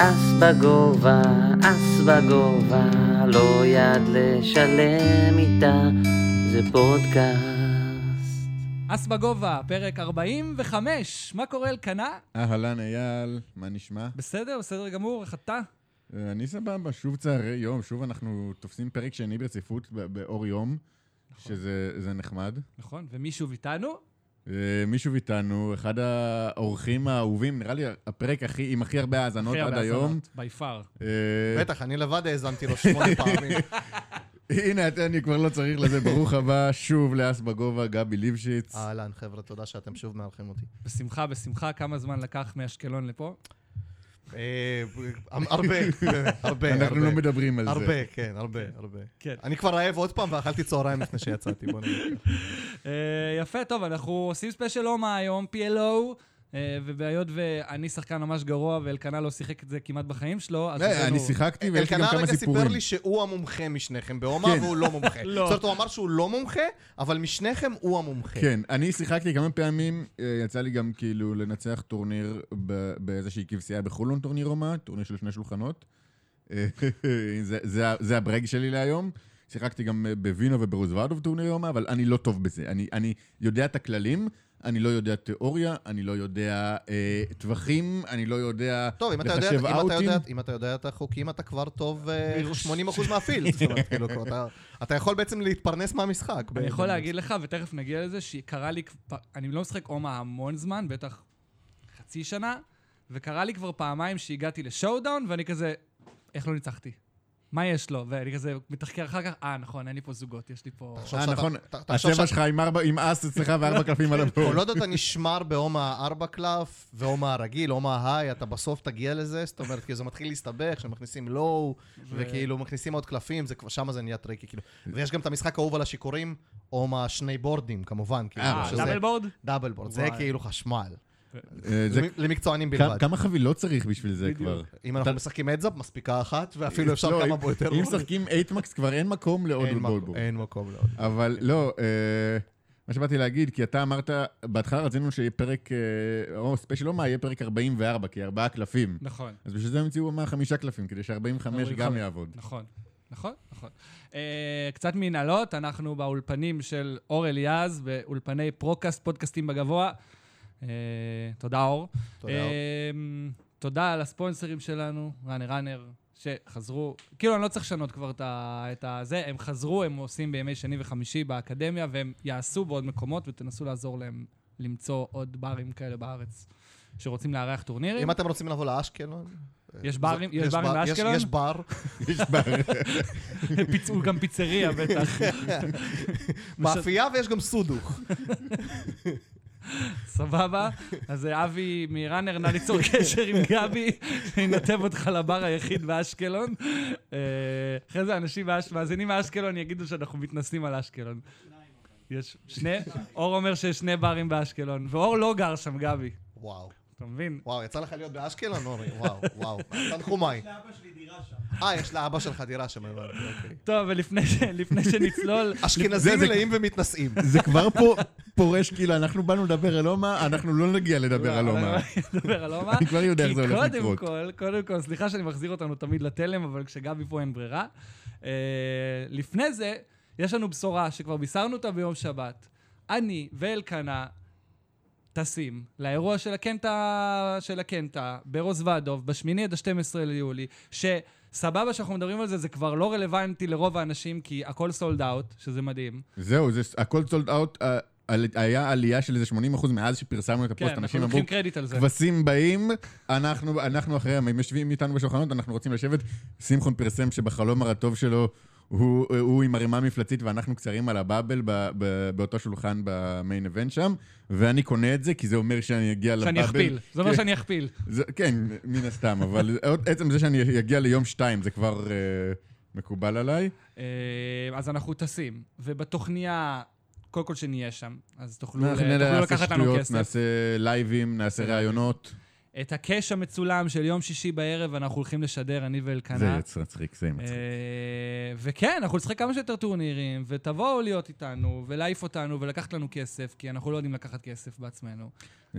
אס בגובה, אס בגובה, לא יד לשלם איתה, זה פודקאסט. אס בגובה, פרק 45. מה קורה, אלקנה? אהלן אייל, מה נשמע? בסדר, בסדר גמור, איך אתה? אה, אני סבבה, שוב צהרי יום, שוב אנחנו תופסים פרק שני ברציפות באור יום, שזה זה נחמד. נכון, ומי שוב איתנו? אה, מישהו איתנו, אחד האורחים האהובים, נראה לי הפרק הכי, עם הכי הרבה האזנות הכי עד הרבה היום. האזנות, by far. אה, בטח, אני לבד האזנתי לו שמונה פעמים. הנה, אני כבר לא צריך לזה, ברוך הבא שוב לאס בגובה, גבי ליבשיץ. אהלן, חבר'ה, תודה שאתם שוב מארחים אותי. בשמחה, בשמחה, כמה זמן לקח מאשקלון לפה? אה, הרבה, הרבה, אנחנו לא. מדברים על זה. הרבה, כן, הרבה, הרבה. כן. אני כבר רעב עוד פעם ואכלתי צהריים לפני שיצאתי, בוא נגיד. אה, יפה, טוב, אנחנו עושים ספיישל הומה היום, PLO, ובהיות ואני שחקן ממש גרוע ואלקנה לא שיחק את זה כמעט בחיים שלו, אז... לא, הבאנו- אני שיחקתי ויש לי גם אלקנה כמה רגע סיפורים. סיפר לי שהוא המומחה משניכם באומהה, כן. והוא לא מומחה. לא. זאת אומרת, הוא אמר שהוא לא מומחה, אבל משניכם הוא המומחה. כן, אני שיחקתי כמה פעמים, אה, יצא לי גם כאילו לנצח טורניר ב- באיזושהי כבשייה בחולון, טורניר אומהה, טורניר של שני שולחנות. אה, זה- זה ה- זה ה-brag שלי להיום. שיחקתי גם אה, בווינה וברוזוואדוב טורניר אומהה, אבל אני לא טוב בזה. אני, אני יודע את הכללים, אני לא יודע תיאוריה, אני לא יודע אה, טווחים, אני לא יודע טוב, אם אתה יודע- אם אתה אאוטים. יודע- אם אתה יודע את החוקים, אתה כבר טוב אה, 80% מהפילד. זאת אומרת, כאילו, אתה- אתה יכול בעצם להתפרנס מהמשחק. אני יכול להגיד לך, ותכף נגיע לזה, שקרה לי, כבר- אני לא משחק הומה המון זמן, בטח חצי שנה, וקרה לי כבר פעמיים שהגעתי לשואודאון, ואני כזה, איך לא ניצחתי? מה יש לו? ואני כזה מתחקר אחר כך, אה, נכון, אין לי פה זוגות, יש לי פה... אה, נכון, הצבע שאתה- שלך עם ארבע- עם אס אצלך וארבע קלפים על הבורד. כל עוד אתה נשמר באומהה ארבע קלף, ואומהה הרגיל, אומהה high, אתה בסוף תגיע לזה, זאת אומרת, כאילו זה מתחיל להסתבך, שמכניסים low, וכאילו מכניסים עוד קלפים, זה כבר, שמה זה נהיה טריקי, כאילו. ויש גם את המשחק האהוב על השיכורים, אומהה שני בורדים, כמובן, כאילו, אה, אה, double board? double board, זה. כאילו חשמל. אה, למקצוענים בלבד. כמה חבילות צריך בשביל זה. כבר? אם אנחנו משחקים heads up, מספיקה אחת, ואפילו אפשר לא, כמה אם- בו יותר. אם משחקים 8 max כבר אין מקום לעוד בולבול. אין מקום לעוד. אבל לא, אה, מה שבאתי להגיד, כי אתה אמרת, בהתחלה רצינו שיהיה פרק, אה, או ספיישל אומהה, יהיה פרק 44, כי ארבעה קלפים. נכון. אז בשביל זה הם המציאו אומהה חמישה קלפים, כדי ש-45 גם 45. יעבוד. נכון, נכון, נכון. אה, קצת מנהלות, אנחנו באולפנים של אור אליעז, באולפני פרוקאסט, פודקאסטים בגבוה. אה, תודה, אור. תודה, אור. אה, תודה על הספונסרים שלנו, ראנר ראנר, שחזרו. כאילו, אני לא צריך לשנות כבר את ה- את הזה, הם חזרו, הם עושים בימי שני וחמישי באקדמיה, והם יעשו בעוד מקומות, ותנסו לעזור להם למצוא עוד ברים כאלה בארץ, שרוצים לארח טורנירים. אם אתם רוצים לבוא לאשקלון... יש ברים- יש ברים באשקלון? יש בר. יש בר- פיצ- הוא גם פיצריה, בטח. מאפייה ויש גם סודוך. סבבה? אז אה, אבי מראנר, נא ליצור קשר עם גבי, שינתב אותך לבר היחיד באשקלון. אה, אחרי זה אנשים מאזינים מאשקלון יגידו שאנחנו מתנסים על אשקלון. יש שני? אור אומר שיש שני ברים באשקלון, ואור לא גר שם, גבי. וואו. אתה מבין? וואו, יצא לך להיות באשקלון, אורי? וואו, וואו. תנחומיי. אה, יש לאבא שלך דירה שם, הבנתי, אוקיי. טוב, ולפני שנצלול... אשכנזים מלאים ומתנשאים. זה כבר פה פורש, כאילו, אנחנו באנו לדבר על הומה, אנחנו לא נגיע לדבר על הומה. נדבר על הומה. אני כבר יודע איך זה הולך כי לקרות. קודם כל, קודם כל, סליחה שאני מחזיר אותנו תמיד לתלם, אבל כשגבי פה אין ברירה. אה, לפני זה, יש לנו בשורה שכבר בישרנו אותה ביום שבת. אני ואלקנה טסים לאירוע של הקנטה, של הקנטה ברוזוודוב, בשמיני עד ה-12 ליולי, שסבבה שאנחנו מדברים על זה, זה כבר לא רלוונטי לרוב האנשים, כי הכל סולד אאוט, שזה מדהים. זהו, זה הכל sold out, היה עלייה של איזה 80% מאז שפרסמנו את כן, הפוסט, אנחנו אנשים אמרו. כבשים באים, אנחנו, אנחנו אחריהם, הם יושבים איתנו בשולחנות, אנחנו רוצים לשבת. שמחון פרסם שבחלום הרטוב שלו, הוא, הוא עם ערימה מפלצתית ואנחנו קצרים על ה bubble ב, ב, באותו שולחן ב main event שם, ואני קונה את זה, כי זה אומר שאני אגיע ל bubble. שאני אכפיל. זה אומר כן, שאני אכפיל. זה, כן, מן הסתם, אבל עצם זה שאני אגיע ליום שתיים, זה כבר אה, מקובל עליי. אה, אז אנחנו טסים, ובתוכניה, קודם כל שנהיה שם, אז תוכלו תוכלו לקחת לנו כסף. נעשה לייבים, נעשה נעשה ראיונות. אה, את הקאש המצולם של יום שישי בערב אנחנו הולכים לשדר, אני ואלקנה. זה מצחיק, זה מצחיק. אה, וכן, אנחנו נשחק כמה שיותר טורנירים, ותבואו להיות איתנו, ולהעיף אותנו, ולקחת לנו כסף, כי אנחנו לא יודעים לקחת כסף בעצמנו.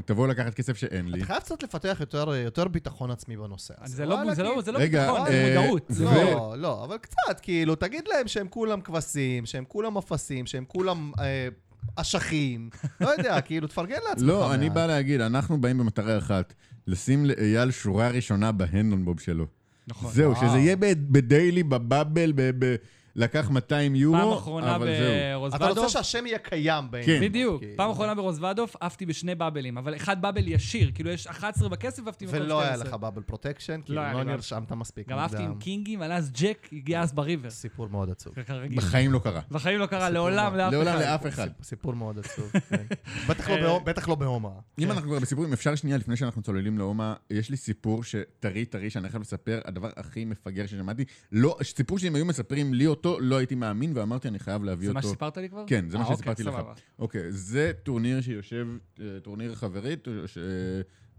תבואו לקחת כסף שאין לי. אתה חייב קצת לפתח יותר, יותר ביטחון עצמי בנושא הזה. זה לא זה לא- זה לא רגע, ביטחון, זה אה, מודעות. זה- לא, לא, אבל קצת, כאילו, תגיד להם שהם כולם כבשים, שהם כולם אפסים, שהם כולם אה, אשכים. לא יודע, כאילו, תפרגן לעצמך. לא, אני. בא להגיד, אנחנו באים במטרה אחת, לשים לאייל שורה ראשונה בהנדונבוב שלו. נכון. זהו, וואו. שזה יהיה בדיילי, בבאבל, ב- ב- לקח 200 יורו, פעם אחרונה אבל זהו. אתה. רוצה שהשם יהיה קיים בעין. כן. בדיוק. כאילו. פעם אחרונה ברוזוודוף עפתי בשני באבלים, אבל אחד באבל ישיר, כאילו יש 11 בכסף ועפתי במקום 12. ולא היה לך בבל פרוטקשן, כאילו, היה לא לי באבל. נרשמת מספיק גם עפתי עם. קינגים, אבל אז ג'ק הגיע אז בריבר. סיפור מאוד עצוב. בחיים לא קרה. בחיים לא קרה לעולם. לאף לעולם אחד. לאף אחד. סיפ- סיפור מאוד עצוב, כן. בטח לא אה, בטח לא בהומה. אם אנחנו כבר בסיפורים, אפשר שנייה, לפני שאנחנו צוללים לאומה, יש לי סיפור טרי טרי שאני חייב לספר, הדבר הכי מפגר ששמעתי. לא, סיפור שאם היו מספרים לי אותו, לא הייתי מאמין, ואמרתי, אני חייב להביא זה מה אותו. שסיפרת לי כבר? כן, זה מה אה, אוקיי, שסיפרתי לך. סבבה. אוקיי, זה טורניר שיושב, אה, טורניר חברית, ש-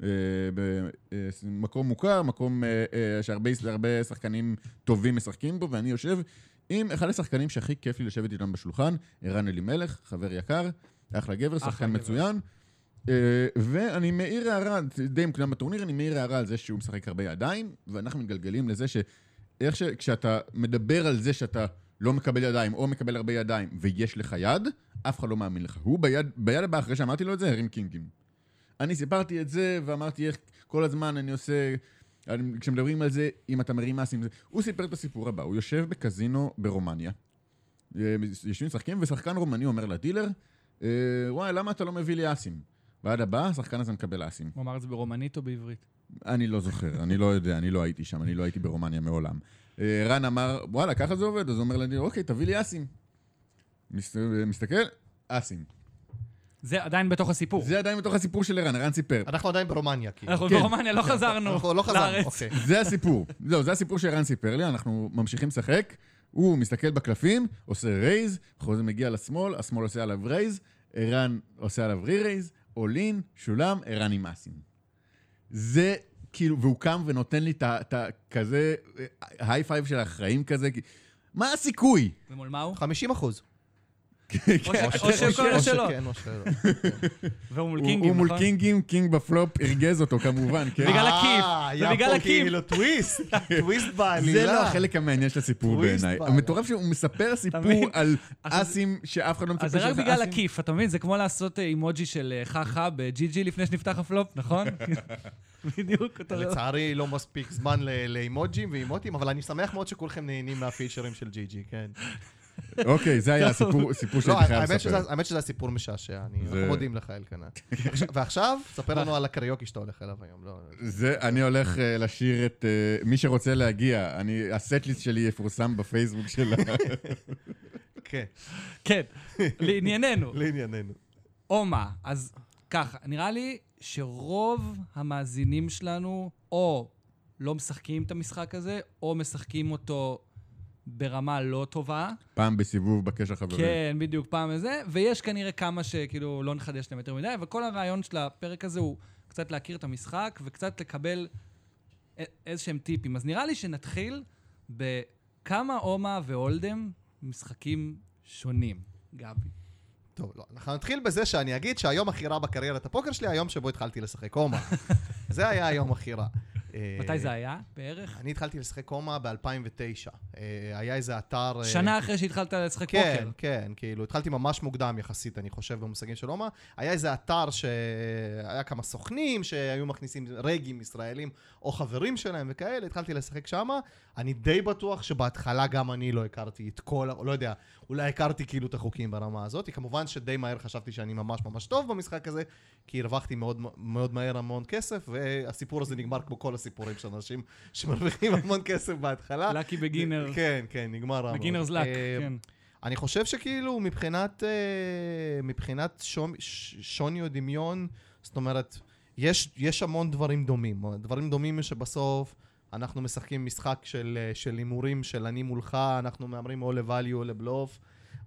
אה, במקום מוכר, מקום שהרבה הרבה שחקנים טובים משחקים בו, ואני יושב עם אחד השחקנים שהכי כיף לי לשבת איתם בשולחן, ערן אלימלך, חבר יקר, אחלה גבר, שחקן. מצוין. ואני מעיר הערה, די מוקדם בטורניר, אני מעיר הערה על זה שהוא משחק הרבה ידיים, ואנחנו מתגלגלים לזה שאיך שכשאתה מדבר על זה שאתה לא מקבל ידיים, או מקבל הרבה ידיים, ויש לך יד, אף אחד לא מאמין לך. הוא ביד, ביד הבאה, אחרי שאמרתי לו את זה, הרים קינגים. אני סיפרתי את זה, ואמרתי איך כל הזמן אני עושה... אני, כשמדברים על זה, אם אתה מרים אסים, זה... הוא סיפר את הסיפור הבא, הוא יושב בקזינו ברומניה. אה, יושבים משחקים, ושחקן רומני אומר לדילר, אה, וואי, למה אתה לא מביא לי אסים? ועד הבא, השחקן הזה מקבל אסים. הוא אמר את זה ברומנית או בעברית? אני לא זוכר, אני לא יודע, אני לא הייתי שם, אני לא הייתי ברומניה מעולם. אה, רן אמר, וואלה, ככה זה עובד, אז הוא אומר לדילר, אוקיי, תביא לי אסים. מס- מסתכל, אסים. זה עדיין בתוך הסיפור. זה עדיין בתוך הסיפור של ערן, ערן סיפר. אנחנו עדיין ברומניה, כאילו. אנחנו כן. ברומניה, לא חזרנו אנחנו לא חזרנו, לארץ. אוקיי. זה הסיפור. זהו, זה הסיפור שערן סיפר לי, אנחנו ממשיכים לשחק, הוא מסתכל בקלפים, עושה raise, חוזר מגיע לשמאל, השמאל עושה עליו raise, ערן עושה עליו re-raise, all-in, שולם, ערן עם אסים. זה כאילו, והוא קם ונותן לי את הכזה high five של החיים כזה, כי- מה הסיכוי? ומול מה הוא? 50 אחוז. או ש- או. שכן או שלא. והוא מול הוא- king ים, הוא מול נכון? king ים, king ב flop ארגז אותו כמובן, כן? בגלל הכיף, אה, זה היה בגלל פה הכיף. כאילו טוויסט, טוויסט בעלילה. זה לא החלק המעניין של הסיפור בעיניי. המטורף שהוא מספר סיפור? על אסים שאף אחד לא מצפה אז זה רק שזה בגלל אסים. הכיף, אתה מבין? זה כמו לעשות אה, אימוג'י של אה, חכה ב GG לפני שנפתח הפלופ, נכון? בדיוק, אותו דבר. לצערי לא מספיק זמן ל- לאימוג'ים ואימוטים, אבל אני שמח מאוד שכולכם נהנים מהפיצ'רים של ג'י ג'י, כן. אוקיי, זה היה הסיפור סיפור לא, שהייתי חייב לספר. האמת שזה הסיפור משעשע, אנחנו מודים לך, אלקנה. עכשיו- ועכשיו, ספר לנו על הקריוקי שאתה הולך אליו היום. לא, זה, אני הולך אה, לשיר את... אה, מי שרוצה להגיע, אני, הסט-ליסט שלי יפורסם בפייסבוק של ה... כן, כן, לענייננו. לענייננו. אומה, אז ככה, נראה לי שרוב המאזינים שלנו או לא משחקים את המשחק הזה, או משחקים אותו ברמה לא טובה. פעם בסיבוב בקש החברים. כן, בדיוק, פעם איזה, ויש כנראה כמה שכאילו לא נחדש להם יותר מדי, אבל כל הרעיון של הפרק הזה הוא קצת להכיר את המשחק וקצת לקבל א- איזשהם טיפים. אז נראה לי שנתחיל בכמה אומה ואולדם משחקים שונים, גבי. טוב, לא, אנחנו נתחיל בזה שאני אגיד שהיום מכירה בקריירת הפוקר שלי, היום שבו התחלתי לשחק קומה. זה היה היום מכירה. אה, מתי זה היה בערך? אני התחלתי לשחק קומה ב-2009. היה איזה אתר... אה, שנה אחרי שהתחלת לשחק כן, פוקר. כן, כאילו, התחלתי ממש מוקדם יחסית, אני חושב, במושגים של אומה. היה איזה אתר שהיה כמה סוכנים שהיו מכניסים רגים ישראלים או חברים שלהם וכאלה, התחלתי לשחק שמה. אני די בטוח שבהתחלה גם אני לא הכרתי את כל, לא יודע, אולי הכרתי כאילו את החוקים ברמה הזאת. כמובן שדי מהר חשבתי שאני ממש ממש טוב במשחק הזה, כי הרווחתי מאוד, מאוד מהר המון כסף, והסיפור הזה נגמר כמו כל הסיפורים של אנשים שמרוויחים המון כסף בהתחלה. לקי בגינר. כן, כן, נגמר רע. בגינרס לק, כן. אני חושב שכאילו מבחינת, אה, מבחינת שום, שוני או דמיון, זאת אומרת, יש, יש המון דברים דומים. דברים דומים שבסוף אנחנו משחקים משחק של אה, של הימורים של אני מולך, אנחנו מהמרים או לvalue או לבלוף.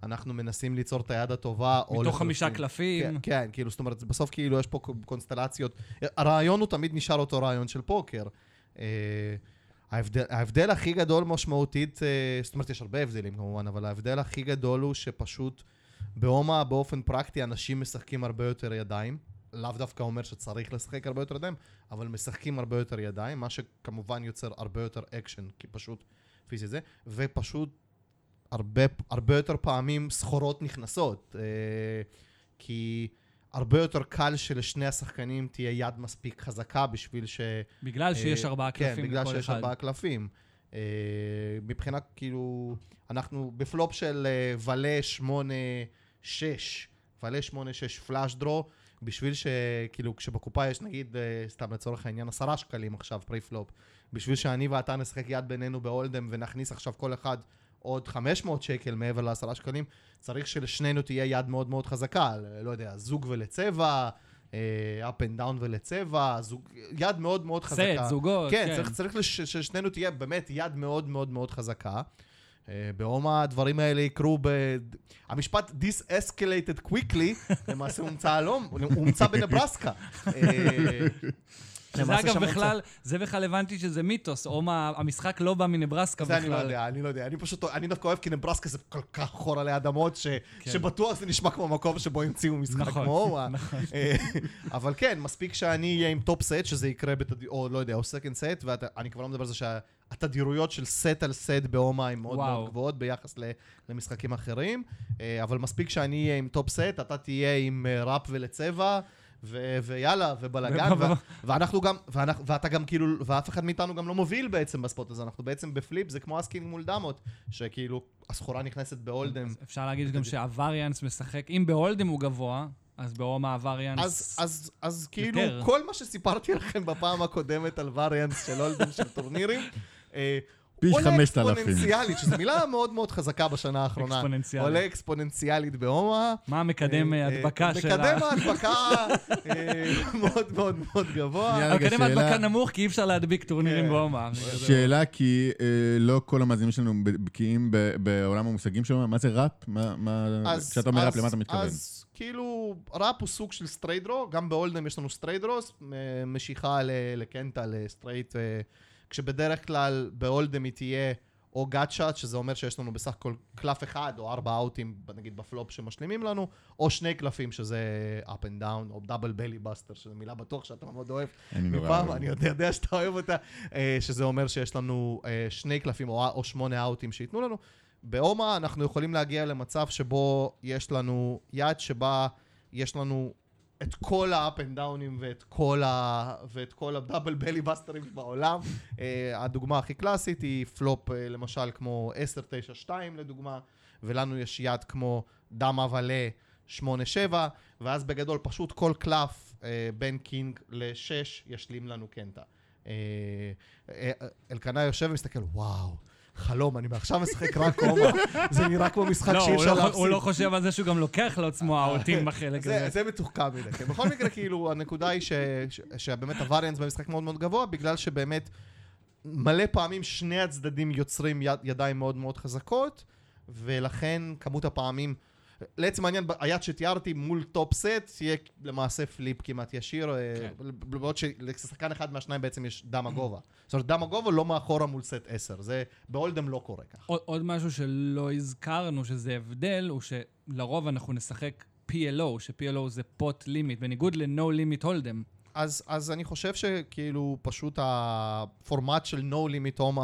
אנחנו מנסים ליצור את היד הטובה. מתוך חמישה קלפים. כן, כן, כאילו, זאת אומרת, בסוף כאילו יש פה קונסטלציות. הרעיון הוא תמיד נשאר אותו רעיון של פוקר. אה, ההבדל, ההבדל הכי גדול משמעותית, אה, זאת אומרת, יש הרבה הבדלים כמובן, אבל ההבדל הכי גדול הוא שפשוט בהומה, באופן פרקטי, אנשים משחקים הרבה יותר ידיים. לאו דווקא אומר שצריך לשחק הרבה יותר ידיים, אבל משחקים הרבה יותר ידיים, מה שכמובן יוצר הרבה יותר אקשן, כי פשוט פיזי זה, ופשוט הרבה, הרבה יותר פעמים סחורות נכנסות. אה, כי הרבה יותר קל שלשני השחקנים תהיה יד מספיק חזקה בשביל ש... בגלל שיש אה, ארבעה קלפים כן, בגלל שיש. ארבעה קלפים. אה, מבחינה, כאילו, אנחנו בפלופ של אה, ולה 8-6, ולה 8-6 פלאש דרו, בשביל שכאילו, כשבקופה יש נגיד, אה, סתם לצורך העניין, עשרה שקלים עכשיו, פרי פלופ, בשביל שאני ואתה נשחק יד בינינו בהולדם ונכניס עכשיו כל אחד עוד 500 שקל מעבר לעשרה שקלים, צריך שלשנינו תהיה יד מאוד מאוד חזקה, לא יודע, זוג ולצבע, אה, up and down ולצבע, זוג, יד מאוד מאוד חזקה. סט, זוגות, כן, כן. צריך, צריך לש, ששנינו תהיה באמת יד מאוד מאוד מאוד חזקה. אה, בהומה הדברים האלה יקרו ב... המשפט This escalated quickly, למעשה הומצא הלום, הוא הומצא בנברסקה. שזה אגב בכלל, זה בכלל הבנתי שזה מיתוס, או מה, המשחק לא בא מנברסקה זה אני לא בכלל. יודע, אני לא יודע. אני פשוט, אני דווקא אוהב כי נברסקה זה כל כך חור עלי אדמות, ש, שבטוח זה נשמע כמו מקום שבו המציאו משחק כן. נכון, כמו הומה. אה, אבל כן, מספיק שאני אהיה עם top set, שזה יקרה בתדירות, או לא יודע, או second set, ואני כבר לא מדבר על זה שהתדירויות של סט על set ב Omaha הן מאוד. מאוד גבוהות ביחס למשחקים אחרים, אה, אבל מספיק שאני אהיה עם top set, אתה תהיה עם אה, wrap ולצבע. ו- ויאללה, ובלאגן, ו- ואנחנו גם, ואנחנו, ואתה גם כאילו, ואף אחד מאיתנו גם לא מוביל בעצם ב spot הזה, אנחנו בעצם ב flip, זה כמו ace king מול דמות, שכאילו, הסחורה נכנסת ב Hold'em. אפשר להגיד גם שהווריאנס משחק, אם בהולדם הוא גבוה, אז ברומא הווריאנס... אז, אז, אז כאילו, יותר. כל מה שסיפרתי לכם בפעם הקודמת על וריאנס של הולדם של טורנירים, אה, פי עולה 5,000. אקספוננציאלית, שזו מילה מאוד מאוד חזקה בשנה האחרונה. אקספוננציאלית. עולה אקספוננציאלית בהומה. מה המקדם אה, אה, ההדבקה של ה... מקדם ההדבקה אה, מאוד מאוד מאוד גבוה. שאלה- ההדבקה נמוך, כי אי אפשר להדביק טורנירים כן. ברומא. שאלה, כי אה, לא כל המאזינים שלנו בקיאים ב- בעולם המושגים שלנו, מה זה wrap? כשאתה אומר wrap, אז- למה אתה מתכוון? אז כאילו, wrap הוא סוג של straight draw, גם ב Hold'em יש לנו straight draws, משיכה לקנטה, ל straight, אה, כשבדרך כלל ב Hold'em היא תהיה או gutshot, שזה אומר שיש לנו בסך הכל קלף אחד, או ארבע out ים, נגיד בפלופ שמשלימים לנו, או שני קלפים, שזה up and down, או double belly buster, שזו מילה בטוח שאתה מאוד אוהב. מפעם. אני יודע, יודע שאתה אוהב אותה, אה, שזה אומר שיש לנו אה, שני קלפים או, או שמונה out ים שייתנו לנו. באומה אנחנו יכולים להגיע למצב שבו יש לנו יד שבה יש לנו את כל ה up and down ים ואת כל ה... ואת כל ה double belly buster ים בעולם. אה, הדוגמה הכי קלאסית היא flop, אה, למשל, כמו 10-9-2 לדוגמה, ולנו יש יד כמו דמה ולה 8-7, ואז בגדול פשוט כל קלף uh, בין קינג ל-6 ישלים לנו קנטה. אלקנה יושב ומסתכל, וואו. חלום, אני מעכשיו משחק רק קומה. זה נראה כמו משחק לא, שאי אפשר לא- להפסיד. הוא לא חושב על זה שהוא גם לוקח לעצמו האוטים בחלק זה, הזה. זה מתוחכם מדי. כן. בכל מקרה, כאילו, הנקודה היא שבאמת הווריאנס במשחק מאוד מאוד גבוה, בגלל שבאמת מלא פעמים שני הצדדים יוצרים יד, ידיים מאוד מאוד חזקות, ולכן כמות הפעמים... לעצם העניין, היד שתיארתי מול top set, תהיה למעשה flip כמעט ישיר, כן. כן. בעוד שלשחקן אחד מהשניים בעצם יש דמה גובה. זאת אומרת, דמה גובה לא מאחורה מול סט 10, זה ב Hold'em לא קורה ככה. עוד- עוד משהו שלא הזכרנו, שזה הבדל, הוא שלרוב אנחנו נשחק PLO, ש-PLO זה pot limit, בניגוד ל-No Limit Hold'em. אז, אז אני חושב שכאילו פשוט הפורמט של No Limit Omaha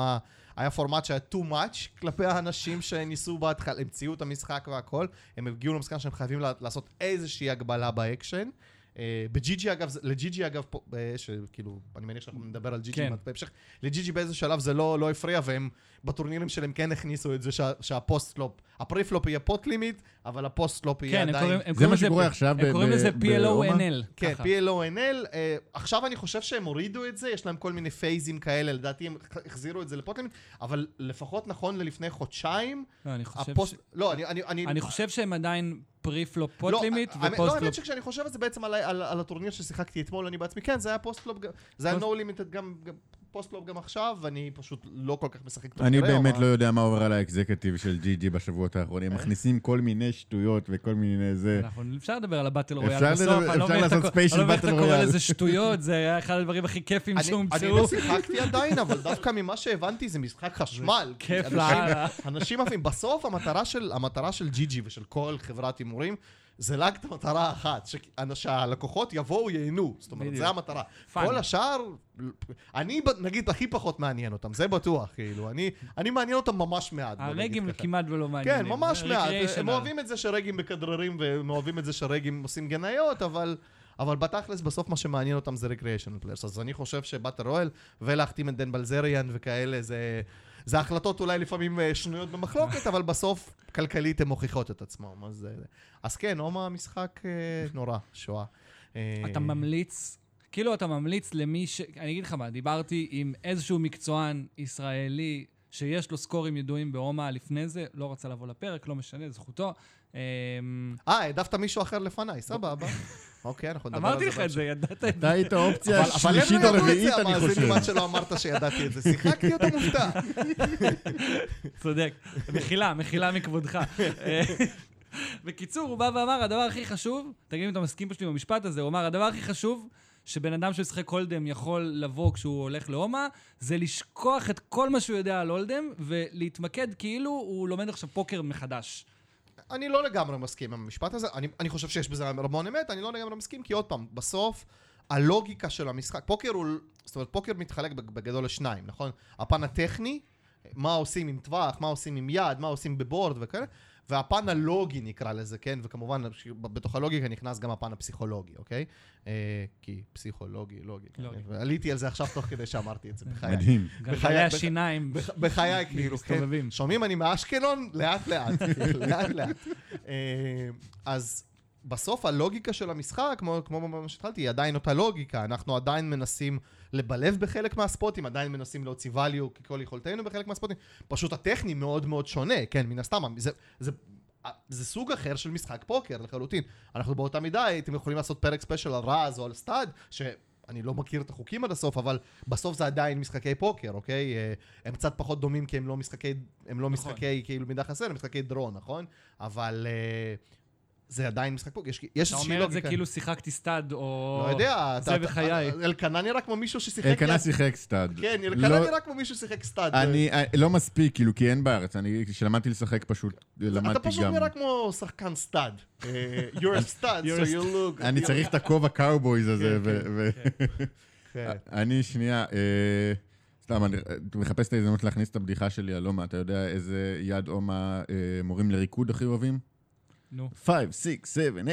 היה פורמט שהיה too much כלפי האנשים שניסו בהתחלה, המציאו את המשחק והכל, הם הגיעו למסקנה שהם חייבים לעשות איזושהי הגבלה באקשן. אה, ב GG אגב, ל GG אגב, אה, שכאילו, אני מניח שאנחנו נדבר על GG כן. בהמשך, ל GG באיזה שלב זה לא, לא הפריע, והם בטורנירים שלהם כן הכניסו את זה שה, שה post-flop, ה pre-flop יהיה pot limit, אבל ה post-flop יהיה כן, עדיין... הם זה קוראים מה לזה- שקורה עכשיו ב- הם קוראים לזה ברומא? PLO-NL. כן. PLO-NL. אה, עכשיו אני חושב שהם הורידו את זה, יש להם כל מיני פייזים כאלה, לדעתי הם החזירו את זה לפוטלימט, אבל לפחות נכון ללפני חודשיים, לא, אני חושב הפוסט... ש- לא, אני... אני, אני, אני חושב שהם עדיין פרי-פלופ פוט לא, לימיט האמת- לא, ופוסט האמת פלופ. שכשאני חושב על זה בעצם על, על, על הטורניר ששיחקתי אתמול, אני בעצמי, כן, זה היה פוסט-פלופ, זה היה no limited גם, גם פוסט-קלוב גם עכשיו, ואני פשוט לא כל כך משחק אני טורנירי באמת. לא יודע מה עובר על האקזקטיב של ג'י ג'י בשבועות האחרונים. מכניסים כל מיני שטויות וכל מיני זה. אפשר לדבר על הבטל רויאל אפשר בסוף, לדבר- אני לא אפשר מבין איך לעשות אתה- ספיישל אני לא מבין איך אתה קורא רויאל. לזה שטויות, זה היה אחד הדברים הכי כיפים אני- שהומצאו. אני לא שיחקתי עדיין, אבל דווקא ממה שהבנתי זה משחק חשמל. כי כיף לאללה. אנשים אוהבים. בסוף המטרה של GG ושל כל חברת הימורים, זה רק האחת, שאנ- שהלקוחות יבואו, ייהנו. זאת אומרת. זה המטרה. fun. כל השאר, אני נגיד הכי פחות מעניין אותם, זה בטוח, כאילו. אני, אני מעניין אותם ממש מעט. הרגים. כמעט ולא מעניינים. כן, ממש מעט. הם אוהבים את זה שרגים מכדררים והם אוהבים את זה שרגים עושים גנאיות, אבל... אבל בתכלס, בסוף מה שמעניין אותם זה recreational players. אז אני חושב שבאטל רואל ולהחתים את דן בלזריאן וכאלה, זה, זה החלטות אולי לפעמים אה, שנויות במחלוקת, אבל בסוף כלכלית הן מוכיחות את עצמם. אז, אה, אז כן, הומה משחק אה, נורא, שואה. אה, אתה ממליץ, כאילו אתה ממליץ למי ש... אני אגיד לך מה, דיברתי עם איזשהו מקצוען ישראלי שיש לו סקורים ידועים בהומה לפני זה, לא רצה לבוא לפרק, לא משנה, זכותו. אה, העדפת מישהו אחר לפניי, סבבה. אוקיי, אנחנו נדבר על זה אמרתי לך את זה, ידעת את זה. אתה היית אופציה אבל, אבל שלישית לא או רביעית, זה, אני חושב. עד שלא אמרת שידעתי את זה. שיחקתי אותו מופתע. צודק. מחילה, מחילה מכבודך. בקיצור, הוא בא ואמר, הדבר הכי חשוב, תגיד אם אתה מסכים פשוט עם המשפט הזה, הוא אמר, הדבר הכי חשוב שבן אדם שמשחק הולדם יכול לבוא כשהוא הולך להומה, זה לשכוח את כל מה שהוא יודע על הולדם, ולהתמקד כאילו הוא לומד עכשיו פוקר מחדש. אני לא לגמרי מסכים עם המשפט הזה, אני, אני חושב שיש בזה המון אמת, אני לא לגמרי מסכים, כי עוד פעם, בסוף, הלוגיקה של המשחק, פוקר הוא, זאת אומרת, פוקר מתחלק בג- בגדול לשניים, נכון? הפן הטכני, מה עושים עם טווח, מה עושים עם יד, מה עושים בבורד וכאלה, והפן הלוגי נקרא לזה, כן? וכמובן, בתוך הלוגיקה נכנס גם הפן הפסיכולוגי, אוקיי? אה, כי פסיכולוגי, לוגי. עליתי על זה עכשיו תוך כדי שאמרתי את זה, בחיי. מדהים. גלגלי בחיי- השיניים. בח- בחיי, כאילו, כן. שומעים, אני מאשקלון, לאט לאט, כאילו, לאט לאט. אה, אז בסוף הלוגיקה של המשחק, כמו, כמו מה שהתחלתי, היא עדיין אותה לוגיקה. אנחנו עדיין מנסים לבלב בחלק מהספוטים, עדיין מנסים להוציא value ככל יכולתנו בחלק מהספוטים. פשוט הטכני מאוד מאוד שונה, כן, מן הסתם. זה, זה, זה סוג אחר של משחק פוקר לחלוטין. אנחנו באותה מידה, הייתם יכולים לעשות פרק ספיישל על Razz או על stud, ש... אני לא מכיר את החוקים עד הסוף, אבל בסוף זה עדיין משחקי פוקר, אוקיי? אה, הם קצת פחות דומים כי הם לא משחקי, הם לא נכון. משחקי כאילו מידע חסר, הם משחקי draw, נכון? אבל אה, זה עדיין משחק פוקר, יש, יש אתה איזושהי אומר את זה לוגיקה. כאילו שיחקתי stud, או... לא יודע, זה אתה- בחיי. אתה- אלקנה נראה כמו מישהו ששיחק... אלקנה שיחק stud. כן, אלקנה לא- נראה כמו מישהו ששיחק stud. אני אה, לא מספיק, כאילו, כי אין בארץ. אני, כשלמדתי לשחק פשוט, למדתי אתה פשוט גם... נראה כמו שחקן stud. אה, You're a stud, so you look... אני צריך את הכובע cowboys הזה, כן, ו... כן. אני שנייה, אה, סתם, אני מחפש את ההזדמנות להכניס את הבדיחה שלי על אומה. אתה יודע איזה יד אומה מורים לריקוד הכי אוהבים? נו. 5, 6, 7, 8.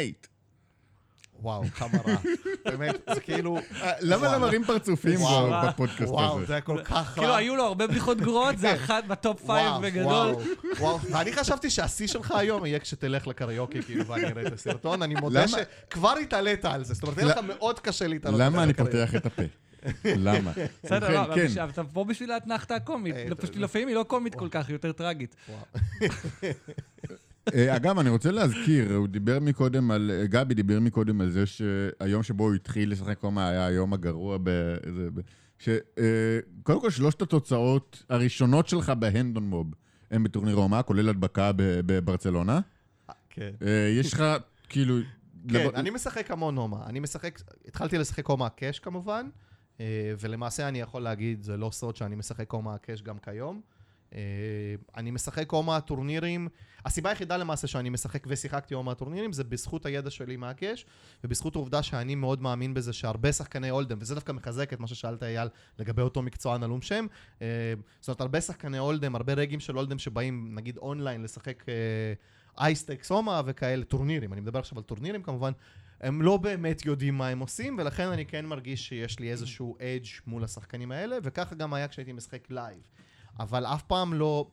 וואו, כמה רע. באמת, זה כאילו... למה וואו. לא מראים פרצופים וואו. בפודקאסט וואו, הזה? זה היה כל כך רע. כאילו, היו לו הרבה בדיחות גרועות, זה אחת ב top five וואו, בגדול. וואו, וואו, ואני חשבתי שהשיא שלך היום יהיה כשתלך לקריוקי, כאילו, ואני אראה את הסרטון. אני מודה למה? שכבר התעלית על זה. זאת אומרת, יהיה לך מאוד קשה להתעלות. על למה אני. פותח את הפה? למה? בסדר, לא, אבל כן. אתה פה בשביל האתנחתה הקומית. אה, לא, פשוט לפעמים היא לא קומית כל כך, היא יותר טרגית. אה, אגב, אני רוצה להזכיר, הוא דיבר מקודם על, אה, גבי דיבר מקודם על זה שהיום שבו הוא התחיל לשחק קומה היה היום הגרוע ב... זה- ב- ש... אה, כל, שלושת התוצאות הראשונות שלך בהנדון מוב הם בטורניר רומא, כולל הדבקה ב- בברצלונה. כן. יש לך, כאילו... כן, לב- אני משחק המון הומה. אני משחק, התחלתי לשחק הומה קאש כמובן, ולמעשה אני יכול להגיד, זה לא סוד שאני משחק הומה קאש גם כיום. אה, אני משחק הומה טורנירים, הסיבה היחידה למעשה שאני משחק ושיחקתי הומה טורנירים זה בזכות הידע שלי מהקאש, ובזכות העובדה שאני מאוד מאמין בזה שהרבה שחקני Hold'em, וזה דווקא מחזק את מה ששאלת אייל לגבי אותו מקצוען עלום שם, אה, זאת אומרת הרבה שחקני Hold'em, הרבה רגים של Hold'em שבאים נגיד אונליין לשחק אה, high stakes Omaha וכאלה, טורנירים, אני מדבר עכשיו על טורנירים כמובן, הם לא באמת יודעים מה הם עושים, ולכן אני כן מרגיש שיש לי איזשהו edge מול השחקנים האלה, וככה גם היה כשהייתי משחק live. אבל אף פעם לא...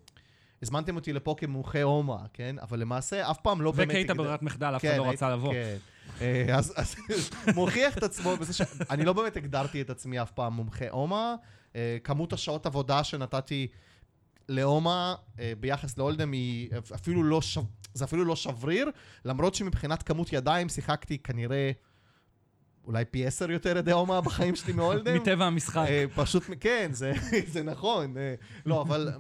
הזמנתם אותי לפה כמומחה הומה, כן? אבל למעשה אף פעם לא באמת... וכי היית הגד- ברירת מחדל, אף אחד כן, לא רצה לבוא. כן. אה, אז מוכיח את עצמו בזה שאני לא באמת הגדרתי את עצמי אף פעם מומחה הומה. אה, כמות השעות עבודה שנתתי להומה אה, ביחס להולדם היא אפילו לא. זה אפילו לא שבריר, למרות שמבחינת כמות ידיים שיחקתי כנראה אולי פי עשר יותר ידי הומה בחיים שלי מהולדם. מטבע המשחק. אה, פשוט, כן, זה, זה נכון. אה, לא, אבל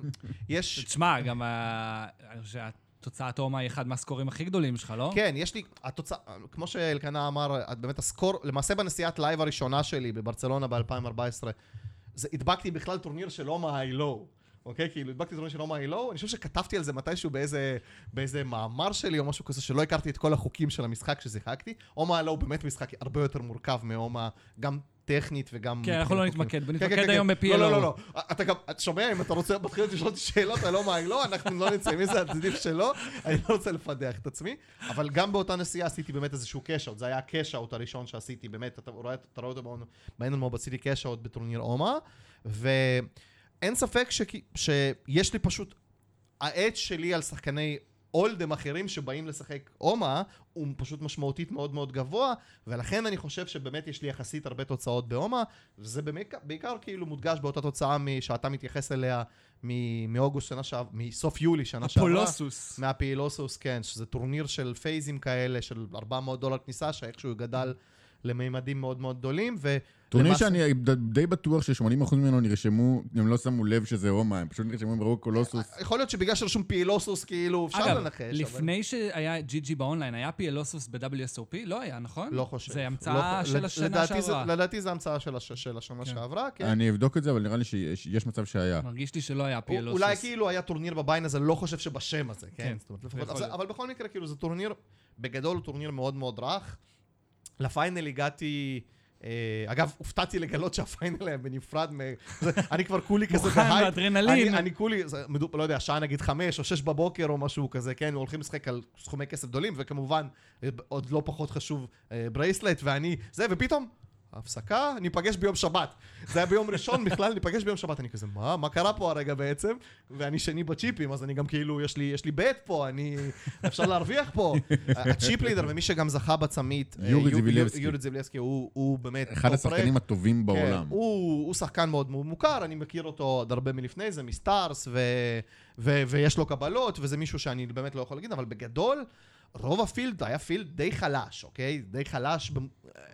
יש... תשמע, גם שהתוצאת הומה היא אחד מהסקורים הכי גדולים שלך, לא? כן, יש לי, התוצאה, כמו שאלקנה אמר, באמת ה score, למעשה בנסיעת live הראשונה שלי בברצלונה ב-2014, זה הדבקתי בכלל טורניר של Omaha Hi-Lo. אוקיי? כאילו, הדבקתי טורניר של Omaha Hi-Lo, אני חושב שכתבתי על זה מתישהו באיזה, באיזה מאמר שלי או משהו כזה, שלא הכרתי את כל החוקים של המשחק ששיחקתי. Omaha Hi-Lo הוא באמת משחק הרבה יותר מורכב מהומה, גם טכנית וגם... כן, אנחנו לא חוקים. נתמקד, כן, ונתמקד כן, כן, היום. ב-PLO. לא, לא, לא, לא. אתה גם, אתה שומע, אם אתה רוצה, מתחיל לשאול אותי שאלות על Omaha Hi-Lo, אנחנו לא נצא מזה, עדיף שלא, אני לא רוצה לפדח את עצמי. אבל גם באותה נסיעה עשיתי באמת איזשהו cash-out, זה היה ה cash-out הראשון שעשיתי, באמת, אתה רואה, אותו בהנדון מוב, עשיתי cash-out בטורניר הומה, ואין ספק שכי- שיש לי פשוט, ה edge שלי על שחקני Hold'em אחרים שבאים לשחק הומה, הוא פשוט משמעותית מאוד מאוד גבוה, ולכן אני חושב שבאמת יש לי יחסית הרבה תוצאות בהומה, וזה בעיקר, בעיקר כאילו מודגש באותה תוצאה שאתה מתייחס אליה מ- מאוגוסט שנה שעברה, מסוף יולי שנה שעברה. אפולוסוס. מהפעילוסוס, כן, שזה טורניר של פייזים כאלה, של 400 דולר כניסה, שאיכשהו גדל למימדים מאוד מאוד גדולים, ו... טורניר למעשה- שאני די בטוח ש-80% ממנו נרשמו, הם לא שמו לב שזה רומא, הם פשוט נרשמו ברור קולוסוס. יכול להיות שבגלל שרשום פעילוסוס, כאילו, אפשר אגב, לנחש. אבל- לפני שהיה GG באונליין, היה PLOSUS ב-WSOP? לא היה, נכון? לא חושב. זה לא המצאה חושב. של השנה לדעתי זה- שעברה. לדעתי זה המצאה של הש- של השנה כן. שעברה, כן. אני אבדוק את זה, אבל נראה לי שיש יש מצב שהיה. מרגיש לי שלא היה PLOSSUS. אולי כאילו היה טורניר ב buy-in הזה, לא חושב שבשם הזה, כן? כן, זאת אומרת, זה לפחות- יכול אבל-. אבל בכל מקרה, כאילו, זה טורניר, בגדול הוא טורניר מאוד מאוד רך. ל final הגעתי... אה, אגב, הופתעתי לגלות שה final היה בנפרד מ... אני כבר כולי כזה מוכן בהייפ. באדרנלין. אני, כולי, לא יודע, שעה נגיד חמש או שש בבוקר או משהו כזה, כן, הולכים לשחק על סכומי כסף גדולים, וכמובן, אה, עוד לא פחות חשוב, אה, ברייסלט, ואני, זה, ופתאום, הפסקה, ניפגש ביום שבת. זה היה ביום ראשון בכלל, ניפגש ביום שבת. אני כזה, מה? מה קרה פה הרגע בעצם? ואני שני בצ'יפים, אז אני גם כאילו, יש לי, יש לי בט פה, אני... אפשר להרוויח פה. הצ'יפ לידר, ומי שגם זכה בצמית, אה, יורי יו- זיבילבסקי. יורי זיבילבסקי, הוא, הוא באמת... אחד. השחקנים הטובים בעולם. כן, הוא, הוא שחקן מאוד מוכר, אני מכיר אותו עוד הרבה מלפני זה, מסטארס, ו, ו, ויש לו קבלות, וזה מישהו שאני באמת לא יכול להגיד, אבל בגדול, רוב הפילד היה פילד די חלש, אוקיי? די חלש,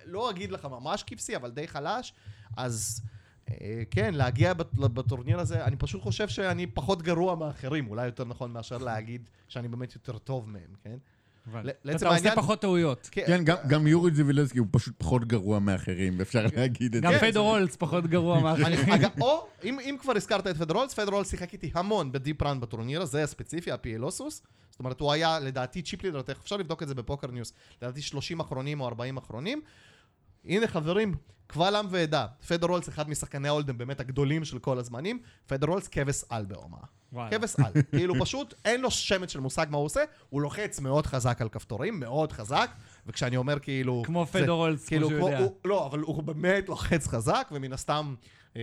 לא אגיד לך ממש כבשי, אבל די חלש, אז... אה, כן, להגיע בטורניר הזה, אני פשוט חושב שאני פחות גרוע מאחרים, אולי יותר נכון מאשר להגיד שאני באמת יותר טוב מהם, כן? אתה עושה פחות טעויות. כן, גם- גם יורי זיבילסקי הוא פשוט פחות גרוע מאחרים, אפשר להגיד את גם זה. כן, פדור הולץ פחות גרוע מאחרים. או, אם, אם כבר הזכרת את פדור הולץ, פדור הולץ שיחק איתי המון ב deep run בטורניר הזה הספציפי, ה PLOSSUS. זאת אומרת, הוא היה לדעתי chip leader, אפשר לבדוק את זה ב PokerNews, לדעתי 30 אחרונים או 40 אחרונים. הנה חברים, קבל עם ועדה, פדור הולץ אחד משחקני ה Hold'em באמת הגדולים של כל הזמנים, פדור הולץ כבש על. וואלה. כבש על. כאילו פשוט אין לו שמץ של מושג מה הוא עושה, הוא לוחץ מאוד חזק על כפתורים, מאוד חזק, וכשאני אומר כאילו... כמו זה- פדור הולץ, כמו כאילו, שהוא יודע. הוא, לא, אבל הוא באמת לוחץ חזק, ומן הסתם, אה,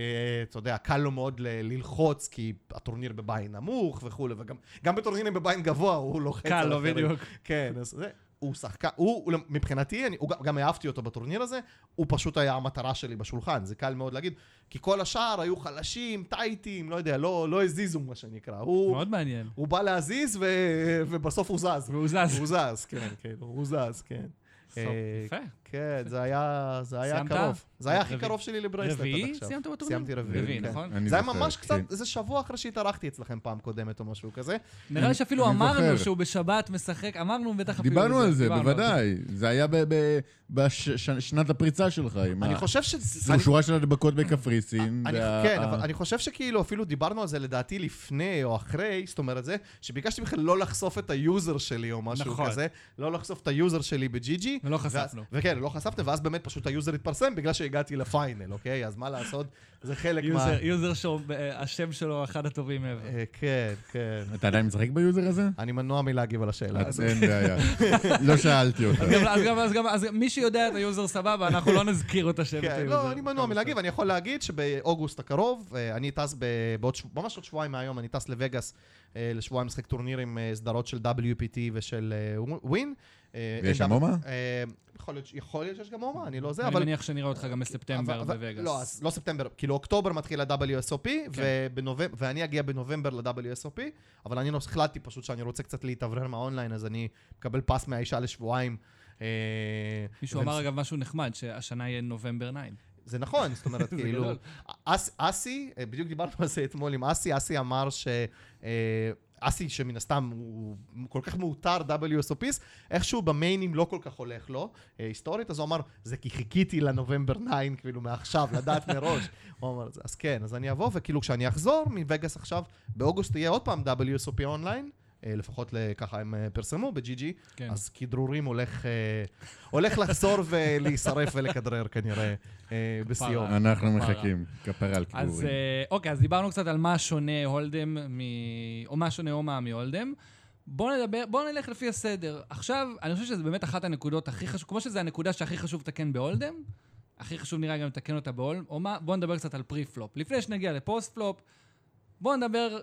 אתה יודע, קל לו מאוד ל- ללחוץ, כי הטורניר בביין נמוך וכולי, וגם גם בטורנירים בביין גבוה הוא לוחץ קל לו. בדיוק. כן, אז זה... הוא שחקן, הוא, הוא מבחינתי, אני, הוא, גם- אהבתי אותו בטורניר הזה, הוא פשוט היה המטרה שלי בשולחן, זה קל מאוד להגיד, כי כל השאר היו חלשים, טייטים, לא יודע, לא, לא הזיזו מה שנקרא. הוא, מאוד מעניין. הוא בא להזיז ו... ובסוף הוא זז. והוא זז. הוא זז, כן, כן, הוא זז, כן. סוף, אה, יפה. כן, זה היה, זה היה סיימת? קרוב. זה היה הכי רביעי. קרוב שלי ל bracelet עד רביעי עכשיו. סיימת בטורניר? סיימתי רביעי, רביעי, כן. נכון? זה היה ממש קצת, כן. איזה שבוע אחרי שהתארחתי אצלכם פעם קודמת או משהו כזה. נראה לי שאפילו אמרנו זוכר. שהוא בשבת משחק, אמרנו בטח אפילו... דיברנו על זה, דיברנו בוודאי. זה היה בשנת הפריצה שלך, עם אני ה- חושב ש... זו אני- שורה של הדבקות בקפריסין. כן, אבל אני חושב שכאילו אפילו דיברנו על זה לדעתי לפני או אחרי, זאת אומרת זה, שביקשתי בכלל לא לחשוף את ה user שלי או משהו נכון. כזה, לא לחשוף את ה user שלי ב GG. ולא חשפנו. וכן, לא חשפתם, ואז באמת פשוט ה user התפרסם בגלל שהגעתי ל final, אוקיי? אז מה לעשות? זה חלק מה... user- שואו, אה, השם שלו אחד הטובים ever. אה, כן, כן. אתה עדיין משחק ב user הזה? אני מנוע מלהגיב על השאלה הזאת. אין בעיה. לא שאלתי אותה. אז גם- אז גם- אז גם, אז מי שיודע את ה user סבבה, אנחנו לא נזכיר את השם. כן, ה user. לא, אני מנוע מלהגיב, אני יכול להגיד שבאוגוסט הקרוב, אה, אני טס ב- בעוד, ממש עוד שבועיים מהיום, אני טס לווגאס לשבועיים לשחק טורניר עם אה, סדרות של WPT ושל Wynn. אה, ויש אין שם דאב- אומהה? אה, יכול להיות- יכול להיות שיש גם אומהה, אני לא זה, אני אבל... מניח שנראה אותך גם בספטמבר בווגאס. לא, אז לא ספטמבר, כאילו אוקטובר מתחיל ה-WSOP, כן. ואני אגיע בנובמבר ל-WSOP, אבל אני לא החלטתי פשוט שאני רוצה קצת להתאוורר מהאונליין, אז אני מקבל פס מהאישה לשבועיים אה, מישהו אמר אגב משהו נחמד, שהשנה יהיה November 9. זה נכון, זאת אומרת, כאילו... אסי, אה, בדיוק דיברנו על זה אתמול עם אסי, אסי אמר ש... אסי, שמן הסתם הוא כל כך מאותר WSOPיסט, איכשהו במיינים לא כל כך הולך לו, אה, היסטורית, אז הוא אמר, זה כי חיכיתי לנובמבר 9, כאילו מעכשיו, לדעת מראש. הוא אמר, אז כן, אז אני אבוא, וכאילו כשאני אחזור מווגאס עכשיו, באוגוסט יהיה עוד פעם WSOP אונליין, לפחות ל- ככה הם אה, פרסמו ב-GG, כן. אז כדרורים הולך, אה, הולך לחזור ולהישרף ולכדרר כנראה אה, בשיאו. כפרה. אנחנו כפרה. מחכים, כפרה על אז כיבורים. אה, אוקיי, אז דיברנו קצת על מה שונה הולדם מ... או מה שונה אומהה מהולדם. בואו נדבר, בואו נלך לפי הסדר. עכשיו, אני חושב שזה באמת אחת הנקודות הכי חשוב, כמו שזו הנקודה שהכי חשוב לתקן בהולדם, הכי חשוב נראה גם לתקן אותה באומהה, בואו נדבר קצת על preflop. לפני שנגיע ל postflop, בואו נדבר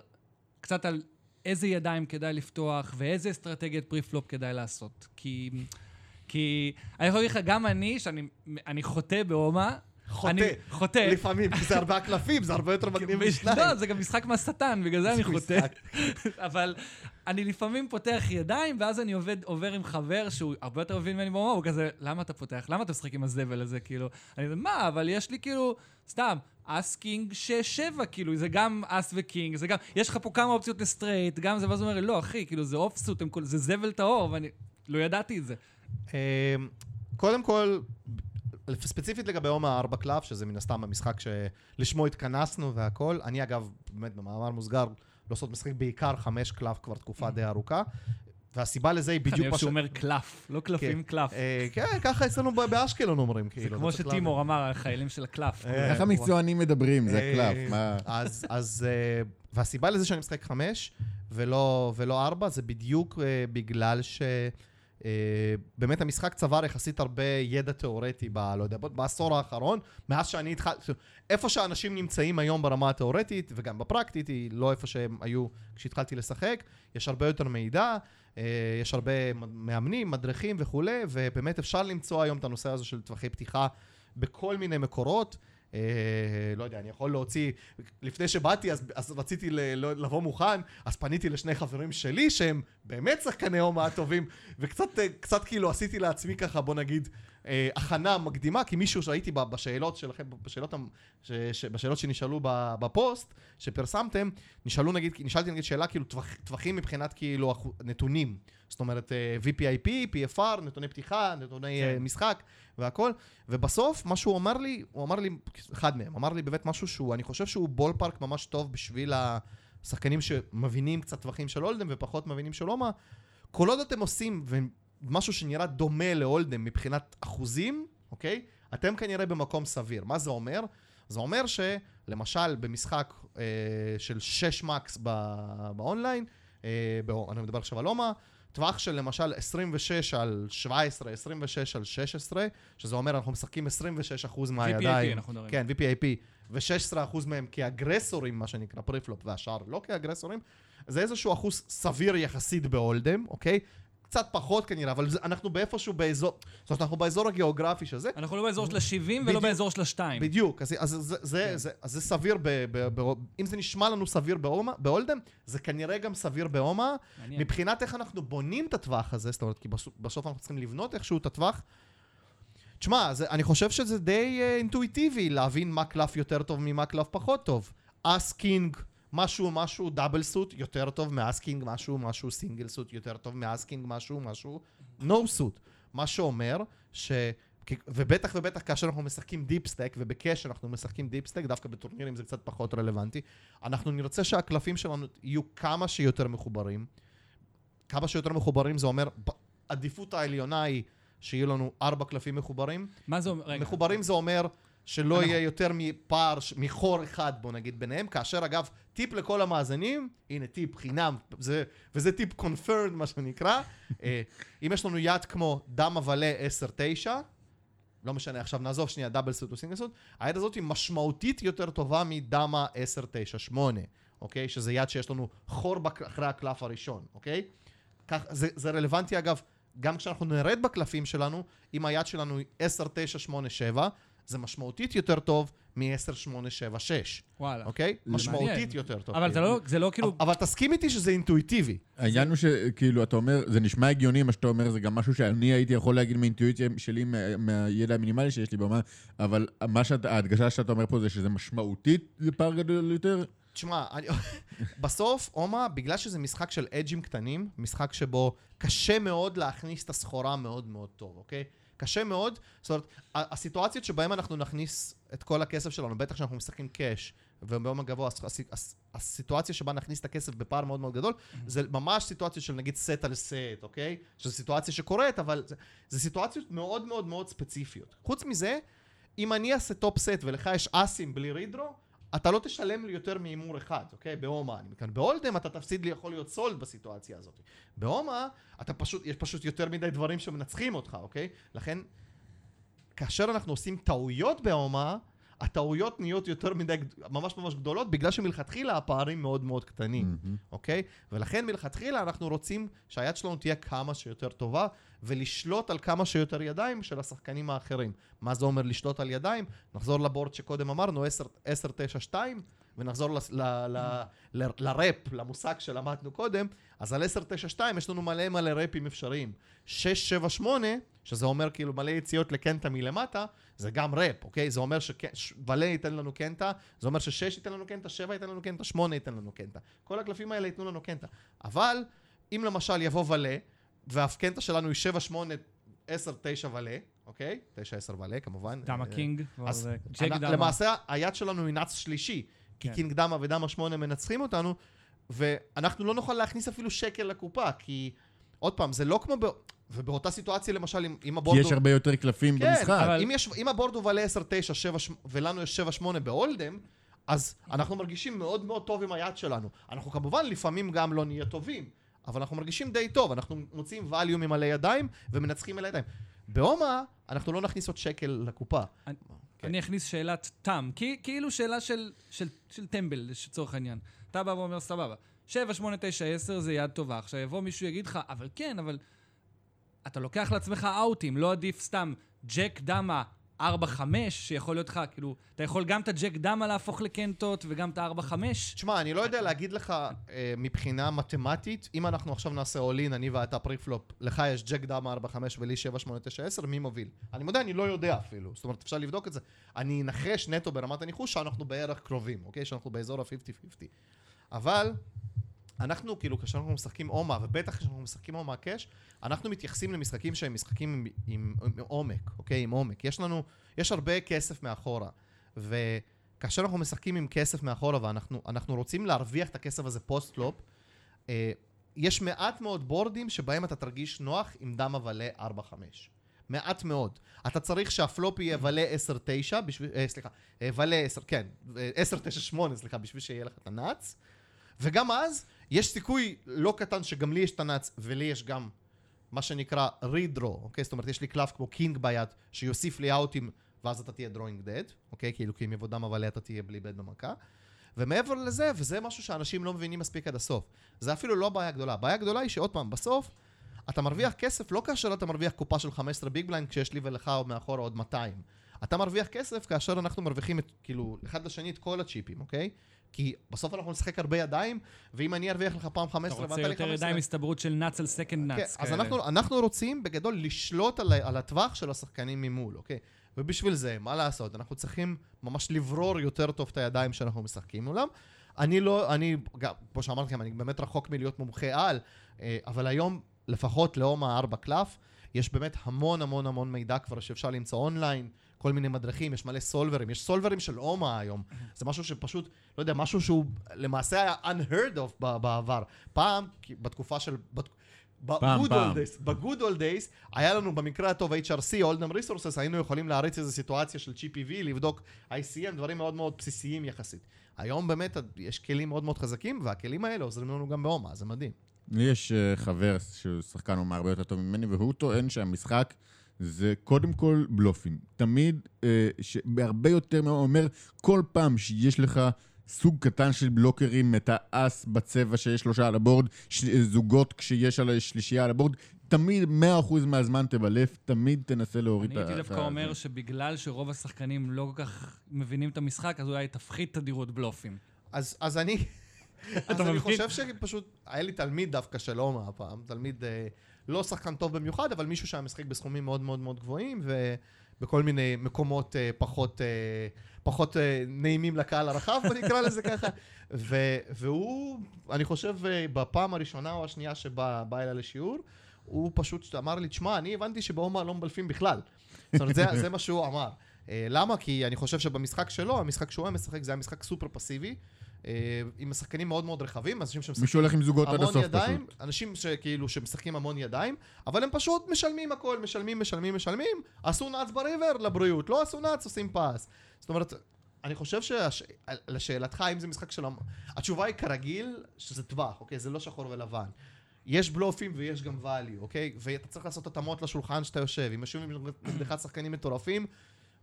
קצת על איזה ידיים כדאי לפתוח ואיזה אסטרטגיית preflop כדאי לעשות. כי... כי אני יכול להגיד לך, גם אני, שאני אני חוטא באומהה, חוטא. אני חוטא. לפעמים, כי זה ארבעה קלפים, זה הרבה יותר מגניב משניים. לא, זה גם משחק מהשטן, בגלל זה אני חוטא. אבל אני לפעמים פותח ידיים, ואז אני עובד, עובר עם חבר שהוא הרבה יותר מבין ממני באומהה, הוא כזה, למה אתה פותח? למה אתה משחק עם הזבל הזה? כאילו, אני כזה, מה, אבל יש לי כאילו, סתם, אס king 6-7, כאילו, זה גם אס ו king, זה גם, יש לך פה כמה אופציות ל straight, גם זה, ואז הוא אומר לא, אחי, כאילו, זה offsuit, הם כל- זה זבל טהור, ואני לא ידעתי את זה. אמ, קודם כל, ספציפית לגבי יום הארבע קלף, שזה מן הסתם המשחק שלשמו התכנסנו והכל, אני אגב, באמת במאמר מוסגר, לא סוד משחק בעיקר חמש קלף כבר תקופה די ארוכה, והסיבה לזה היא אני בדיוק אוהב מה ש... שהוא אומר קלף, לא קלפים, קלף. אה, כן, ככה אצלנו באשקלון אומרים, זה כאילו. כמו אתה צריך שטימור אמר, החיילים של הקלף. אה, איך המקצוענים מדברים, זה אה, הקלף, מה... אז, אז, והסיבה לזה שאני משחק חמש ולא, ארבע, זה בדיוק בגלל ש... באמת המשחק צבר יחסית הרבה ידע תיאורטי ב... לא יודע, בעשור האחרון, מאז שאני התחלתי... איפה שאנשים נמצאים היום ברמה התיאורטית וגם בפרקטית, היא לא איפה שהם היו כשהתחלתי לשחק, יש הרבה יותר מידע, יש הרבה מאמנים, מדריכים וכולי, ובאמת אפשר למצוא היום את הנושא הזה של טווחי פתיחה בכל מיני מקורות. אה, לא יודע, אני יכול להוציא, לפני שבאתי אז, אז רציתי ל, לא, לבוא מוכן, אז פניתי לשני חברים שלי שהם באמת שחקני הומה טובים, וקצת אה, כאילו עשיתי לעצמי ככה, בוא נגיד, אה, הכנה מקדימה, כי מישהו שהייתי בשאלות שלכם, בשאלות, המ- ש, ש, בשאלות שנשאלו בפוסט, שפרסמתם, נשאלו נגיד, נשאלתי נגיד שאלה כאילו טווח, טווחים מבחינת כאילו נתונים. זאת אומרת, אה, VPIP, PFR, נתוני פתיחה, נתוני כן. כן. משחק והכל. ובסוף, מה שהוא אמר לי, הוא אמר לי, אחד מהם, אמר לי באמת משהו שהוא, אני חושב שהוא בול פארק ממש טוב בשביל השחקנים שמבינים קצת טווחים של הולדם ופחות מבינים של הומה. כל עוד אתם עושים משהו שנראה דומה להולדם מבחינת אחוזים, אוקיי? אתם כנראה במקום סביר. מה זה אומר? זה אומר שלמשל במשחק אה, של 6 מקס ב- באונליין, אה, בא, אני מדבר עכשיו על הומה, טווח של למשל 26 על 17, 26 על 16, שזה אומר אנחנו משחקים 26% מהידיים. אנחנו מדברים. כן, VPIP, ו-16% מהם כאגרסורים, מה שנקרא preflop, והשאר לא כאגרסורים, זה איזשהו אחוז סביר יחסית בהולדם, אוקיי? קצת פחות כנראה, אבל אנחנו באיפשהו באזור, זאת אומרת, אנחנו באזור הגיאוגרפי של זה. אנחנו לא באזור של ה-70 ולא. באזור של ה-2. בדיוק, אז, אז, זה, זה, כן. זה, אז זה סביר, ב, ב, ב, אם זה נשמע לנו סביר בהולדם, זה כנראה גם סביר. מעניין. מבחינת איך אנחנו בונים את הטווח הזה, זאת אומרת, כי בסוף, אנחנו צריכים לבנות איכשהו את הטווח. תשמע, אני חושב שזה די uh, אינטואיטיבי להבין מה קלף יותר טוב ממה קלף פחות טוב. אס king, משהו, משהו double suit יותר טוב מאס king, משהו, משהו single suit יותר טוב מאס king, משהו, משהו no suit. מה שאומר ש... ובטח ובטח כאשר אנחנו משחקים deep stack, וב cash אנחנו משחקים deep stack, דווקא בטורנירים זה קצת פחות רלוונטי, אנחנו נרצה שהקלפים שלנו יהיו כמה שיותר מחוברים. כמה שיותר מחוברים זה אומר, עדיפות העליונה היא שיהיו לנו ארבע קלפים מחוברים. מה זה אומר? רגע. מחוברים זה אומר שלא אנחנו- יהיה יותר מפער, מחור אחד, בוא נגיד, ביניהם, כאשר אגב, טיפ לכל המאזינים, הנה טיפ חינם, זה, וזה טיפ confirmed, מה שנקרא. אה, אם יש לנו יד כמו דמה ולה 10-9, לא משנה, עכשיו נעזוב שנייה double suit או suit, היד הזאת היא משמעותית יותר טובה מדמה 10-9-8, אוקיי? שזה יד שיש לנו חור אחרי הקלף הראשון, אוקיי? כך, זה, זה רלוונטי אגב, גם כשאנחנו נרד בקלפים שלנו, אם היד שלנו היא 10-9-8-7, זה משמעותית יותר טוב מ-10-8-7-6, וואלה. אוקיי? מעניין. משמעותית יותר טוב. אבל זה כאילו. לא, זה לא כאילו... אבל תסכים איתי שזה אינטואיטיבי. העניין הוא שכאילו, אתה אומר, זה נשמע הגיוני מה שאתה אומר, זה גם משהו שאני הייתי יכול להגיד מאינטואיציה שלי, מה- מהידע המינימלי שיש לי במה, אבל מה שאת, ההדגשה שאתה אומר פה זה שזה משמעותית, זה פער גדול יותר? תשמע, אני... בסוף, אומה, בגלל שזה משחק של אג'ים קטנים, משחק שבו קשה מאוד להכניס את הסחורה מאוד מאוד טוב, אוקיי? קשה מאוד, זאת אומרת, הסיטואציות שבהן אנחנו נכניס את כל הכסף שלנו, בטח שאנחנו משחקים קאש, וביום הגבוה, הס- הס- הס- הסיטואציה שבה נכניס את הכסף בפער מאוד מאוד גדול, זה ממש סיטואציה של נגיד סט על סט, אוקיי? שזו סיטואציה שקורית, אבל זה, זה סיטואציות מאוד מאוד מאוד ספציפיות. חוץ מזה, אם אני אעשה top set ולך יש אסים בלי redraw, אתה לא תשלם לי יותר מהימור אחד, אוקיי? באומהה, אני מכאן. בהולדם אתה תפסיד לי, יכול להיות סולד בסיטואציה הזאת. באומהה, אתה פשוט, יש פשוט יותר מדי דברים שמנצחים אותך, אוקיי? לכן, כאשר אנחנו עושים טעויות באומהה, הטעויות נהיות יותר מדי, ממש ממש גדולות, בגלל שמלכתחילה הפערים מאוד מאוד קטנים, אוקיי? ולכן מלכתחילה אנחנו רוצים שהיד שלנו תהיה כמה שיותר טובה, ולשלוט על כמה שיותר ידיים של השחקנים האחרים. מה זה אומר לשלוט על ידיים? נחזור לבורד שקודם אמרנו, 10-9-2, ונחזור לס- ל- ל- ל- לראפ, למושג שלמדנו קודם, אז על 10-9-2 יש לנו מלא מלא ראפים אפשריים. 6-7-8, שזה אומר כאילו מלא יציאות לקנטה מלמטה, זה גם ראפ, אוקיי? זה אומר שוולה ייתן לנו קנטה, זה אומר ששש ייתן לנו קנטה, שבע ייתן לנו קנטה, שמונה ייתן לנו קנטה. כל הקלפים האלה ייתנו לנו קנטה. אבל, אם למשל יבוא ולה, והקנטה שלנו היא 7, 8, 10, 9 ולה, אוקיי? 9, 10 ולה, כמובן. דמה אה, king, אז דמה. למעשה, היד שלנו היא nuts שלישי, כי כן. king דמה ודמה שמונה מנצחים אותנו, ואנחנו לא נוכל להכניס אפילו שקל לקופה, כי עוד פעם, זה לא כמו... ב... ובאותה סיטואציה, למשל, אם, אם ה board כי יש הרבה יותר קלפים כן, במשחק. אבל- אם, יש, אם ה board הוא ולה 10, 9, 7, ולנו יש 7, 8 בהולדם, אז אנחנו מרגישים מאוד מאוד טוב עם היד שלנו. אנחנו כמובן לפעמים גם לא נהיה טובים, אבל אנחנו מרגישים די טוב, אנחנו מוצאים ווליום עם מלא ידיים ומנצחים על הידיים. בהומה, אנחנו לא נכניס עוד שקל לקופה. אני- כן. אני אכניס שאלת תם, כי- כאילו שאלה של- של של טמבל, לצורך העניין. אתה בא ואומר, סבבה, 7, 8, 9, 10 זה יד טובה. עכשיו יבוא מישהו יגיד לך, אבל כן, אבל אתה לוקח לעצמך אאוטים, לא עדיף סתם ג'ק דמה 4, 5, שיכול להיות לך, כאילו, אתה יכול גם את הג'ק דמה להפוך לקנטות וגם את ה-4, 5. תשמע, אני לא יודע להגיד לך אה, מבחינה מתמטית, אם אנחנו עכשיו נעשה all in, אני ואתה preflop, לך יש ג'ק דמה 4, 5 ולי 7, 8, 9, 10, מי מוביל? אני מודה, אני לא יודע אפילו. זאת אומרת, אפשר לבדוק את זה. אני אנחש נטו ברמת הניחוש שאנחנו בערך קרובים, אוקיי? שאנחנו באזור ה-50-50. אבל, אנחנו, כאילו, כאשר אנחנו משחקים אומהה, ובטח כשאנחנו משחקים אומהה cash, אנחנו מתייחסים למשחקים שהם משחקים עם, עם, עם עומק, אוקיי? עם עומק. יש לנו, יש הרבה כסף מאחורה. וכאשר אנחנו משחקים עם כסף מאחורה ואנחנו אנחנו רוצים להרוויח את הכסף הזה postflop, אה, יש מעט מאוד בורדים שבהם אתה תרגיש נוח עם דמה ולה 4-5. מעט מאוד. אתה צריך שהפלופ יהיה ולה 10-9, בשביל, אה, סליחה, אה, ולה 10, כן, אה, 10-9-8, סליחה, בשביל שיהיה לך את ה nuts. וגם אז, יש סיכוי לא קטן שגם לי יש ה nuts, ולי יש גם מה שנקרא redraw, אוקיי? זאת אומרת, יש לי קלף כמו king ביד, שיוסיף לי אאוטים, ואז אתה תהיה drawing dead, אוקיי? כאילו, כי אם יבוא דמה אבל אתה תהיה בלי בד במכה. ומעבר לזה, וזה משהו שאנשים לא מבינים מספיק עד הסוף, זה אפילו לא בעיה גדולה. הבעיה הגדולה היא שעוד פעם, בסוף, אתה מרוויח כסף לא כאשר אתה מרוויח קופה של 15 big blind, כשיש לי ולך עוד מאחורה עוד 200. אתה מרוויח כסף כאשר אנחנו מרוויחים את, כאילו, אחד לשני את כל הצ'יפים, אוקיי? כי בסוף אנחנו נשחק הרבה ידיים, ואם אני ארוויח לך פעם 15 אתה ואתה רוצה לי יותר 15... ידיים הסתברות של נאץ על סקנד כן, נאץ. אז אנחנו, אנחנו רוצים בגדול לשלוט על, על הטווח של השחקנים ממול, אוקיי? ובשביל זה, מה לעשות? אנחנו צריכים ממש לברור יותר טוב את הידיים שאנחנו משחקים מולם. אני לא, אני, גם, כמו שאמרתי לכם, אני באמת רחוק מלהיות מומחה על, אה, אבל היום, לפחות לאום הארבע קלף, יש באמת המון המון המון מידע כבר שאפשר למצוא אונליין, כל מיני מדריכים, יש מלא סולברים, יש סולברים של אומה היום. זה משהו שפשוט, לא יודע, משהו שהוא למעשה היה unheard of בעבר. פעם, בתקופה של... בת- ב-good old days, ב-good old days, היה לנו במקרה הטוב HRC, Oldham Resources, היינו יכולים להריץ איזו סיטואציה של GPV, לבדוק ICM, דברים מאוד מאוד בסיסיים יחסית. היום באמת יש כלים מאוד מאוד חזקים, והכלים האלה עוזרים לנו גם בהומה, זה מדהים. לי יש אה, חבר שהוא שחקן אומה הרבה יותר טוב ממני, והוא טוען שהמשחק זה קודם כל בלופים. תמיד, אה, בהרבה יותר, הוא אומר, כל פעם שיש לך סוג קטן של בלוקרים, את האס בצבע שיש שלושה על הבורד, ש- זוגות כשיש על השלישייה על הבורד, תמיד 100% מהזמן תבלף, תמיד תנסה להוריד אני את ה... הייתי את דווקא אומר. שבגלל שרוב השחקנים לא כל כך מבינים את המשחק, אז אולי תפחית תדירות בלופים. אז, אז אני... אז אתה אני? חושב שפשוט, היה לי תלמיד דווקא של אומה הפעם, תלמיד אה, לא שחקן טוב במיוחד, אבל מישהו שהיה משחק בסכומים מאוד מאוד מאוד גבוהים, ובכל מיני מקומות אה, פחות, אה, פחות אה, נעימים לקהל הרחב, בוא נקרא לזה ככה. ו, והוא, אני חושב, אה, בפעם הראשונה או השנייה שבא בא אליי לשיעור, הוא פשוט אמר לי, תשמע, אני הבנתי שבאומה לא מבלפים בכלל. זאת אומרת, זה, זה מה שהוא אמר. אה, למה? כי אני חושב שבמשחק שלו, המשחק שהוא היה משחק, זה היה משחק סופר פסיבי, עם שחקנים מאוד מאוד רחבים, אנשים שמשחקים מישהו הולך עם זוגות עד המון הסוף ידיים, פשוט. אנשים שכאילו, שמשחקים המון ידיים, אבל הם פשוט משלמים הכל, משלמים, משלמים, משלמים, עשו נאץ בריבר לבריאות, לא עשו נאץ, עושים פס. זאת אומרת, אני חושב שלשאלתך, האם זה משחק של... התשובה היא כרגיל, שזה טווח, אוקיי? זה לא שחור ולבן. יש בלופים ויש גם value, אוקיי? ואתה צריך לעשות התאמות לשולחן שאתה יושב. אם יושבים נגדך שחקנים מטורפים,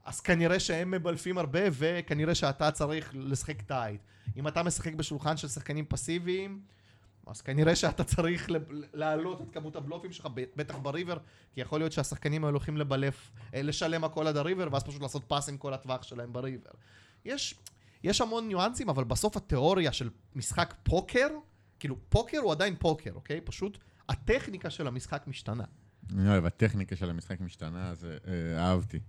אז כנראה שהם מבלפים הרבה, וכנראה שאתה צריך לשחק טייט. אם אתה משחק בשולחן של שחקנים פסיביים, אז כנראה שאתה צריך להעלות את כמות הבלופים שלך, בטח ב river, כי יכול להיות שהשחקנים האלה הולכים לבלף, אה, לשלם הכל עד ה river, ואז פשוט לעשות פס עם כל הטווח שלהם ב river. יש, יש המון ניואנסים, אבל בסוף התיאוריה של משחק פוקר, כאילו פוקר הוא עדיין פוקר, אוקיי? פשוט הטכניקה של המשחק משתנה. אני אוהב, הטכניקה של המשחק משתנה, אז אה, אהבתי.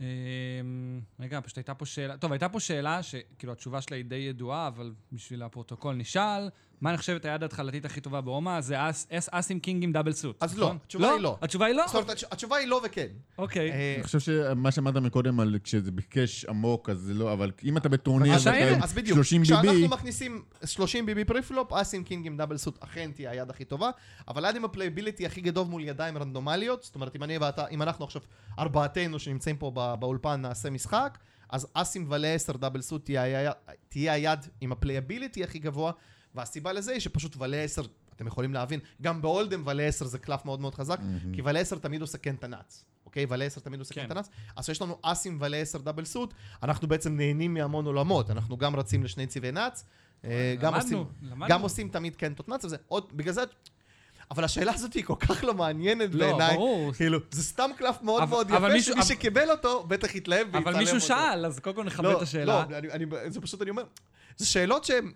אמ, רגע, פשוט הייתה פה שאלה, טוב, הייתה פה שאלה שכאילו התשובה שלה היא די ידועה, אבל בשביל הפרוטוקול נשאל, מה נחשבת היד ההתחלתית הכי טובה באומה? זה אס אס- אסים king עם double suit. אז לא, נכון? התשובה היא לא. התשובה היא לא? זאת אומרת, התש- התשובה היא לא וכן. אוקיי. אה, אני חושב שמה שאמרת מקודם על כשזה ב cash עמוק, אז זה לא, אבל אם אתה בטורניר אז עם בדיוק, 30 כשאנחנו BB, מכניסים 30 BB preflop, אסים king עם double suit אכן תהיה היד הכי טובה, אבל עד עם ה playability הכי גדול מול ידיים רנדומליות, זאת אומרת, אם אני ואתה, אם אנחנו עכשיו, ארבעתנו שנמצאים פה בא- באולפן נעשה משחק, אז אסים ולה 10 double suit תהיה היד עם ה playability הכי גבוה, והסיבה לזה היא שפשוט ולה 10, אתם יכולים להבין, גם ב Hold'em ולה 10 זה קלף מאוד מאוד חזק, כי ולה 10 תמיד עושה כן את ה nuts. אוקיי? ולה 10 תמיד עושה כן כן. את ה nuts. אז יש לנו אסים ולה 10 double suit, אנחנו בעצם נהנים מהמון עולמות. אנחנו גם רצים לשני צבעי nuts, אה, גם למדנו, עושים, למדנו. גם עושים תמיד קנטות nuts, וזה עוד, בגלל זה... אבל השאלה הזאת היא כל כך לא מעניינת לא, בעיניי. ברור. כאילו, זה סתם קלף מאוד אבל- מאוד אבל יפה, מישהו- שמי אבל- שקיבל אותו, בטח יתלהב ויצלם אותו. אבל מישהו שאל, אז קודם כל נכבד לא, את השאלה. לא, אני, אני, זה פשוט, אני אומר, זה שאלות שהן...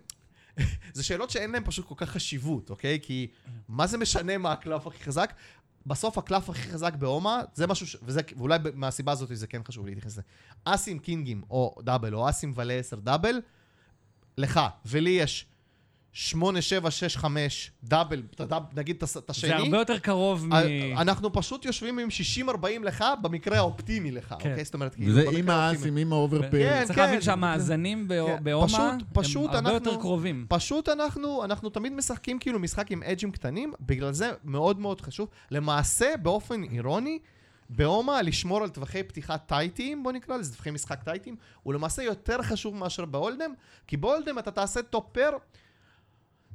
זה שאלות שאין להן פשוט כל כך חשיבות, אוקיי? כי מה זה משנה מה הקלף הכי חזק? בסוף הקלף הכי חזק באומה, זה משהו ש... וזה, ואולי מהסיבה הזאת זה כן חשוב להתייחס לזה. אסים קינגים או double, או אסים ולה 10 double, לך ולי יש 8, 7, 6, 5 double, נגיד את השני. זה הרבה יותר קרוב מ... אנחנו פשוט יושבים עם 60-40 לך במקרה האופטימי לך, כן. אוקיי? זאת אומרת, כאילו, במקרה עם האופטימי. האסים, עם ה overpair. כן, צריך להבין כן. שהמאזנים בא- כן. באומה הם הרבה אנחנו- יותר קרובים. פשוט אנחנו, אנחנו תמיד משחקים כאילו משחק עם אג'ים קטנים, בגלל זה מאוד מאוד חשוב. למעשה, באופן אירוני, באומה לשמור על טווחי פתיחה טייטיים, בוא נקרא לזה, טווחי משחק טייטיים, הוא למעשה יותר חשוב מאשר ב Hold'em, כי ב Hold'em אתה תעשה top pair,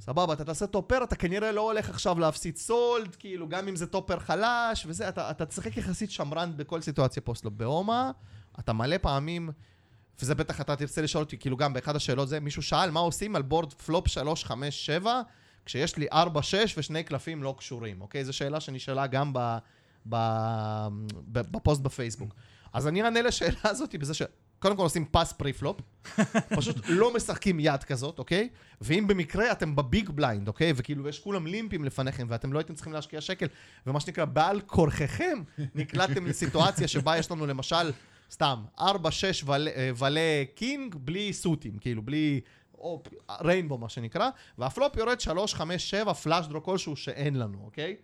סבבה, אתה תעשה top pair, אתה כנראה לא הולך עכשיו להפסיד סולד, כאילו, גם אם זה top pair חלש וזה, אתה, אתה תשחק יחסית שמרן בכל סיטואציה postflop. בהומה, אתה מלא פעמים, וזה בטח אתה תרצה לשאול אותי, כאילו גם באחד השאלות זה, מישהו שאל מה עושים על board flop 3, 5, 7, כשיש לי 4, 6 ושני קלפים לא קשורים, אוקיי? זו שאלה שנשאלה גם ב, ב, ב, בפוסט בפייסבוק. אז אני אענה לשאלה הזאת בזה ש... קודם כל עושים פס preflop, פשוט לא משחקים יד כזאת, אוקיי? ואם במקרה אתם ב big blind, אוקיי? וכאילו יש כולם לימפים לפניכם ואתם לא הייתם צריכים להשקיע שקל, ומה שנקרא, בעל כורחכם נקלעתם לסיטואציה שבה יש לנו למשל, סתם, 4-6 ולה king בלי סוטים, כאילו בלי... או rainbow מה שנקרא, והפלופ יורד 3, 5, 7, flush draw כלשהו שאין לנו, אוקיי?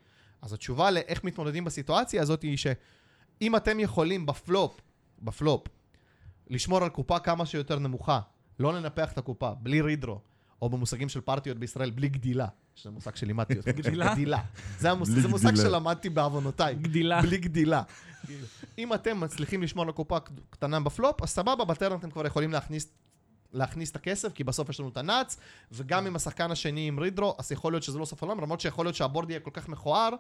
אז התשובה לאיך מתמודדים בסיטואציה הזאת היא שאם אתם יכולים בפלופ, בפלופ, לשמור על קופה כמה שיותר נמוכה, לא לנפח את הקופה, בלי redraw, או במושגים של פרטיות בישראל, בלי גדילה, שזה מושג שלימדתי אותו. גדילה? גדילה. זה, המוס... בלי זה מושג. שלמדתי בעוונותיי. גדילה. בלי גדילה. אם אתם מצליחים לשמור על קופה קטנה בפלופ, אז סבבה, בטרן אתם כבר יכולים להכניס להכניס את הכסף, כי בסוף יש לנו את הנאץ, וגם אם השחקן השני עם רידרו, אז יכול להיות שזה לא סוף העולם, למרות שיכול להיות שהבורד יהיה כל כך מכוער,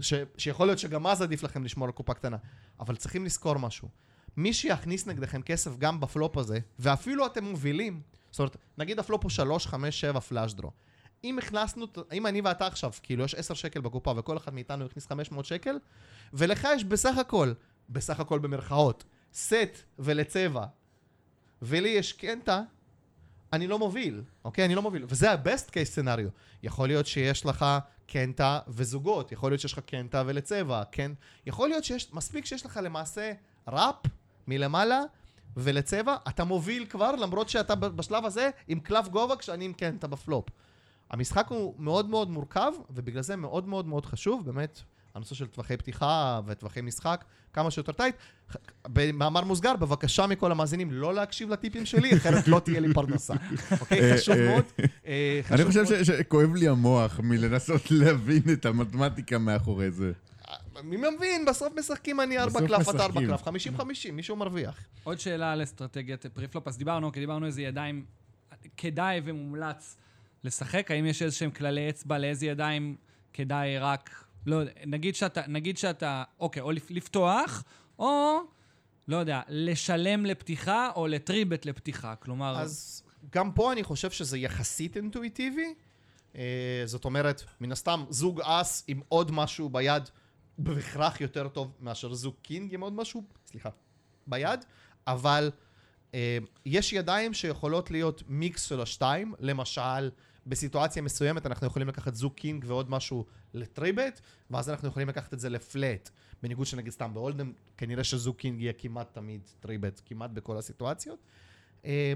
ש... שיכול להיות שגם אז עדיף לכם לשמור על קופה קטנה. אבל צריכים לזכור משהו. מי שיכניס נגדכם כסף גם בפלופ הזה, ואפילו אתם מובילים, זאת אומרת, נגיד הפלופ הוא 3, 5, 7 פלאש דרו. אם הכנסנו, אם אני ואתה עכשיו, כאילו יש 10 שקל בקופה וכל אחד מאיתנו הכניס 500 שקל, ולך יש בסך הכל, בסך הכל במרכאות, סט ולצבע, ולי יש קנטה, אני לא מוביל, אוקיי? אני לא מוביל. וזה ה-best case סצנריו. יכול להיות שיש לך קנטה וזוגות, יכול להיות שיש לך קנטה ולצבע, כן? יכול להיות שיש, מספיק שיש לך למעשה ראפ מלמעלה ולצבע, אתה מוביל כבר, למרות שאתה בשלב הזה עם קלף גובה כשאני עם קנטה בפלופ. המשחק הוא מאוד מאוד מורכב, ובגלל זה מאוד מאוד מאוד חשוב, באמת, הנושא של טווחי פתיחה וטווחי משחק, כמה שיותר טייט. במאמר מוסגר, בבקשה מכל המאזינים לא להקשיב לטיפים שלי, אחרת לא תהיה לי פרנסה. אוקיי? אה, חשוב אה, מאוד. אה, אני חושב שכואב לי המוח מלנסות להבין את המתמטיקה מאחורי זה. מי מבין, בסוף משחקים אני ארבע קלף, אתה ארבע. קלף, חמישים חמישים, מישהו מרוויח. עוד שאלה על אסטרטגיית preflop, אז דיברנו, כי דיברנו איזה ידיים כדאי ומומלץ לשחק, האם יש איזה שהם כללי אצבע לאיזה ידיים כדאי רק, לא יודע, נגיד שאתה, נגיד שאתה, אוקיי, או לפ- לפתוח, או, לא יודע, לשלם לפתיחה, או ל three-bet לפתיחה, כלומר... אז גם פה אני חושב שזה יחסית אינטואיטיבי. אה, זאת אומרת, מן הסתם, זוג אס עם עוד משהו ביד, בהכרח יותר טוב מאשר זוג king עם עוד משהו, סליחה, ביד, אבל אה, יש ידיים שיכולות להיות מיקס של השתיים, למשל, בסיטואציה מסוימת אנחנו יכולים לקחת זוג king ועוד משהו ל three-bet, ואז אנחנו יכולים לקחת את זה ל flat. בניגוד שנגיד סתם ב Hold'em, כנראה שזוג king יהיה כמעט תמיד three-bet, כמעט בכל הסיטואציות. אה,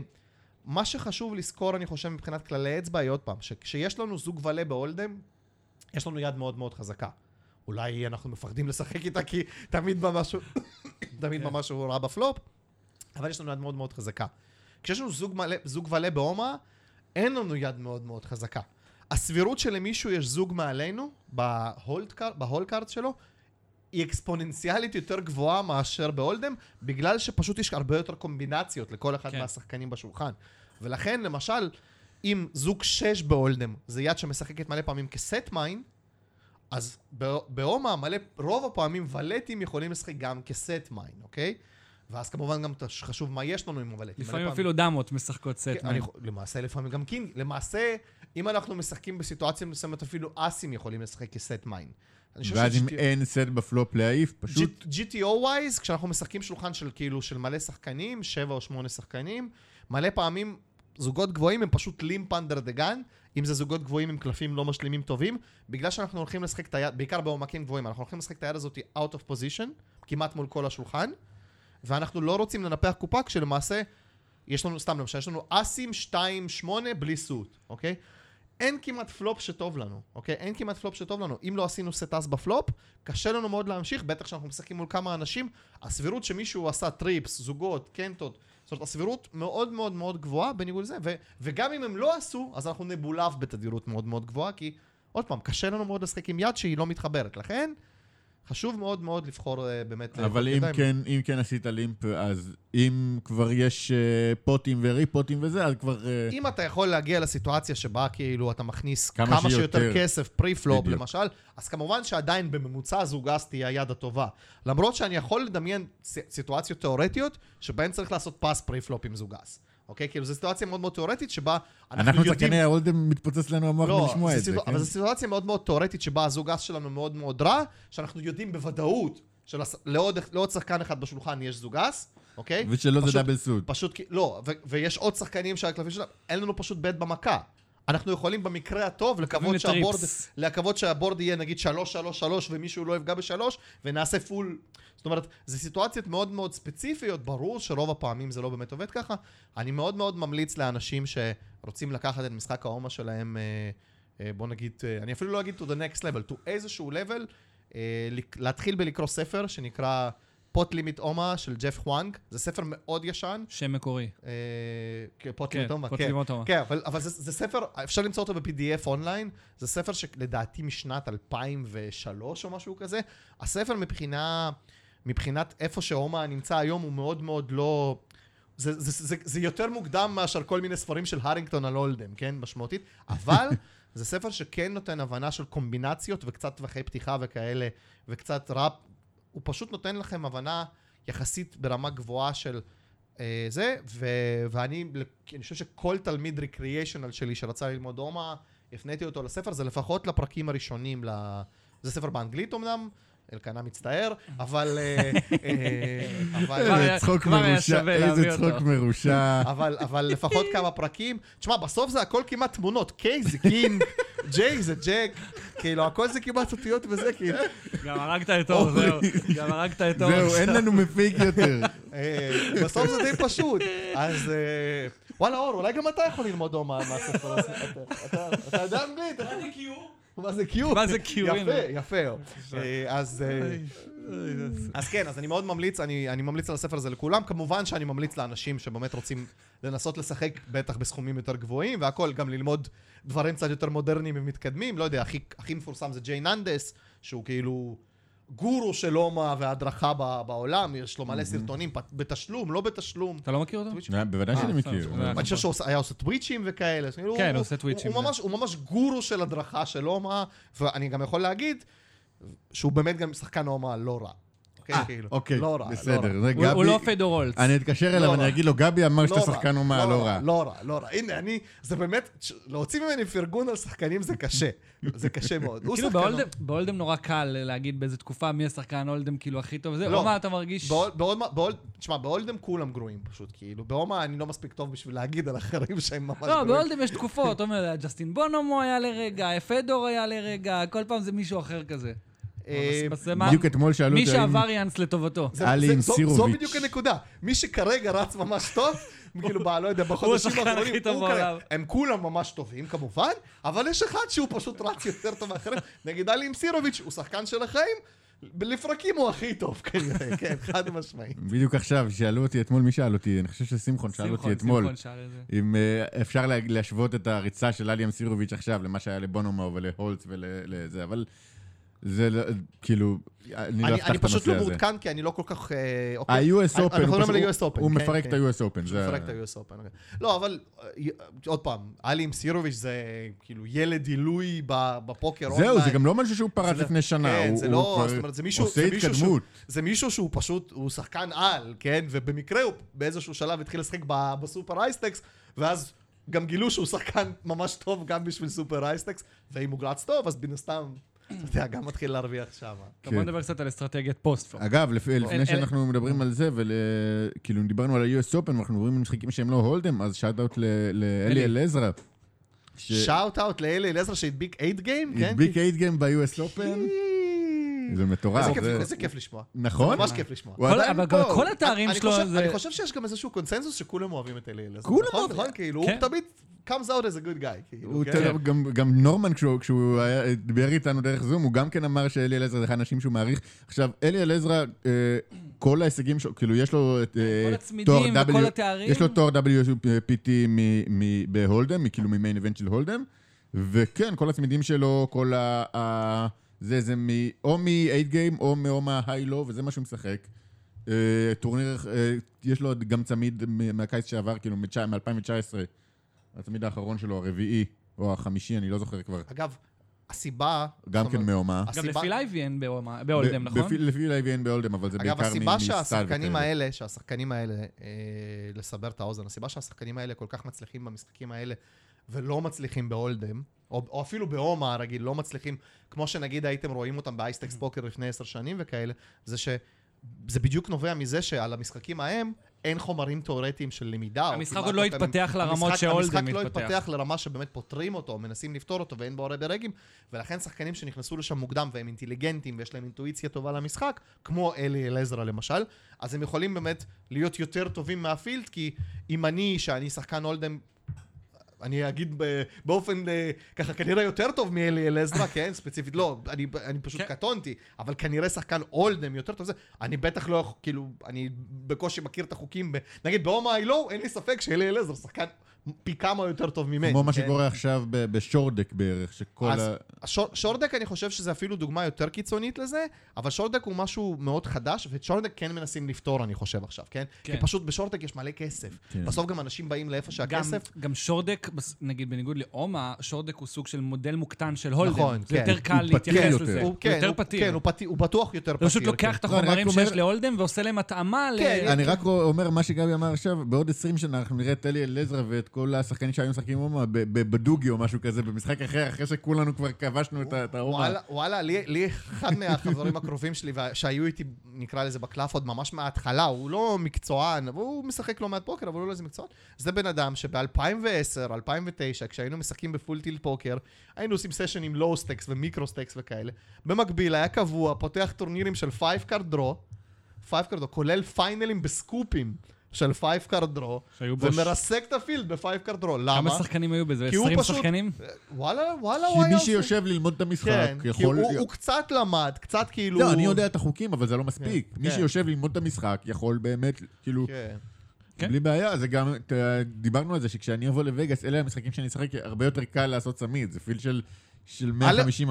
מה שחשוב לזכור, אני חושב, מבחינת כללי אצבע, היא עוד פעם, שכשיש לנו זוג ולה ב Hold'em, יש לנו יד מאוד מאוד חזקה. אולי אנחנו מפחדים לשחק איתה כי תמיד בא משהו, תמיד בא משהו רע בפלופ, אבל יש לנו יד מאוד מאוד חזקה. כשיש לנו זוג, מלא, זוג ולה בהומה, אין לנו יד מאוד מאוד חזקה. הסבירות שלמישהו יש זוג מעלינו, ב hole card, ב hole card שלו, היא אקספוננציאלית יותר גבוהה מאשר ב Hold'em, בגלל שפשוט יש הרבה יותר קומבינציות לכל אחד כן. מהשחקנים בשולחן. ולכן, למשל, אם זוג 6 ב Hold'em זה יד שמשחקת מלא פעמים כ set mine, אז ב- בהומה מלא, רוב הפעמים ולטים יכולים לשחק גם כ set mine, אוקיי? ואז כמובן גם חשוב מה יש לנו עם הוולטים. לפעמים פעמים- אפילו דמות משחקות סט. כן. אני, למעשה לפעמים גם king. למעשה, אם אנחנו משחקים בסיטואציה מסוימת, אפילו אסים יכולים לשחק כ set mine. ואז אם אין set ב flop להעיף, פשוט... GTO wise, כשאנחנו משחקים שולחן של כאילו של מלא שחקנים, שבע או שמונה שחקנים, מלא פעמים זוגות גבוהים הם פשוט limp under the gun, אם זה זוגות גבוהים עם קלפים לא משלימים טובים, בגלל שאנחנו הולכים לשחק את היד, בעיקר בעומקים גבוהים, אנחנו הולכים לשחק את היד הזאת out of position, כמעט מול כל השולחן, ואנחנו לא רוצים לנפח קופה כשלמעשה, יש לנו, סתם למשל, יש לנו אסים 2-8 בלי suit, אוקיי? אין כמעט פלופ שטוב לנו, אוקיי? אין כמעט פלופ שטוב לנו. אם לא עשינו set אס ב flop, קשה לנו מאוד להמשיך, בטח כשאנחנו משחקים מול כמה אנשים, הסבירות שמישהו עשה trips, זוגות, קנטות, זאת אומרת, הסבירות מאוד מאוד מאוד גבוהה בניגוד לזה, ו- וגם אם הם לא עשו, אז אנחנו נבולף בתדירות מאוד מאוד גבוהה, כי עוד פעם, קשה לנו מאוד לשחק עם יד שהיא לא מתחברת. לכן, חשוב מאוד מאוד לבחור uh, באמת... אה, אבל אם. כן, אם כן עשית limp, אז אם כבר יש אה, פוטים וריפוטים וזה, אז כבר... אה, אם אתה יכול להגיע לסיטואציה שבה כאילו אתה מכניס כמה כמה, שיותר שיותר. כסף pre-flop. למשל, אז כמובן שעדיין בממוצע זוג אס תהיה היד הטובה. למרות שאני יכול לדמיין סיטואציות תיאורטיות שבהן צריך לעשות פס pre-flop עם זוג אס. אוקיי? כאילו זו סיטואציה מאוד מאוד תיאורטית שבה אנחנו, אנחנו יודעים... צרכני ה Hold'em מתפוצץ לנו המוח לא, מלשמוע זה את זה, סיטואציה- כן? אבל זו סיטואציה מאוד מאוד תיאורטית שבה הזוגס שלנו מאוד מאוד רע, שאנחנו יודעים בוודאות שלעוד לעוד שחקן אחד בשולחן יש זוג אס, אוקיי? ושלא זה דאבל סוט. פשוט כי, לא, ו- ויש עוד שחקנים שהקלפים שלהם, אין לנו פשוט בית במכה. אנחנו יכולים במקרה הטוב לקוות. שהבורד, לקוות שהבורד יהיה נגיד 3-3-3 ומישהו לא יפגע בשלוש ונעשה פול. זאת אומרת, זה סיטואציות מאוד מאוד ספציפיות, ברור שרוב הפעמים זה לא באמת עובד ככה. אני מאוד מאוד ממליץ לאנשים שרוצים לקחת את משחק ההומה שלהם, אה, אה, בוא נגיד, אה, אני אפילו לא אגיד to the next level, to איזשהו level, להתחיל בלקרוא ספר שנקרא Pot Limit Omaha של ג'ף חואנג. זה ספר מאוד ישן. שם מקורי. Pot Limit Pot כן. Limit Omaha. כן, אבל, אבל זה, זה ספר, אפשר למצוא אותו ב-PDF אונליין, זה ספר שלדעתי משנת 2003 או משהו כזה. הספר מבחינה, מבחינת איפה שהומה נמצא היום הוא מאוד מאוד לא... זה, זה, זה, זה, זה יותר מוקדם מאשר כל מיני ספרים של הרינגטון על Hold'em, כן? משמעותית. אבל זה ספר שכן נותן הבנה של קומבינציות וקצת טווחי פתיחה וכאלה, וקצת ראפ. הוא פשוט נותן לכם הבנה יחסית ברמה גבוהה של אה, זה, ו, ואני אני חושב שכל תלמיד ריקריאיישנל שלי שרצה ללמוד הומה, הפניתי אותו לספר, זה לפחות לפרקים הראשונים, ל... זה ספר באנגלית אמנם, אלקנה מצטער, אבל... אה, אה, איזה צחוק מרושע, איזה צחוק. מרושע. אבל, אבל לפחות כמה פרקים. תשמע, בסוף זה הכל כמעט תמונות. קיי זה קינג, ג'יי זה ג'ק, כאילו, הכל זה כמעט אותיות וזה, כאילו. גם הרגת את אור. זהו. גם הרגת את אור. זהו, אין לנו מפיק יותר. אה, בסוף זה די פשוט. אז וואלה, אור, אולי גם אתה יכול ללמוד מה- מהספר הזה. אתה- יודע אנגלית? מה זה קיו? מה זה קיו? יפה. יפה. אה, אז... אה, אז כן, אז אני מאוד ממליץ, אני, אני ממליץ על הספר הזה לכולם. כמובן שאני ממליץ לאנשים שבאמת רוצים לנסות לשחק, בטח בסכומים יותר גבוהים, והכל, גם ללמוד דברים קצת יותר מודרניים ומתקדמים. לא יודע, הכי, הכי מפורסם זה ג'יי ננדס, שהוא כאילו גורו של הומה והדרכה ב- בעולם, יש לו מלא סרטונים בתשלום, לא בתשלום. אתה לא מכיר אותו? אה, בוודאי שאני אה, מכיר. בסדר, אבל- בסדר. אני חושב שהוא היה עושה טוויצ'ים וכאלה. כן, הוא עושה טוויצ'ים. ממש, הוא ממש גורו של הדרכה של הומה, ואני גם יכול להגיד שהוא באמת גם שחקן הומה לא רע. כן, כאילו. אוקיי, לא רע, בסדר. לא רע. זה הוא- גבי- לא פדור הולץ. אני אתקשר אליו, לא אני. אגיד לו, גבי אמר שאתה לא שחקן אומה, לא רע. לא רע, לא רע. הנה, אני, זה באמת, להוציא ממני פרגון על שחקנים זה קשה. זה קשה מאוד. הוא כאילו שחקן בהולדם- בהולדם נורא קל להגיד באיזה תקופה מי השחקן הולדם כאילו הכי טוב. זה, לא. או מה אתה מרגיש? תשמע, בהולדם כולם גרועים פשוט, כאילו. בהומה אני לא מספיק טוב בשביל להגיד על אחרים שהם ממש לא, גרועים. בהולדם יש תקופות, אתה אומר, ג'סטין בונומו היה לרגע, פדור היה לרגע, כל פעם זה מישהו אחר כזה. אה, בדיוק אתמול שאלו מי אותי האם... שהווריאנס לטובתו. זה- עם זו- זו סירוביץ'. בדיוק הנקודה. מי שכרגע רץ ממש טוב, כאילו, לא יודע, בחודשים האחרונים. הם כולם ממש טובים כמובן, אבל יש אחד שהוא פשוט רץ יותר טוב מאחרים. נגיד אלי עם סירוביץ', הוא שחקן של החיים, לפרקים הוא הכי טוב כנראה, כן, חד משמעי. בדיוק עכשיו, שאלו אותי אתמול, מי שאל אותי? אני חושב ששמחון שאל אותי אתמול. שמחון שאל את זה. אם אה, אפשר לה- להשוות את הריצה של אלי אמסירוביץ' עכשיו למה שהיה לבונומו ולהולץ ולזה, אבל זה לא- כאילו, אני לא אני אפתח אני את פשוט הנושא לא הזה. מעודכן, כי אני לא כל כך... אה, אוקיי. ה-US Open, הוא מדברים על פשוט- ה-US Open, הוא כן, מפרק את כן. ה-US Open. שהוא זה- מפרק את ה-US Open. אוקיי. לא, אבל עוד פעם, אלי עם סירוביץ' זה כאילו ילד עילוי בפוקר זהו, זה גם לא משהו שהוא פרץ זה- לפני שנה, כן, הוא זה הוא לא, זאת אומרת, זה מישהו, עושה זה מישהו שהוא, התקדמות. זה מישהו שהוא פשוט, הוא שחקן על, כן? ובמקרה הוא באיזשהו שלב התחיל לשחק בסופר אייסטקס, ואז גם גילו שהוא שחקן ממש טוב גם בשביל סופר אייסטקס, ואם הוא רץ טוב, אז מן הסתם, אתה יודע, גם מתחיל להרוויח שם. טוב, בוא כן. נדבר קצת על אסטרטגיית פוסט. אגב, אל- לפני שאנחנו מדברים על זה, וכאילו דיברנו על ה-US Open, ואנחנו מדברים על משחקים שהם לא Hold'em, אז shout out לאלי אלי. אלעזרה. ש- shout out לאלי אלעזר שהדביק 8 game, כן? הדביק 8 game ב-US Open, זה מטורף. איזה כיף- לשמוע. נכון? ממש כיף לשמוע. אבל כל התארים שלו. אני חושב שיש גם איזשהו קונצנזוס שכולם אוהבים את אלי אלעזר. כולם נכון? אוהבים. נכון? כאילו, כן. הוא תמיד comes out as a good guy. כאילו, הוא כן? תראה, גם- גם נורמן, כשהוא- כשהוא היה- דיבר איתנו דרך זום, הוא גם כן אמר שאלי אלעזר זה אחד האנשים שהוא מעריך. עכשיו, אלי אלעזרה, אה, כל ההישגים שלו, כאילו, יש לו את אה, כל תואר הצמידים W, וכל התארים. יש לו תואר WPT מ- מ- בהולדם, כאילו ממיין איבנט של הולדם, וכן, כל הצמידים שלו, כל ה... ה- זה, זה מ... או מ-8 גיים או או מה-high-low, וזה מה שהוא משחק. אה, טורניר, אה, יש לו גם צמיד מ- מהקיץ שעבר, כאילו, מ-2019. הצמיד האחרון שלו, הרביעי, או החמישי, אני לא זוכר כבר. אגב, הסיבה... גם כן מאומה. גם הסיבה- לפיל אייבי אין ב Hol-Omaha- ב Hold'em, ב- נכון? בפי- לפיל אייבי אין ב Hold'em, אבל זה בעיקר אגב, מ- הסיבה שהשחקנים. האלה, שהשחקנים האלה, אה, לסבר את האוזן, הסיבה שהשחקנים האלה כל כך מצליחים במשחקים האלה ולא מצליחים ב Hold'em, או, או אפילו בהומה הרגיל, לא מצליחים, כמו שנגיד הייתם רואים אותם ב High Stakes Poker לפני עשר שנים וכאלה, זה שזה בדיוק נובע מזה שעל המשחקים ההם אין חומרים תיאורטיים של למידה. המשחק עוד לא. התפתח לרמות המשחק- שהולדם המשחק לא התפתח. לרמה שבאמת פותרים אותו, מנסים לפתור אותו ואין בו הרי ברגים, ולכן שחקנים שנכנסו לשם מוקדם והם אינטליגנטים ויש להם אינטואיציה טובה למשחק, כמו אלי אלעזרה למשל, אז הם יכולים באמת להיות יותר טובים מהפילד, כי אם אני, שאני שחקן הולדם, אני אגיד באופן אה, ככה כנראה יותר טוב מאלי אלעזרה, כן? ספציפית לא, אני, אני פשוט כן. קטונתי, אבל כנראה שחקן הולדם יותר טוב זה, אני בטח לא, כאילו, אני בקושי מכיר את החוקים, ב, נגיד באומה אילו, אין לי ספק שאלי אלעזר שחקן פי כמה יותר טוב ממני. כמו מה כן? שקורה עכשיו ב- בשורדק בערך, שכל אז ה... השור- שורדק אני חושב שזה אפילו דוגמה יותר קיצונית לזה, אבל שורדק הוא משהו מאוד חדש, ואת שורדק כן מנסים לפתור אני חושב עכשיו, כן? כן. כי פשוט בשורדק יש מלא כסף. כן. בסוף גם אנשים באים לאיפה גם, שהכסף... גם שורדק, בס- נגיד בניגוד לאומה, שורדק הוא סוג של מודל מוקטן של הולדם. נכון, זה כן. יותר קל להתייחס יותר. לזה. הוא, כן, יותר הוא, פתיר. כן, הוא, פתיר, הוא בטוח יותר פתיר. הוא פשוט לוקח את לא, החומרים שיש להולדם ועושה להם התאמה ל... כן, אני רק אומר מה שגבי אמר עכשיו, בעוד 20 שנה אנחנו נראה את אלי אלעזרה ואת כל כל השחקנים שהיו משחקים ב- בדוגי או משהו כזה, במשחק אחר, אחרי שכולנו כבר כבשנו את ה- את ההומה. וואלה, לי, אחד מהחברים הקרובים שלי שהיו איתי, נקרא לזה בקלף עוד ממש מההתחלה, הוא לא מקצוען, הוא משחק לא מעט פוקר, אבל הוא לא איזה מקצוען. זה בן אדם שב-2010, 2009, כשהיינו משחקים בפול טיל פוקר, היינו עושים session עם low stakes ו micro stakes וכאלה. במקביל, היה קבוע, פותח טורנירים של 5 card draw, 5 card draw, כולל פיינלים בסקופים של 5 card draw, ומרסק את ה field ב-5 card draw. למה? כמה שחקנים היו בזה? כי הוא 20 פשוט- שחקנים? וואלה, וואלה, כי הוא היה מי עושה... שיושב ללמוד את המשחק כן, כי יכול... הוא, הוא קצת למד, קצת כאילו... לא, אני יודע את החוקים, אבל זה לא מספיק. כן, מי כן. שיושב ללמוד את המשחק יכול באמת, כאילו, כן. כן. בלי בעיה, זה גם, דיברנו על זה שכשאני אבוא לווגאס, אלה המשחקים שאני אשחק, הרבה יותר קל לעשות צמיד, זה פיל של של 150-200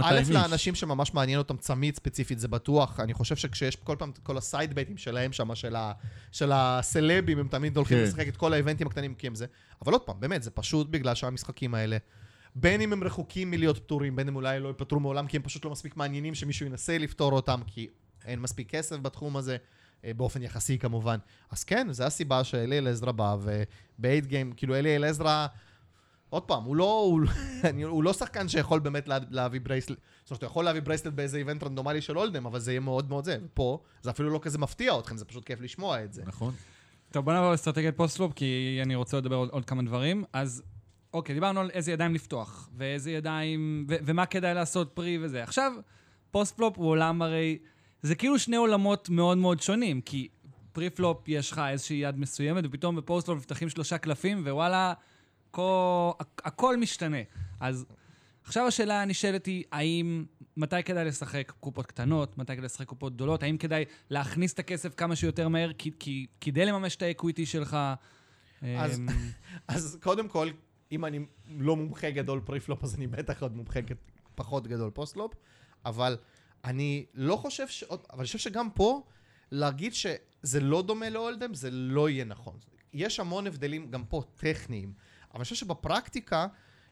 א', איש. לאנשים שממש מעניין אותם צמיד ספציפית, זה בטוח. אני חושב שכשיש כל פעם כל הסייד בייטים שלהם שם, של, ה, של הסלבים, הם תמיד הולכים כן. לשחק את כל האיבנטים הקטנים כי הם זה. אבל עוד פעם, באמת, זה פשוט בגלל שהמשחקים האלה, בין אם הם רחוקים מלהיות פתורים, בין אם אולי לא ייפתרו מעולם, כי הם פשוט לא מספיק מעניינים שמישהו ינסה לפתור אותם, כי אין מספיק כסף בתחום הזה. אה, באופן יחסי כמובן. אז כן, זו הסיבה שאלי אלעזרא בא, וב eight game, כאילו אלי אלעזרא, עוד פעם, הוא לא, הוא, הוא לא שחקן שיכול באמת לה, להביא bracelet, זאת אומרת, הוא יכול להביא bracelet באיזה event רנדומלי של Hold'em, אבל זה יהיה מאוד מאוד זה. פה, זה אפילו לא כזה מפתיע אתכם, זה פשוט כיף לשמוע את זה. נכון. טוב, בוא נעבור לאסטרטגיית post-flop, כי אני רוצה לדבר עוד, עוד כמה דברים. אז, אוקיי, דיברנו על איזה ידיים לפתוח, ואיזה ידיים, ו- ומה כדאי לעשות pre וזה. עכשיו, post-flop הוא עולם הרי, זה כאילו שני עולמות מאוד מאוד שונים, כי pre-flop יש לך איזושהי יד מסוימת, ופתאום ב post-flop נפתחים שלושה קלפים, ווואלה, כל, הכ- הכל משתנה. אז עכשיו השאלה הנשאלת היא, האם, מתי כדאי לשחק קופות קטנות, מתי כדאי לשחק קופות גדולות, האם כדאי להכניס את הכסף כמה שיותר מהר כי, כי, כדי לממש את ה equity שלך? אז- אמ, אז קודם כל, אם אני לא מומחה גדול pre-flop, אז אני בטח עוד מומחה פחות גדול post-flop, אבל אני לא חושב ש... אבל אני חושב שגם פה, להגיד שזה לא דומה ל Hold'em, זה לא יהיה נכון. יש המון הבדלים, גם פה, טכניים, אבל אני חושב שבפרקטיקה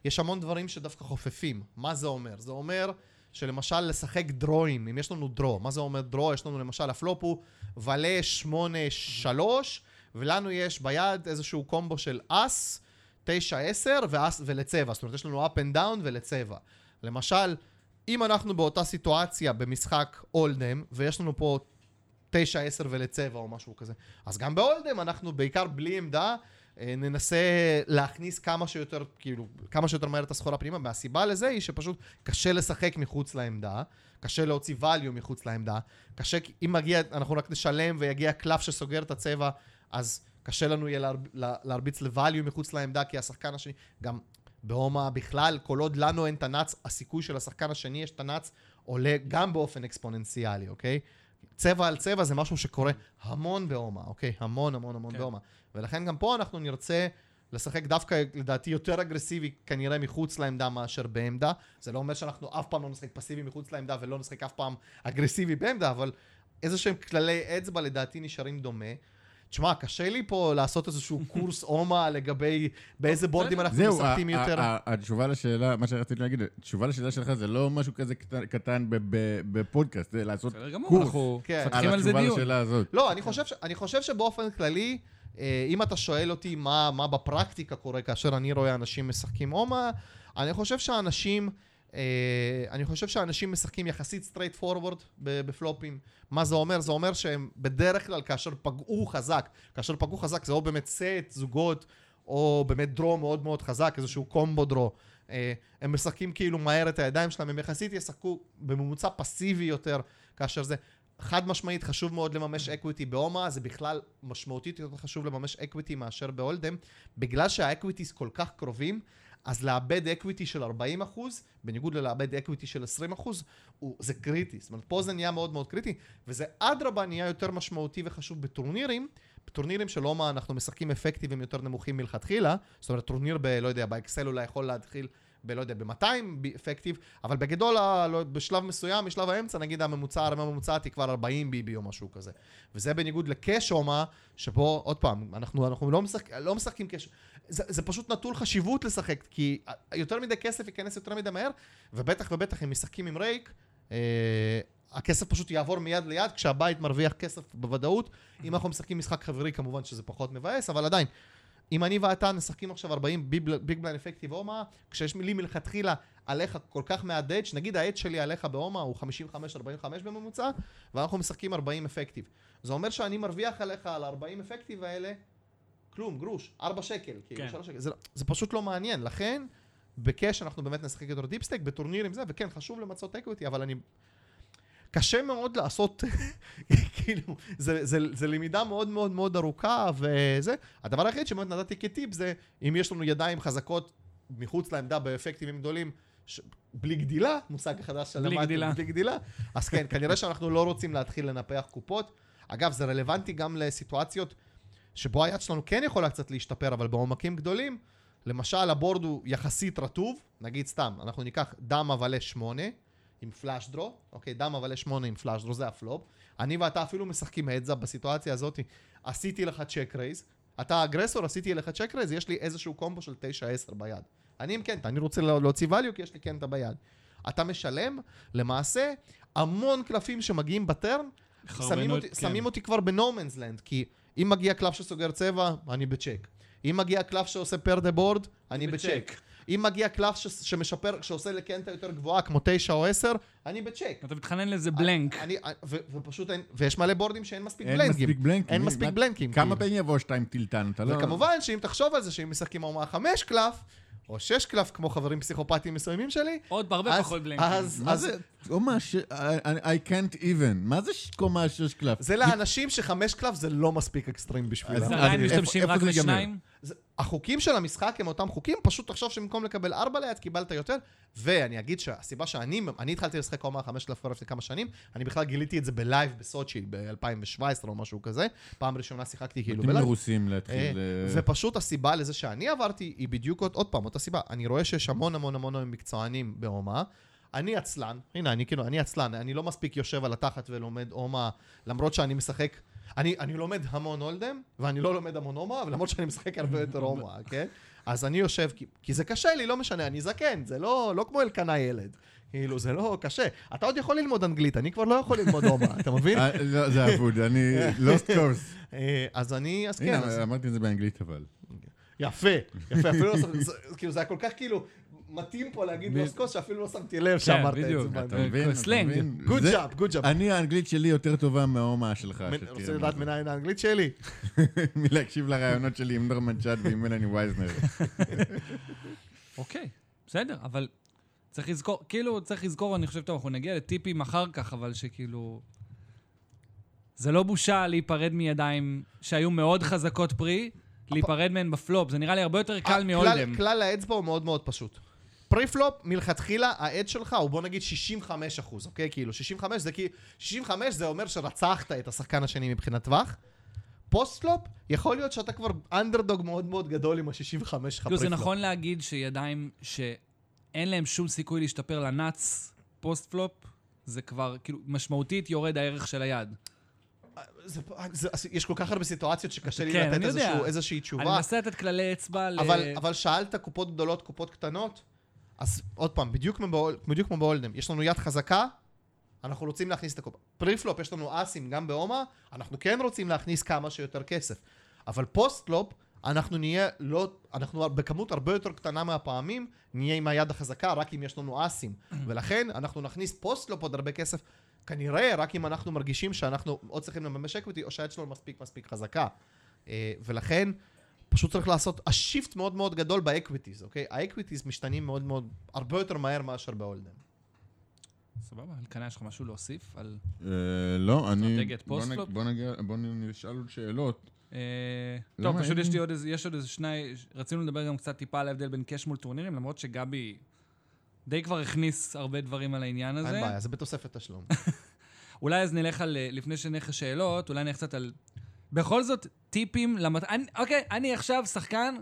יש המון דברים שדווקא חופפים. מה זה אומר? זה אומר שלמשל לשחק דרואים, אם יש לנו draw, מה זה אומר draw? יש לנו למשל, הפלופ הוא ולה 8-3, ולנו יש ביד איזשהו קומבו של אס, 9-10 ואס ולצבע, זאת אומרת יש לנו up and down ולצבע. למשל, אם אנחנו באותה סיטואציה במשחק אולדם, ויש לנו פה 9-10 ולצבע או משהו כזה, אז גם באולדם אנחנו בעיקר בלי עמדה, ננסה להכניס כמה שיותר, כאילו, כמה שיותר מהר את הסחורה פנימה, והסיבה לזה היא שפשוט קשה לשחק מחוץ לעמדה, קשה להוציא value מחוץ לעמדה, קשה, אם מגיע, אנחנו רק נשלם ויגיע קלף שסוגר את הצבע, אז קשה לנו יהיה להרב, לה- להרביץ ל-value מחוץ לעמדה, כי השחקן השני, גם בהומה בכלל, כל עוד לנו אין הנאץ, הסיכוי של השחקן השני יש הנאץ, עולה גם באופן אקספוננציאלי, אוקיי? צבע על צבע זה משהו שקורה המון בהומה, אוקיי? המון המון המון כן. בהומה. ולכן גם פה אנחנו נרצה לשחק דווקא, לדעתי, יותר אגרסיבי כנראה מחוץ לעמדה מאשר בעמדה. זה לא אומר שאנחנו אף פעם לא נשחק פסיבי מחוץ לעמדה ולא נשחק אף פעם אגרסיבי בעמדה, אבל איזה שהם כללי אצבע לדעתי נשארים דומה. תשמע, קשה לי פה לעשות איזשהו קורס אומה לגבי באיזה בורדים אנחנו זהו, משחקים יותר. ה- התשובה לשאלה, מה שרציתי להגיד, התשובה לשאלה שלך זה לא משהו כזה קטן- בפודקאסט, זה לעשות בסדר גמור, קורס אנחנו כן. מפתחים על התשובה דיון. לשאלה הזאת. לא, אני חושב, שבאופן כללי, אם אתה שואל אותי מה, מה בפרקטיקה קורה כאשר אני רואה אנשים משחקים אומה, אני חושב שאנשים, אה, אני חושב שאנשים משחקים יחסית straightforward בפלופים. מה זה אומר? זה אומר שהם בדרך כלל כאשר פגעו חזק, כאשר פגעו חזק זה או באמת סט, זוגות, או באמת draw מאוד מאוד חזק, איזשהו combo draw. אה, הם משחקים כאילו מהר את הידיים שלהם, הם יחסית ישחקו בממוצע פסיבי יותר, כאשר זה חד משמעית חשוב מאוד לממש equity ב Omaha, זה בכלל משמעותית יותר חשוב לממש equity מאשר ב Hold'em, בגלל שה equities כל כך קרובים, אז לאבד equity של 40 אחוז, בניגוד ללאבד equity של 20 אחוז, זה קריטי. זאת אומרת, פה זה נהיה מאוד מאוד קריטי, וזה אדרבה נהיה יותר משמעותי וחשוב בטורנירים. בטורנירים של הומה אנחנו משחקים אפקטיבים יותר נמוכים מלכתחילה, זאת אומרת טורניר ב... לא יודע, באקסל אולי יכול להתחיל ב... לא יודע, ב-200 effective, אבל בגדול, לא- בשלב מסוים, משלב האמצע, נגיד הממוצע, הרמה הממוצעת היא כבר 40 BB או משהו כזה. וזה בניגוד ל cash Omaha, שבו, עוד פעם, אנחנו, אנחנו לא, משחק, לא משחקים cash, זה, זה פשוט נטול חשיבות לשחק, כי יותר מדי כסף ייכנס יותר מדי מהר, ובטח ובטח אם משחקים עם rake, אה, הכסף פשוט יעבור מיד ליד, כשהבית מרוויח כסף בוודאות. אם אנחנו משחקים משחק חברי, כמובן שזה פחות מבאס, אבל עדיין. אם אני ואתה משחקים עכשיו 40 big blind effective Omaha, כשיש לי מלכתחילה עליך כל כך מעט edge, נגיד ה edge שלי עליך בהומה הוא 55-45 בממוצע, ואנחנו משחקים 40 effective. זה אומר שאני מרוויח עליך על 40 effective האלה, כלום, גרוש, 4 שקל, כאילו, כן. 3 שקל. זה, לא- זה פשוט לא מעניין, לכן, ב cash אנחנו באמת נשחק יותר deep stack, בטורנירים זה, וכן, חשוב למצות equity, אבל אני... קשה מאוד לעשות, כאילו, זה, זה, זה למידה מאוד מאוד מאוד ארוכה וזה. הדבר היחיד שבאמת נתתי כטיפ זה, אם יש לנו ידיים חזקות מחוץ לעמדה באפקטיבים גדולים, ש... בלי גדילה, מושג חדש שלמדתי. בלי גדילה, אז כן, כנראה שאנחנו לא רוצים להתחיל לנפח קופות. אגב, זה רלוונטי גם לסיטואציות שבו היד שלנו כן יכולה קצת להשתפר, אבל בעומקים גדולים, למשל ה board הוא יחסית רטוב, נגיד סתם, אנחנו ניקח דמה ואלט 8 עם flush draw, אוקיי, דמה ואלט 8 עם flush draw, זה הפלופ. אני ואתה אפילו משחקים heads-up בסיטואציה הזאת, עשיתי לך check raise, אתה aggressor, עשיתי לך check raise, יש לי איזשהו קומבו של 9-10 ביד. אני עם קנטה, אני רוצה לה- להוציא value כי יש לי קנטה ביד. אתה משלם, למעשה, המון קלפים שמגיעים ב turn, שמים אותי, כן. שמים אותי כבר ב no man's land, כי אם מגיע קלף שסוגר צבע, אני בצ'ק. אם מגיע קלף שעושה pair the board, אני ב check. ב check. אם מגיע קלף ש- שמשפר, שעושה לקנטה יותר גבוהה, כמו 9 או 10, אני בצ'ק. אתה מתחנן לאיזה blank. אני, ו- ופשוט אין, ויש מלא בורדים שאין מספיק אין בלנקים. מספיק בלנקים. אין מספיק בלנקים. כמה כאילו. פעמים יבוא שתיים טילטן? אתה לא... וכמובן שאם תחשוב על זה שאם משחקים אומה 5 קלף, או 6 קלף, כמו חברים פסיכופטיים מסוימים שלי, עוד הרבה פחות בלנקים. אז, מה אז זה? קומה ש... I I can't even. מה זה ש- קומה שש קלף? זה לאנשים שחמש קלף זה לא מספיק אקסטרים בשבילם. אז- זה עדיין משתמשים רק? בשניים? החוקים של המשחק הם אותם חוקים, פשוט תחשוב שבמקום לקבל 4 ליד קיבלת יותר, ואני אגיד שהסיבה שאני, אני התחלתי לשחק קומה 5 קלף כבר לפני כמה שנים, אני בכלל גיליתי את זה ב live בסוצ'י ב-2017 או משהו כזה, פעם ראשונה שיחקתי כאילו ב live. מרוסים אה, להתחיל... אה, ופשוט הסיבה לזה שאני עברתי היא בדיוק עוד, פעם, אותה סיבה. אני רואה שיש המון המון המון המון מקצוענים בהומה. אני עצלן, הנה, אני כאילו, אני עצלן, אני לא מספיק יושב על התחת ולומד הומה, למרות שאני משחק, אני, אני לומד המון Hold'em, ואני לא לומד המון הומה, ולמרות שאני משחק הרבה יותר הומה, כן? אז אני יושב, כי, כי זה קשה לי, לא משנה, אני זקן, זה לא, לא כמו אלקנה ילד. כאילו, זה לא קשה. אתה עוד יכול ללמוד אנגלית, אני כבר לא יכול ללמוד הומה, אתה מבין? אה, לא, זה אבוד, אני... lost cause. אה, אז אני, אז כן. הנה, אמרתי את זה באנגלית אבל. יפה, יפה, אפילו לא כאילו זה היה כל כך כאילו מתאים פה להגיד cause, שאפילו לא שמתי לב שאמרת את זה. אתה מבין? אתה סלנג. good job, good job. אני, האנגלית שלי יותר טובה מההומה שלך. רוצה לדעת. מנין האנגלית שלי? מלהקשיב לראיונות שלי עם נורמן צ'אד ועם מלאני וייזנר. אוקיי, בסדר, אבל צריך לזכור, כאילו, צריך לזכור, אני חושב, טוב, אנחנו נגיע לטיפים אחר כך, אבל שכאילו... זה לא בושה להיפרד מידיים שהיו מאוד חזקות pre, להיפרד מהן בפלופ. זה נראה לי הרבה יותר קל הכלל- מ Hold'em. כלל האצבע הוא מאוד מאוד פשוט. pre-flop, מלכתחילה, ה edge שלך הוא בוא נגיד 65 אחוז, אוקיי? כאילו, 65 זה כי... 65 זה אומר שרצחת את השחקן השני מבחינת טווח. post-flop, יכול להיות שאתה כבר אנדרדוג מאוד מאוד גדול עם ה-65 שלך כאילו, זה pre-flop. נכון להגיד שידיים שאין להם שום סיכוי להשתפר ל nuts post-flop, זה כבר, כאילו, משמעותית יורד הערך של היד. זה, זה, יש כל כך הרבה סיטואציות שקשה לי כן, לתת. איזשהו, איזושהי תשובה. אני מנסה לתת כללי אצבע ל... אבל, אבל שאלת קופות גדולות, קופות קטנות, אז עוד פעם, בדיוק כמו, בהול- בדיוק כמו ב Hold'em, יש לנו יד חזקה, אנחנו רוצים להכניס את הקופה. pre-flop, יש לנו אסים גם בהומה, אנחנו כן רוצים להכניס כמה שיותר כסף. אבל post-flop, אנחנו נהיה לא, אנחנו בכמות הרבה יותר קטנה מהפעמים, נהיה עם היד החזקה רק אם יש לנו אסים. ולכן אנחנו נכניס post-flop עוד הרבה כסף, כנראה רק אם אנחנו מרגישים שאנחנו עוד צריכים לממש equity, או שהיד שלנו מספיק מספיק חזקה. אה, ולכן, פשוט צריך לעשות ה shift מאוד מאוד גדול ב equities, אוקיי? ה equities משתנים מאוד מאוד, הרבה יותר מהר מאשר ב Hold'em. סבבה, אלקנה, יש לך משהו להוסיף על... אה, לא, אני... בוא נשאל עוד שאלות. אה, טוב, פשוט יש לי עוד איזה, יש עוד איזה שני, רצינו לדבר גם קצת טיפה על ההבדל בין קאש מול טורנירים, למרות שגבי די כבר הכניס הרבה דברים על העניין הזה. אין בעיה, זה בתוספת תשלום. אולי אז נלך על, אה, לפני שנלך לשאלות, אולי נלך קצת על... בכל זאת, טיפים למת... אני, אוקיי, אני עכשיו שחקן,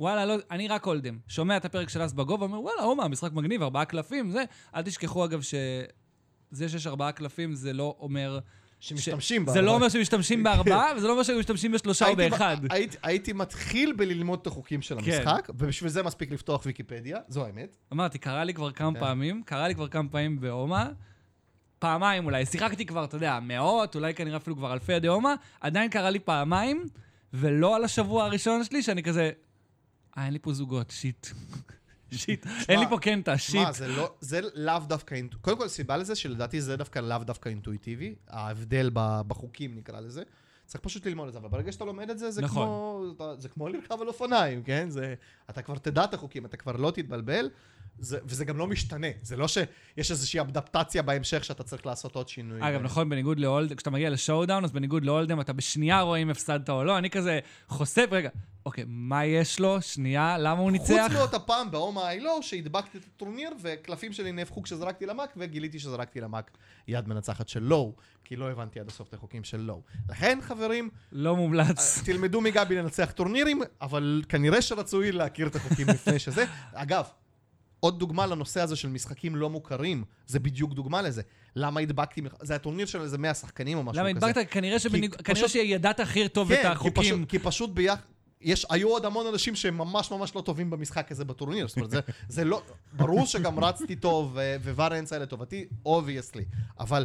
וואלה, לא, אני רק הולדם. שומע את הפרק של אס בגובה, אומר, וואלה, הומה, משחק מגניב, ארבעה קלפים, זה. אל תשכחו, אגב, שזה שיש ארבעה קלפים, זה לא אומר... שמשתמשים בה. זה לא אומר שמשתמשים בארבעה, וזה לא אומר שמשתמשים בשלושה או באחד. הייתי- הייתי מתחיל בללמוד את החוקים של כן. המשחק, ובשביל זה מספיק לפתוח ויקיפדיה, זו האמת. אמרתי, קרה לי כבר כמה כן. פעמים, קרה לי כבר כמה פעמים בהומה, פעמיים אולי, שיחקתי כבר, אתה יודע, מאות, אולי כנראה אפילו כבר אלפי עדי הומה, עדיין קרה לי פעמיים, ולא על השבוע הראשון שלי, שאני כזה, אה, אין לי פה זוגות, shit. shit. אין לי פה קנטה, shit. מה, זה לא, זה לאו דווקא, קודם כל, סיבה לזה שלדעתי זה דווקא לאו דווקא אינטואיטיבי, ההבדל בחוקים נקרא לזה. צריך פשוט ללמוד את זה, אבל ברגע שאתה לומד את זה, זה נכון. כמו, זה כמו לרכב על אופניים, כן? זה, אתה כבר תדע את החוקים, אתה כבר לא תתבלבל, זה, וזה גם לא משתנה. זה לא שיש איזושהי אדפטציה בהמשך שאתה צריך לעשות עוד שינוי. אגב, נכון, בניגוד ל Hold, כשאתה מגיע ל showdown, אז בניגוד ל Hold'em, אתה בשנייה רואה אם הפסדת או לא. אני כזה חושף, רגע, אוקיי, מה יש לו? שנייה, למה הוא ניצח? חוץ מאותה פעם באומה איילו, שהדבקתי את הטורניר, וקלפים שלי נהפכו כשזרקתי למאק, וגיליתי שזרקתי למאק יד מנצחת של לואו, כי לא הבנתי עד הסוף את החוקים של לואו. לכן, חברים, לא מומלץ. תלמדו מגבי לנצח טורנירים, אבל כנראה שרצוי להכיר את החוקים לפני שזה. אגב, עוד דוגמה לנושא הזה של משחקים לא מוכרים, זה בדיוק דוגמה לזה. למה הדבקתי, זה הטורניר של איזה 100 שחקנים או משהו למה כזה. הדבקת? כנראה שבניג- כי כנראה פשוט- שידעת הכי טוב את כן, כי החוקים. פשוט, כי פשוט ביחד... יש, היו עוד המון אנשים שהם ממש ממש לא טובים במשחק הזה בטורניר. זאת אומרת, זה, זה לא... ברור שגם רצתי טוב, ו variance היה לטובתי, obviously. אבל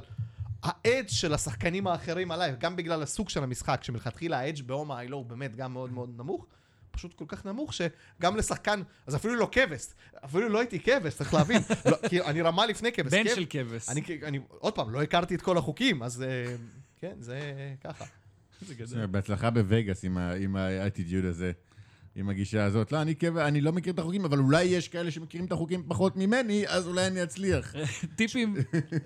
ה edge של השחקנים האחרים עליי, גם בגלל הסוג של המשחק, שמלכתחילה ה edge ב Omaha Hi-Lo הוא באמת גם מאוד מאוד נמוך, פשוט כל כך נמוך, שגם לשחקן, אז אפילו לא כבש, אפילו לא הייתי כבש, צריך להבין. לא, כי אני רמה לפני כבש. בן כבש- של כבש. אני, אני, עוד פעם, לא הכרתי את כל החוקים, אז אה, כן, זה ככה. בהצלחה בווגאס עם ה- עם האטיטיוד הזה, עם הגישה הזאת. לא, אני כב- אני לא מכיר את החוקים, אבל אולי יש כאלה שמכירים את החוקים פחות ממני, אז אולי אני אצליח. טיפים,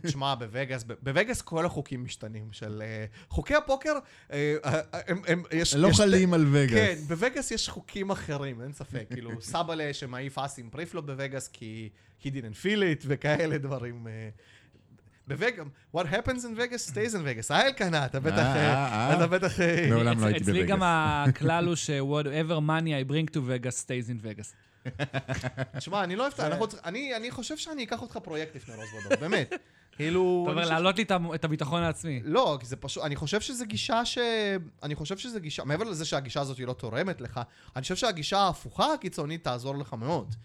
תשמע, בווגאס, בווגאס כל החוקים משתנים של... אה, חוקי הפוקר, אה, אה, הם, הם, יש... לא יש- חלים על כן, וגאס. בווגאס יש חוקים אחרים, אין ספק. כאילו, סבאלה שמעיף אסים pre-flop בווגאס כי he didn't feel it וכאלה דברים. בווגאס, what happens in Vegas stays in Vegas. אה, אלקנה, אתה בטח... אה, אה, אה. אתה בטח... מעולם לא הייתי אצלי גם בווגאס. הכלל הוא ש-whatever money I bring to Vegas stays in Vegas. תשמע, אני לא אוהב את אני חושב שאני אקח אותך פרויקט לפני רוזוודור, באמת. כאילו... אתה אומר, להעלות לי את הביטחון העצמי. לא, כי זה פשוט, אני חושב שזה גישה ש... אני חושב שזה גישה, מעבר לזה שהגישה הזאת היא לא תורמת לך, אני חושב שהגישה ההפוכה הקיצונית תעזור לך מאוד.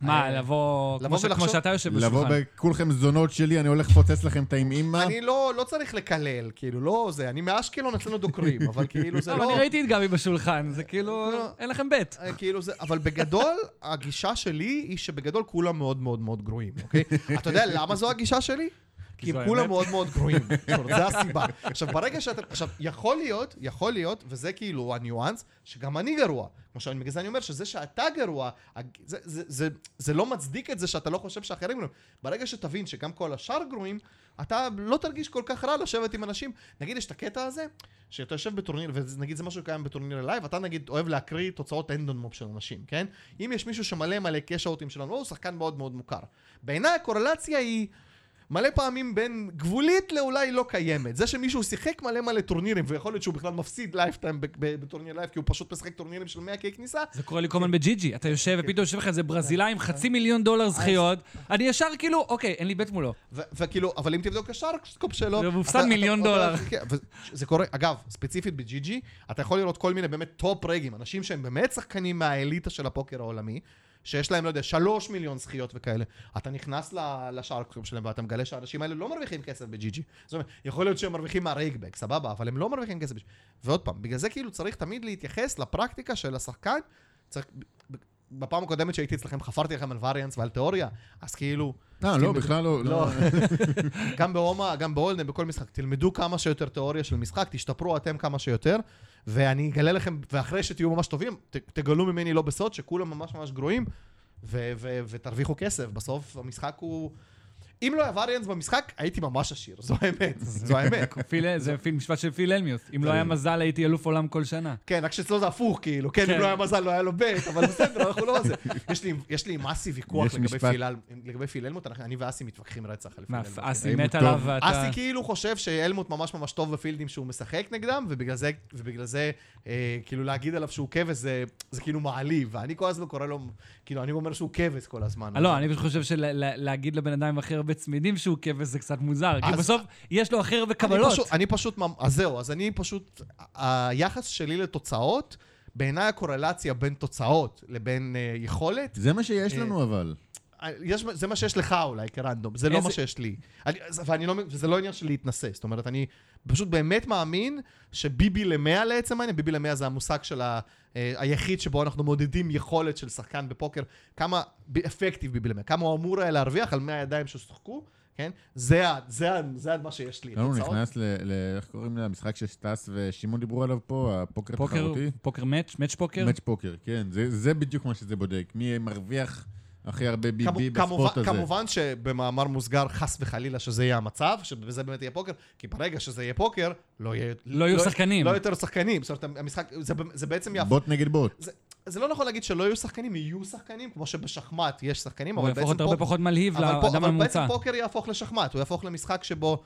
מה, אה, לבוא, לבוא כמו שאתה יושב לבוא בשולחן. בכולכם זונות שלי, אני הולך לפוצץ לכם את האימא. אני לא, לא צריך לקלל, כאילו, לא זה, אני מאשקלון אצלנו דוקרים, אבל כאילו זה אבל לא... אני ראיתי את גבי בשולחן, זה כאילו, לא. אין לכם בית. אה, כאילו זה, אבל בגדול, הגישה שלי היא שבגדול כולם מאוד מאוד מאוד גרועים, אוקיי? אתה יודע למה זו הגישה שלי? כי הם כולם. מאוד מאוד גרועים. זה הסיבה. עכשיו, ברגע שאתה... עכשיו, יכול להיות, יכול להיות, וזה כאילו הניואנס, שגם אני גרוע. כמו שאני, בגלל זה אני אומר שזה שאתה גרוע, הג- זה, זה, זה, זה לא מצדיק את זה שאתה לא חושב שאחרים גרועים. ברגע שתבין שגם כל השאר גרועים, אתה לא תרגיש כל כך רע לשבת עם אנשים. נגיד, יש את הקטע הזה, שאתה יושב בטורניר, ונגיד זה משהו שקיים בטורניר לייב, אתה נגיד אוהב להקריא תוצאות אנדון מוב של אנשים, כן? אם יש מישהו שמלא מלא קש אאוטים שלנו, הוא שחקן מאוד מאוד מוכר. בעיניי הקורלציה היא... מלא פעמים בין גבולית לאולי לא קיימת. זה שמישהו שיחק מלא מלא טורנירים, ויכול להיות שהוא בכלל מפסיד לייפטיים בטורניר לייב, כי הוא פשוט משחק טורנירים של 100 קי כניסה, זה קורה לי כל הזמן בג'י-ג'י. אתה יושב ופתאום יושב לך איזה ברזילאי עם חצי מיליון דולר זכיות, אני ישר כאילו, אוקיי, אין לי בית מולו. וכאילו, אבל אם תבדוק השארקסקופ שלו... זה מופסד מיליון דולר. כן, וזה קורה, אגב, ספציפית בג'י-ג'י, אתה יכול לראות כל מיני באמת top רגים, אנשים שהם באמת שחקנים מהאליטה של הפוקר העולמי, שיש להם, לא יודע, שלוש מיליון זכיות וכאלה. אתה נכנס ל- לשארקסקופ שלהם ואתה מגלה שהאנשים האלה לא מרוויחים כסף בג'י-ג'י. זאת אומרת, יכול להיות שהם מרוויחים מה rakeback, סבבה, אבל הם לא מרוויחים כסף. ועוד פעם, בגלל זה כאילו צריך תמיד להתייחס לפרקטיקה של השחקן. צריך... בפעם הקודמת שהייתי אצלכם חפרתי לכם על variance ועל תיאוריה, אז כאילו... אה, לא, בכלל לא. לא. לא. גם בהומה, גם ב Hold'em, בכל משחק. תלמדו כמה שיותר תיאוריה של משחק, תשתפרו אתם כמה שיותר, ואני אגלה לכם, ואחרי שתהיו ממש טובים, ת, תגלו ממני לא בסוד, שכולם ממש ממש גרועים, ו- ו- ותרוויחו כסף. בסוף המשחק הוא... אם לא היה variance במשחק, הייתי ממש עשיר, זו האמת, זו האמת. פיל- זה פיל- משפט של פיל אלמיוס. אם לא היה מזל, הייתי אלוף עולם כל שנה. כן, רק שאצלו זה הפוך, כאילו, כן, כן. אם לא היה מזל, לא היה לו בית, אבל בסדר, אנחנו לא זה. יש לי- יש לי עם אסי ויכוח לגבי פיל אל- לגבי פיל אלמוט, אני ואסי מתווכחים רצח על פיל אלמוט. אסי מת עליו? ואתה... אסי כאילו חושב שאלמוט ממש ממש טוב בפילדים שהוא משחק נגדם, ובגלל זה, אה, כאילו להגיד עליו שהוא כבש זה, כאילו מעליב, ואני כל הזמן קורא לו, כאילו אני אומר שהוא כבש כל הזמן. לא, אני פשוט חושב שלהגיד לבן אדם עם הכי הרבה צמידים שהוא כבש זה קצת מוזר. כי בסוף יש לו הכי הרבה אני קבלות. פשוט, אני פשוט, אז זהו, אז אני פשוט, היחס שלי לתוצאות, בעיניי הקורלציה בין תוצאות לבין אה, יכולת, זה מה שיש אה, לנו אבל. יש, זה מה שיש לך אולי כרנדום, זה לא איזה- מה שיש לי. אני, אז- ואני לא, וזה לא עניין של להתנשא, זאת אומרת, אני פשוט באמת מאמין שביבי למאה לעצם העניין, ביבי למאה זה המושג של ה, אה, היחיד שבו אנחנו מודדים יכולת של שחקן בפוקר, כמה אפקטיב ביבי למאה, כמה הוא אמור היה להרוויח על 100 ידיים ששוחקו, כן? זה, ה- זה, ה- זה מה שיש לי. תוצאות. נכנס ל... איך קוראים למשחק שסטס ושמעון דיברו עליו פה, הפוקר פוקר, התחרותי? פוקר מאץ', מאץ' פוקר? מאץ' פוקר, כן. זה- זה בדיוק מה שזה בודק. מי מרוויח הכי הרבה כמו- ביבי כמובן, הזה. כמובן שבמאמר מוסגר, חס וחלילה שזה יהיה המצב, שבזה באמת יהיה פוקר, כי ברגע שזה יהיה פוקר, לא יהיה... לא יהיו שחקנים. לא יותר שחקנים. זאת אומרת, המשחק, זה, זה בעצם יהפוך... בוט נגד בוט. זה, זה לא נכון להגיד שלא יהיו שחקנים, יהיו שחקנים, כמו שבשחמט יש שחקנים, הוא אבל יהפוך בעצם, להיות הרבה פוק... פחות מלהיב אבל, פה, לאדם אבל בעצם הממוצע. פוקר יהפוך לשחמט, הוא יהפוך למשחק שבו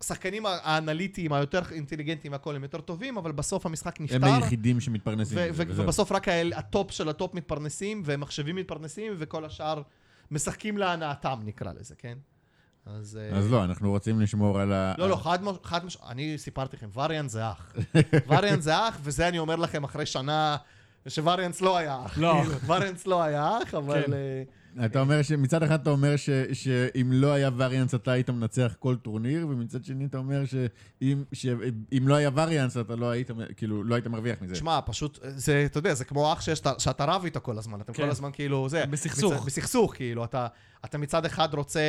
השחקנים האנליטיים, היותר אינטליגנטיים והכול הם יותר טובים, אבל בסוף המשחק נפתר. הם היחידים שמתפרנסים. ו- ו-. ובסוף רק האל, ה top של ה top מתפרנסים, ומחשבים מתפרנסים, וכל השאר משחקים להנאתם, נקרא לזה, כן? אז... אה, אז לא, אנחנו רוצים לשמור על ה... לא, לא, חד מש... חד מש... אני סיפרתי לכם, variance זה אח. variance זה אח, וזה אני אומר לכם אחרי שנה ש variance לא היה אח. לא. כאילו, variance לא היה אח, אבל... אתה אומר שמצד אחד אתה אומר ש, שאם לא היה variance אתה היית מנצח כל טורניר, ומצד שני אתה אומר שאם, שאם לא היה variance אתה לא היית, כאילו, לא היית מרוויח מזה. תשמע, פשוט, זה, אתה יודע, זה כמו אח שיש, שאתה רב איתו כל הזמן, אתם כן. כל הזמן כאילו, זה... בסכסוך. מצד, בסכסוך, כאילו, אתה, אתה מצד אחד רוצה,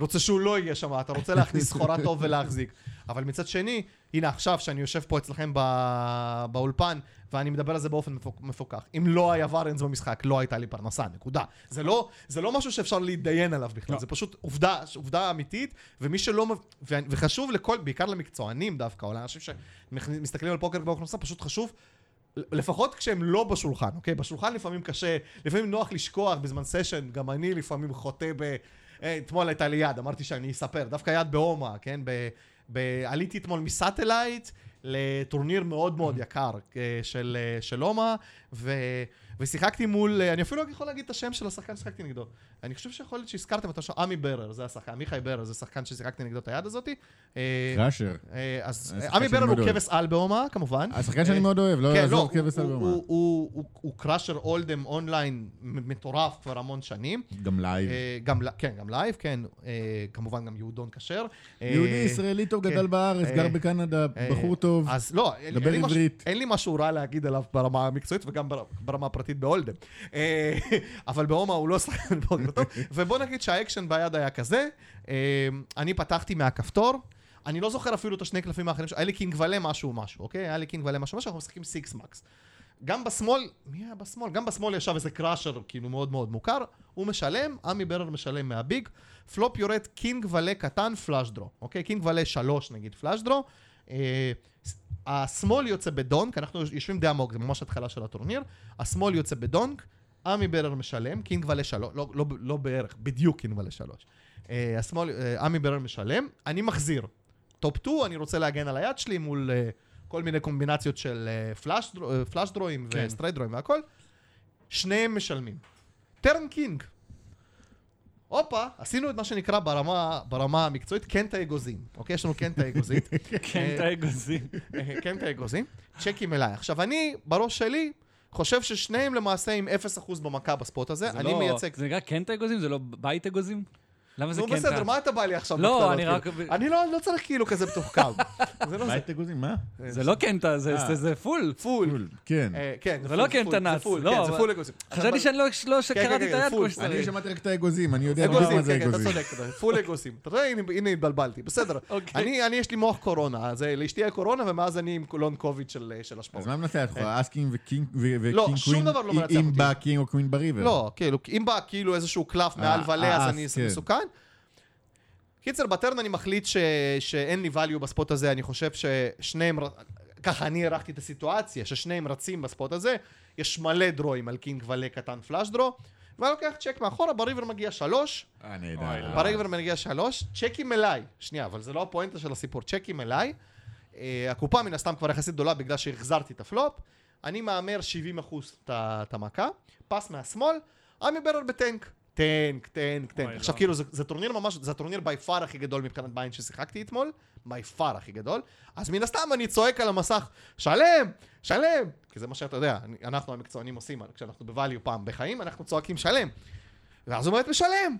רוצה שהוא לא יהיה שם, אתה רוצה להכניס סחורה טוב ולהחזיק. אבל מצד שני, הנה עכשיו, שאני יושב פה אצלכם בא, באולפן, ואני מדבר על זה באופן מפוק, מפוקח. אם לא היה וריאנס במשחק, לא הייתה לי פרנסה, נקודה. זה לא, זה לא משהו שאפשר להתדיין עליו בכלל, לא. זה פשוט עובדה, עובדה אמיתית, ומי שלא... ו- וחשוב לכל, בעיקר למקצוענים דווקא, או לאנשים שמסתכלים על פוקר באוכלוסייה, פשוט חשוב לפחות כשהם לא בשולחן, אוקיי? בשולחן לפעמים קשה, לפעמים נוח לשכוח בזמן סשן, גם אני לפעמים חוטא ב... אה, אתמול הייתה לי יד, אמרתי שאני אספר, דווקא יד בהומה, כן? ב... ב... עליתי אתמול מ satellite לטורניר מאוד מאוד יקר אה, של, אה, של הומה, ו... ושיחקתי מול, אה, אני אפילו לא יכול להגיד את השם של השחקן ששיחקתי נגדו. אני חושב שיכול להיות שהזכרתם אותו, עמי ברר, זה השחקן, עמיחי ברר, זה שחקן ששיחקתי נגדו את היד הזאתי. אה, crusher. אה, אז עמי ברר הוא. כבש על בהומה, כמובן. השחקן שאני מאוד אוהב, לא כן, יעזור הוא- כבש על במה. הוא- crusher Hold'em online מטורף כבר המון שנים. גם live. כן, גם live, כן. כמובן גם יהודון כשר. יהודי ישראלי טוב, כן. גדל בארץ, גר בקנדה, בחור טוב. אז לא, אין, לי משהו, רע להגיד עליו ברמה המקצועית וגם בר- ברמה הפרטית ב Hold'em. אה, אבל בהומה הוא לא שחקן פוקר טוב. ובוא נגיד שהאקשן ביד היה כזה, אה, אני פתחתי מהכפתור. אני לא זוכר אפילו את השני קלפים האחרים, היה לי king ולה משהו משהו, אוקיי? היה לי king ולה משהו משהו, אנחנו משחקים six max. גם בשמאל, מי היה בשמאל? גם בשמאל ישב איזה crusher, כאילו מאוד מאוד מוכר, הוא משלם, עמי ברר משלם מה big, flop יורד king ולה קטן flush draw, אוקיי? king ולה שלוש נגיד flush draw, אה, השמאל יוצא ב donk, אנחנו יושבים די עמוק, זה ממש התחלה של הטורניר, השמאל יוצא ב donk, עמי ברר משלם, king ולה שלוש, לא, לא, לא בערך, בדיוק king ולה שלוש. אה, השמאל, אה, עמי ברר משלם, אני מחזיר. top 2, אני רוצה להגן על היד שלי מול אה, כל מיני קומבינציות של flush draw ים כן. ו straight draw ים והכל. שניהם משלמים. turn king. הופה, עשינו את מה שנקרא ברמה, ברמה המקצועית קנטה אגוזים. אוקיי? יש לנו קנטה אגוזית. כן, את האגוזים. אה, קנטה אגוזים. צ'קים אליי. עכשיו, אני, בראש שלי, חושב ששניהם למעשה עם 0% במכה ב spot הזה. זה אני לא- מייצג... זה נקרא קנטה אגוזים? זה לא בית אגוזים? למה זה נו, קנטה? בסדר, מה אתה בא לי עכשיו לא, אני רק- כאילו? אני לא לא צריך כאילו כזה מתוחכם. זה לא זה. בית אגוזים, מה? זה לא קנטה, זה- אה. זה- זה פול. פול. כן. אה, כן, זה פול, לא קנטה nuts, פול, לא, כן, זה פול אגוזים. חשבתי שאני לא- לא כן, שקראתי את כן, היד. כמו שצריך. אני שמעתי רק את האגוזים, אני יודע אגוזים, מה זה כן, כן, אתה אגוזים. צודק, פול אגוזים. אתה רואה, הנה- התבלבלתי, בסדר. אוקיי. אני, אני, יש לי מוח קורונה, אז אה, לאשתי היה קורונה, ומאז אני עם long COVID של אה, של השפעות. אז מה מנצח אותך? אס king ו king ו king לא, queen? שום דבר לא מנצח אם אותי. בא king או queen ב river. לא, כאילו, אם בא כאילו איזשהו קלף אה, מעל ולה, אז אה, אני כן. מסוכן. קיצר, ב turn אני מחליט ש... שאין לי value ב spot הזה, אני חושב ששניהם, ככה אני הערכתי את הסיטואציה, ששניהם רצים ב spot הזה, יש מלא draw ים על king ולה קטן flush draw, ואני לוקח צ'ק מאחורה, ב river מגיע שלוש, אוי, נהדר. לא. ב river מגיע שלוש, צ'קים אליי, שנייה, אבל זה לא הפואנטה של הסיפור, צ'קים אליי, אה, הקופה מן הסתם כבר יחסית גדולה בגלל שהחזרתי את הפלופ, אני מהמר 70% את המכה, פס מהשמאל, עמי ברר בטנק. טנק, טנק, טנק. עכשיו לא. כאילו זה, זה טורניר ממש, זה הטורניר by far הכי גדול מבחינת buy-in ששיחקתי אתמול, by far הכי גדול, אז מן הסתם אני צועק על המסך, שלם, שלם, כי זה מה שאתה יודע, אנחנו המקצוענים עושים, כשאנחנו ב value פעם בחיים, אנחנו צועקים שלם. ואז הוא באמת משלם.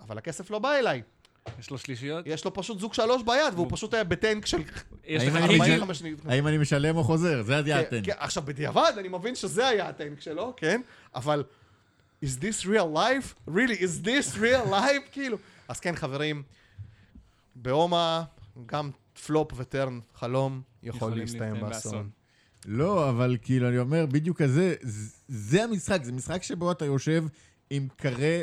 אבל הכסף לא בא אליי. יש לו שלישיות? יש לו פשוט זוג שלוש ביד, והוא פשוט היה בטנק של יש האם לך אני קיג'י? משל- 45 שניות. האם אני משלם או חוזר? זה היה כן, הטנק. כן, עכשיו, בדיעבד, אני מבין שזה היה הטנק שלו, כן? אבל, is this real life? really, is this real life? כאילו. אז כן, חברים, באומה, גם פלופ וטרן חלום יכול להסתיים באסון. לא, אבל כאילו, אני אומר, בדיוק כזה, זה המשחק, זה משחק שבו אתה יושב עם קרה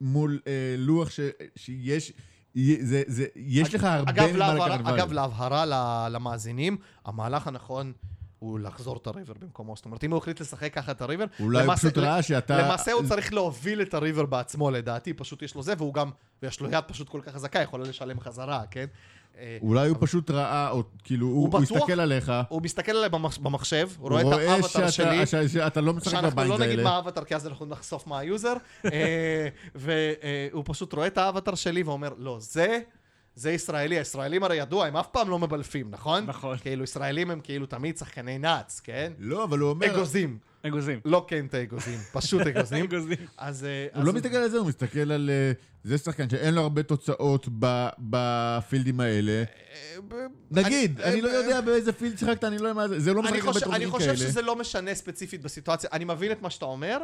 מול אה, לוח ש, שיש, זה, זה, יש לך הרבה להבהרה- לקחת ואלו. אגב, להבהרה למאזינים, המהלך הנכון הוא לחזור את הריבר במקומו. זאת אומרת, אם הוא החליט לשחק ככה את הריבר, אולי הוא למעשה- פשוט ראה שאתה... למעשה הוא צריך להוביל את הריבר בעצמו, לדעתי, פשוט יש לו זה, והוא גם, ויש לו יד פשוט כל כך חזקה, יכולה לשלם חזרה, כן? אה, אולי הוא פשוט ראה, או כאילו, הוא, הוא בטוח- הסתכל עליך, הוא מסתכל עליי במח- במחשב, הוא הוא רואה את האבטר שאתה, שלי, ש- שאתה לא משחק שאנחנו בביינדס לא נגיד האלה. מה האבטר, כי אז אנחנו נחשוף מה היוזר, אה, והוא פשוט רואה את האבטר שלי ואומר, לא, זה... זה ישראלי, הישראלים הרי ידוע, הם אף פעם לא מבלפים, נכון? נכון. כאילו, ישראלים הם כאילו תמיד שחקני nuts, כן? לא, אבל הוא אומר, אגוזים. אגוזים. לא כן את האגוזים, פשוט אגוזים. אגוזים. אז... אה, הוא אז לא מסתכל על זה, הוא מסתכל על... אה, זה שחקן שאין לו הרבה תוצאות ב- ב field ים האלה. אה, נגיד, אני- אני לא יודע באיזה פילד שיחקת, אני לא יודע מה זה, זה לא אני משחק הרבה חושב, אני טורנירים חושב כאלה. שזה לא משנה ספציפית בסיטואציה, אני מבין את מה שאתה אומר.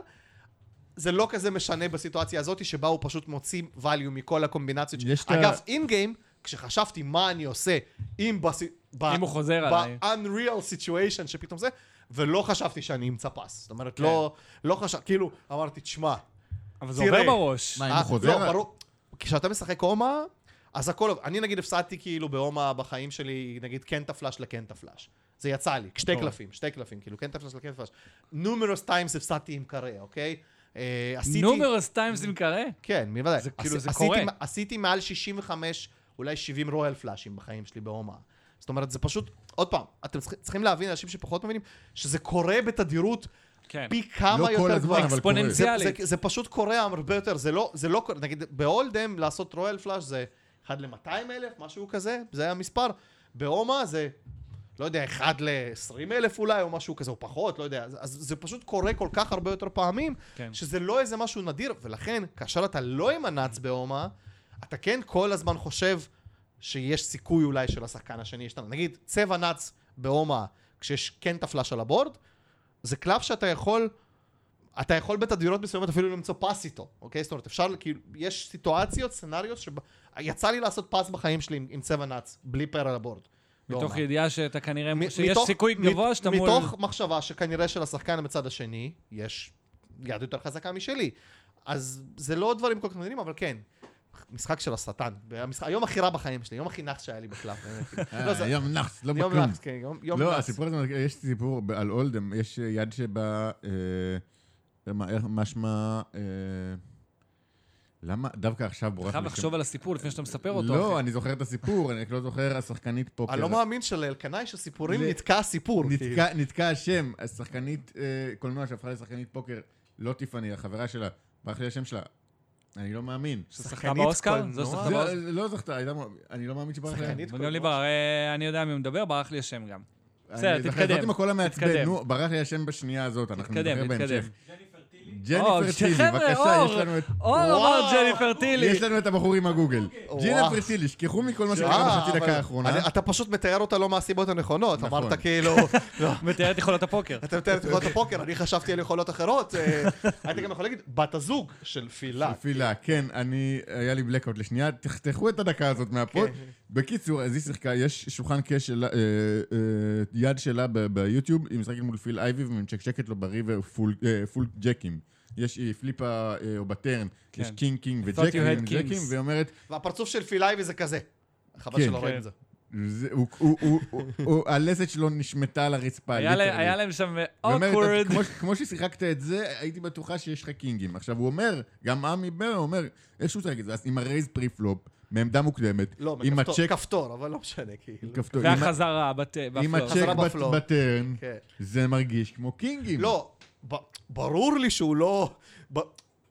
זה לא כזה משנה בסיטואציה הזאת, שבה הוא פשוט מוציא value מכל הקומבינציות. יש את ה- אגב, אין גיים, כשחשבתי מה אני עושה, אם בס... ב... אם הוא חוזר עליי. ב-unreal situation שפתאום זה, ולא חשבתי שאני אמצא פס. זאת אומרת, כן. לא, לא חשבתי, כאילו, אמרתי, תשמע, אבל זה. עובר בראש. מה, אם אה, הוא חוזר? לא, ברור. כשאתה משחק הומה, אז הכל... אני נגיד הפסדתי כאילו בהומה בחיים שלי, נגיד קנטה flush לקנטה flush. זה יצא לי, שתי. קלפים, שתי קלפים, כאילו קנטה flush לקנטה flush. numerous times הפסדתי עם קרה, אוקיי? אה, עשיתי... numerous times עם קרה? כן, בוודאי. זה כאילו, זה עשיתי- קורה. עשיתי מעל 65, אולי 70 royal flush ים בחיים שלי בהומה. זאת אומרת, זה פשוט... עוד פעם, אתם צריכים- להבין, אנשים שפחות מבינים, שזה קורה בתדירות כן. פי כמה לא כל יותר. אבל קורה. זה, אקספוננציאלית. זה, זה פשוט קורה הרבה יותר, זה לא, זה לא, קורה- נגיד, ב Hold'em לעשות royal flush זה 1 ל-200 אלף, משהו כזה, זה המספר. בהומה זה, לא יודע, 1 ל-20 אלף אולי, או משהו כזה, או פחות, לא יודע. אז, זה פשוט קורה כל כך הרבה יותר פעמים, כן. שזה לא איזה משהו נדיר, ולכן, כאשר אתה לא עם הנאץ בהומה, אתה כן כל הזמן חושב שיש סיכוי אולי של השחקן השני ישתנה. נגיד, צבע נאץ בהומה, כשיש כן את הפלאש על הבורד, זה קלף שאתה יכול, אתה יכול בתדירות מסוימות אפילו למצוא פס איתו, אוקיי? זאת אומרת, אפשר, כאילו, יש סיטואציות, סצנריות, שיצא לי לעשות פס בחיים שלי עם, עם צבע נאץ, בלי פר על הבורד. מתוך בהומה. ידיעה שאתה כנראה, מ- שיש מתוך- סיכוי גבוה שאתה מול... מתוך מחשבה שכנראה שלשחקן בצד השני יש יד יותר חזקה משלי. אז זה לא דברים כל כך מעניינים, אבל כן. משחק של השטן. המשחק- היום הכי רע בחיים שלי, יום הכי נאחס שהיה לי בקלף. באמת. לא, אה, יום נאחס, לא יום בכלום. נאחס, כן, יום- יום לא, נאחס. הסיפור הזה, יש סיפור על אולדם, יש יד שבה, אה, מה שמה, אה, למה דווקא עכשיו בורח חייב לי שם? לחשוב על הסיפור לפני שאתה מספר אותו. לא. אני זוכר את הסיפור, אני לא זוכר השחקנית פוקר. אני לא מאמין שלאלקנאי של סיפורים נתקע הסיפור. כאילו. נתקע- נתקע השם, השחקנית אה, קולנוע שהפכה לשחקנית פוקר, לא טיפאני, החברה שלה, ברח לי השם שלה. אני לא מאמין. שחקנית באוסקר? קולנוע? זו שזכתה זה- באוסקר? לא זכתה, אני לא מאמין שברח לי. שחקנית ברח, אה, אני יודע מי מדבר, ברח לי השם גם. בסדר, אני זוכר- תתקדם. זאת עם הקול המעצבן. נו, ברח לי השם בשנייה הזאת, אנחנו נדבר. בהמשך. ג'ניפר טילי, בבקשה, יש לנו את... אור אמר. ג'ניפר טילי. יש לנו את הבחור עם הגוגל. וואו. ג'ניפר טילי, שכחו מכל מה שקרה אה, בחצי אבל- דקה האחרונה. אתה פשוט מתאר אותה לא מהסיבות הנכונות. נכון. אמרת כאילו... לא. מתאר את יכולות הפוקר. אתה מתאר את יכולות הפוקר, אני חשבתי על יכולות אחרות. אה, הייתי גם יכול להגיד, בת הזוג של פילה. תפילה, כן, אני, היה לי בלקאוט לשנייה, תחתכו את הדקה הזאת מהפוד. כן. בקיצור, אז היא שיחקה, יש שולחן קש שלה, אה, אה, יד שלה ביוטיוב, היא משחקת מול פיל אייבי ומצ'קשקת לו בריבר פול אה, פול ג'קים. יש, היא פליפה אה, או בטרן, כן. יש קינג קינג וג'קים kings. והיא אומרת, והפרצוף של פילייבי זה כזה. חבל כן. שלא רואים. את זה. זה- הוא- הוא- הוא- הוא- הוא- הלסת שלו נשמטה על הרצפה. היה להם- literally. היה להם שם awkward. כמו, כמו ששיחקת את זה, הייתי בטוחה שיש לך קינגים. עכשיו, הוא אומר, גם עמי בר אומר, איך שהוא שיחק את זה, אז עם ה raise pre-flop, מעמדה מוקדמת, לא, עם הצ'ק, כפתור, אבל לא משנה, כאילו. כפתור, והחזרה בת- עם. ה check. ב turn, כן. זה מרגיש כמו קינגים. לא, ברור לי שהוא לא...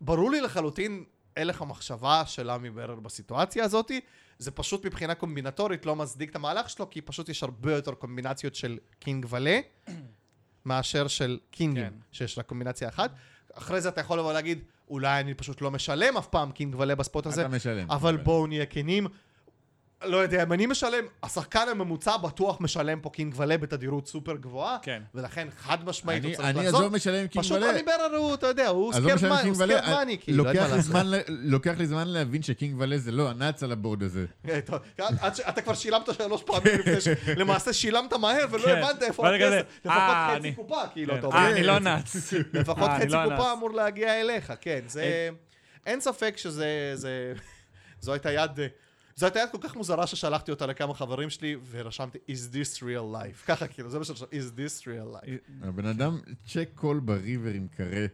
ברור לי לחלוטין הלך המחשבה של עמי ברר בסיטואציה הזאתי. זה פשוט מבחינה קומבינטורית לא מצדיק את המהלך שלו, כי פשוט יש הרבה יותר קומבינציות של king ו לה, מאשר של קינגים, כן. שיש רק קומבינציה אחת. אחרי זה אתה יכול לבוא להגיד, אולי אני פשוט לא משלם אף פעם king ו לה ב spot הזה, משלם. אבל אבל- בואו נהיה כנים. לא יודע, אם אני משלם, השחקן הממוצע בטוח משלם פה king ו לה בתדירות סופר גבוהה, כן. ולכן חד משמעית הוא אני- צריך אני לחזור. עזוב משלם king פשוט ולה. הליברל הוא, אתה יודע, הוא scared money, כאילו, אין מה לעשות. לוקח לי זמן להבין שקינג ולה זה לא הנאץ על הבורד הזה. אה, עד ש- אתה כבר שילמת שלוש פעמים לפני ש... למעשה שילמת מהר ולא כן. הבנת איפה הכסף. לפחות אה, חצי אני- קופה, כאילו, כן. אתה אומר. אה, אני לא נאץ. לפחות אה, אני חצי לא קופה. אמור להגיע אליך, כן. זה... אין ספק שזה... זה- זו הייתה יד... זו הייתה יד כל כך מוזרה ששלחתי אותה לכמה חברים שלי, ורשמתי, is this real life? ככה כאילו, זה מה שרשמתי, is this real life? הבן אדם check call ב river עם קרה.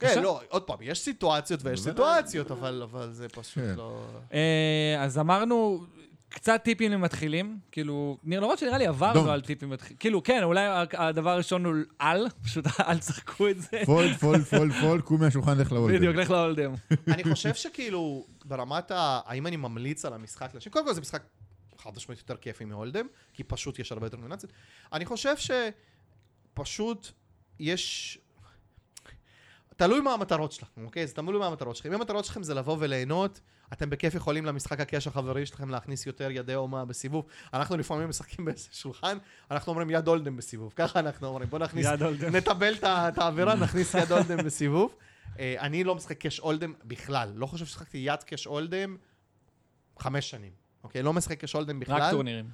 כן, לא, עוד פעם, יש סיטואציות ויש. סיטואציות, אבל אבל זה פשוט כן. לא... אה, אז אמרנו, קצת טיפים למתחילים. כאילו, נראה- למרות שנראה לי עברנו דאם. על טיפים למתחילים. כאילו, כן, אולי הדבר הראשון הוא על, פשוט אל תשחקו את זה. fold, fold, fold, fold, קום מהשולחן, לך ל hold'em. בדיוק, לך ל hold'em. אני חושב שכאילו, ברמת ה... האם אני ממליץ על המשחק לאנשים? קודם כל זה משחק חד משמעית יותר כיפי מ hold'em, כי פשוט יש הרבה יותר קומבינציות. אני חושב שפשוט יש... תלוי מה המטרות שלכם, אוקיי? זה תלוי מה המטרות שלכם. אם המטרות שלכם זה לבוא וליהנות, אתם בכיף יכולים למשחק הקש החברי שלכם להכניס יותר ידי אומה בסיבוב. אנחנו לפעמים משחקים באיזה שולחן, אנחנו אומרים יד הולדם בסיבוב. ככה אנחנו אומרים, בוא נכניס... נטבל את האווירה, נכניס יד הולדם בסיבוב. אה, אני לא משחק קאש הולדם בכלל. לא חושב ששחקתי יד קאש הולדם חמש שנים. אוקיי? לא משחק cash hold'em בכלל. רק טורנירים.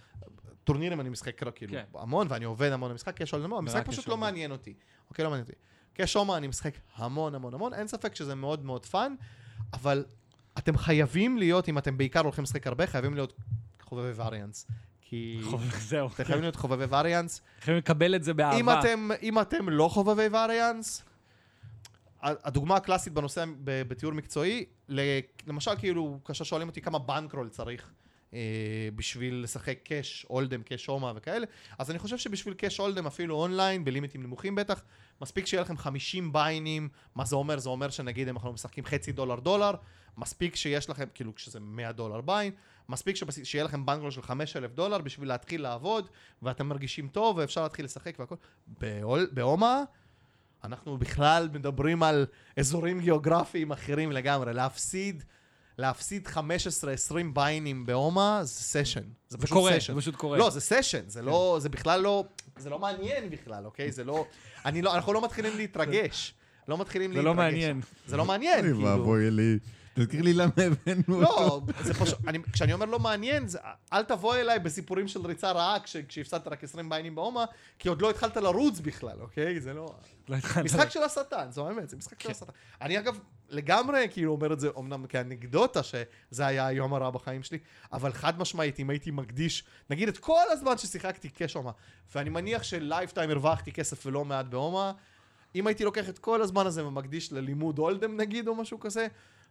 טורנירים אני משחק כאילו כן. המון, ואני עובד המון במשחק, cash hold'em, המשחק פשוט לא. מעניין אותי. אוקיי? לא מעניין אותי. cash Omaha אני משחק המון המון המון, אין ספק שזה מאוד מאוד fun, אבל אתם חייבים להיות, אם אתם בעיקר הולכים לשחק הרבה, חייבים להיות חובבי variance. כי... זהו. אתם חייבים להיות חובבי variance, חייבים לקבל את זה באהבה. אם אתם, אם אתם לא חובבי variance, הדוגמה הקלאסית בנושא, בתיאור מקצועי, למשל כאילו, כאשר שואלים אותי כמה bankroll צריך בשביל לשחק cash, hold'em, cash Omaha וכאלה, אז אני חושב שבשביל cash hold'em, אפילו אונליין, ב לימיטים נמוכים בטח, מספיק שיהיה לכם 50 ביינים, מה זה אומר? זה אומר שנגיד אם אנחנו משחקים חצי דולר דולר, מספיק שיש לכם, כאילו כשזה 100 דולר buy-in, מספיק שבס- שיהיה לכם bankroll של 5,000 דולר בשביל להתחיל לעבוד, ואתם מרגישים טוב ואפשר להתחיל לשחק והכל. ב hold- ב Omaha, אנחנו בכלל מדברים על אזורים גיאוגרפיים אחרים לגמרי. להפסיד, להפסיד 15-20 ביינים בהומה זה סשן. זה זה פשוט קורה, סשן. זה פשוט קורה. לא, זה סשן, זה לא, זה בכלל לא, זה לא מעניין בכלל, אוקיי? זה לא, אני לא, אנחנו לא מתחילים להתרגש. לא מתחילים זה להתרגש. לא מעניין. זה לא מעניין, אוי כאילו. ואבוי לי. תזכיר לי למה הבאנו אותו. לא, זה פשוט, אני, כשאני אומר לא מעניין, אל תבוא אליי בסיפורים של ריצה רעה כש, כשהפסדת רק 20 ביינים בהומה, כי עוד לא התחלת לרוץ בכלל, אוקיי? זה לא... לא. משחק של השטן, זו האמת, זה משחק של השטן. אני אגב, לגמרי כאילו אומר את זה אמנם כאנקדוטה, שזה היה היום הרע בחיים שלי, אבל חד משמעית, אם הייתי מקדיש, נגיד את כל הזמן ששיחקתי כשהומה, ואני מניח שלייפטיים הרווחתי כסף ולא מעט בהומה, אם הייתי לוקח את כל הזמן הזה ומקדיש ללימוד הולדם נגיד, או משהו כזה,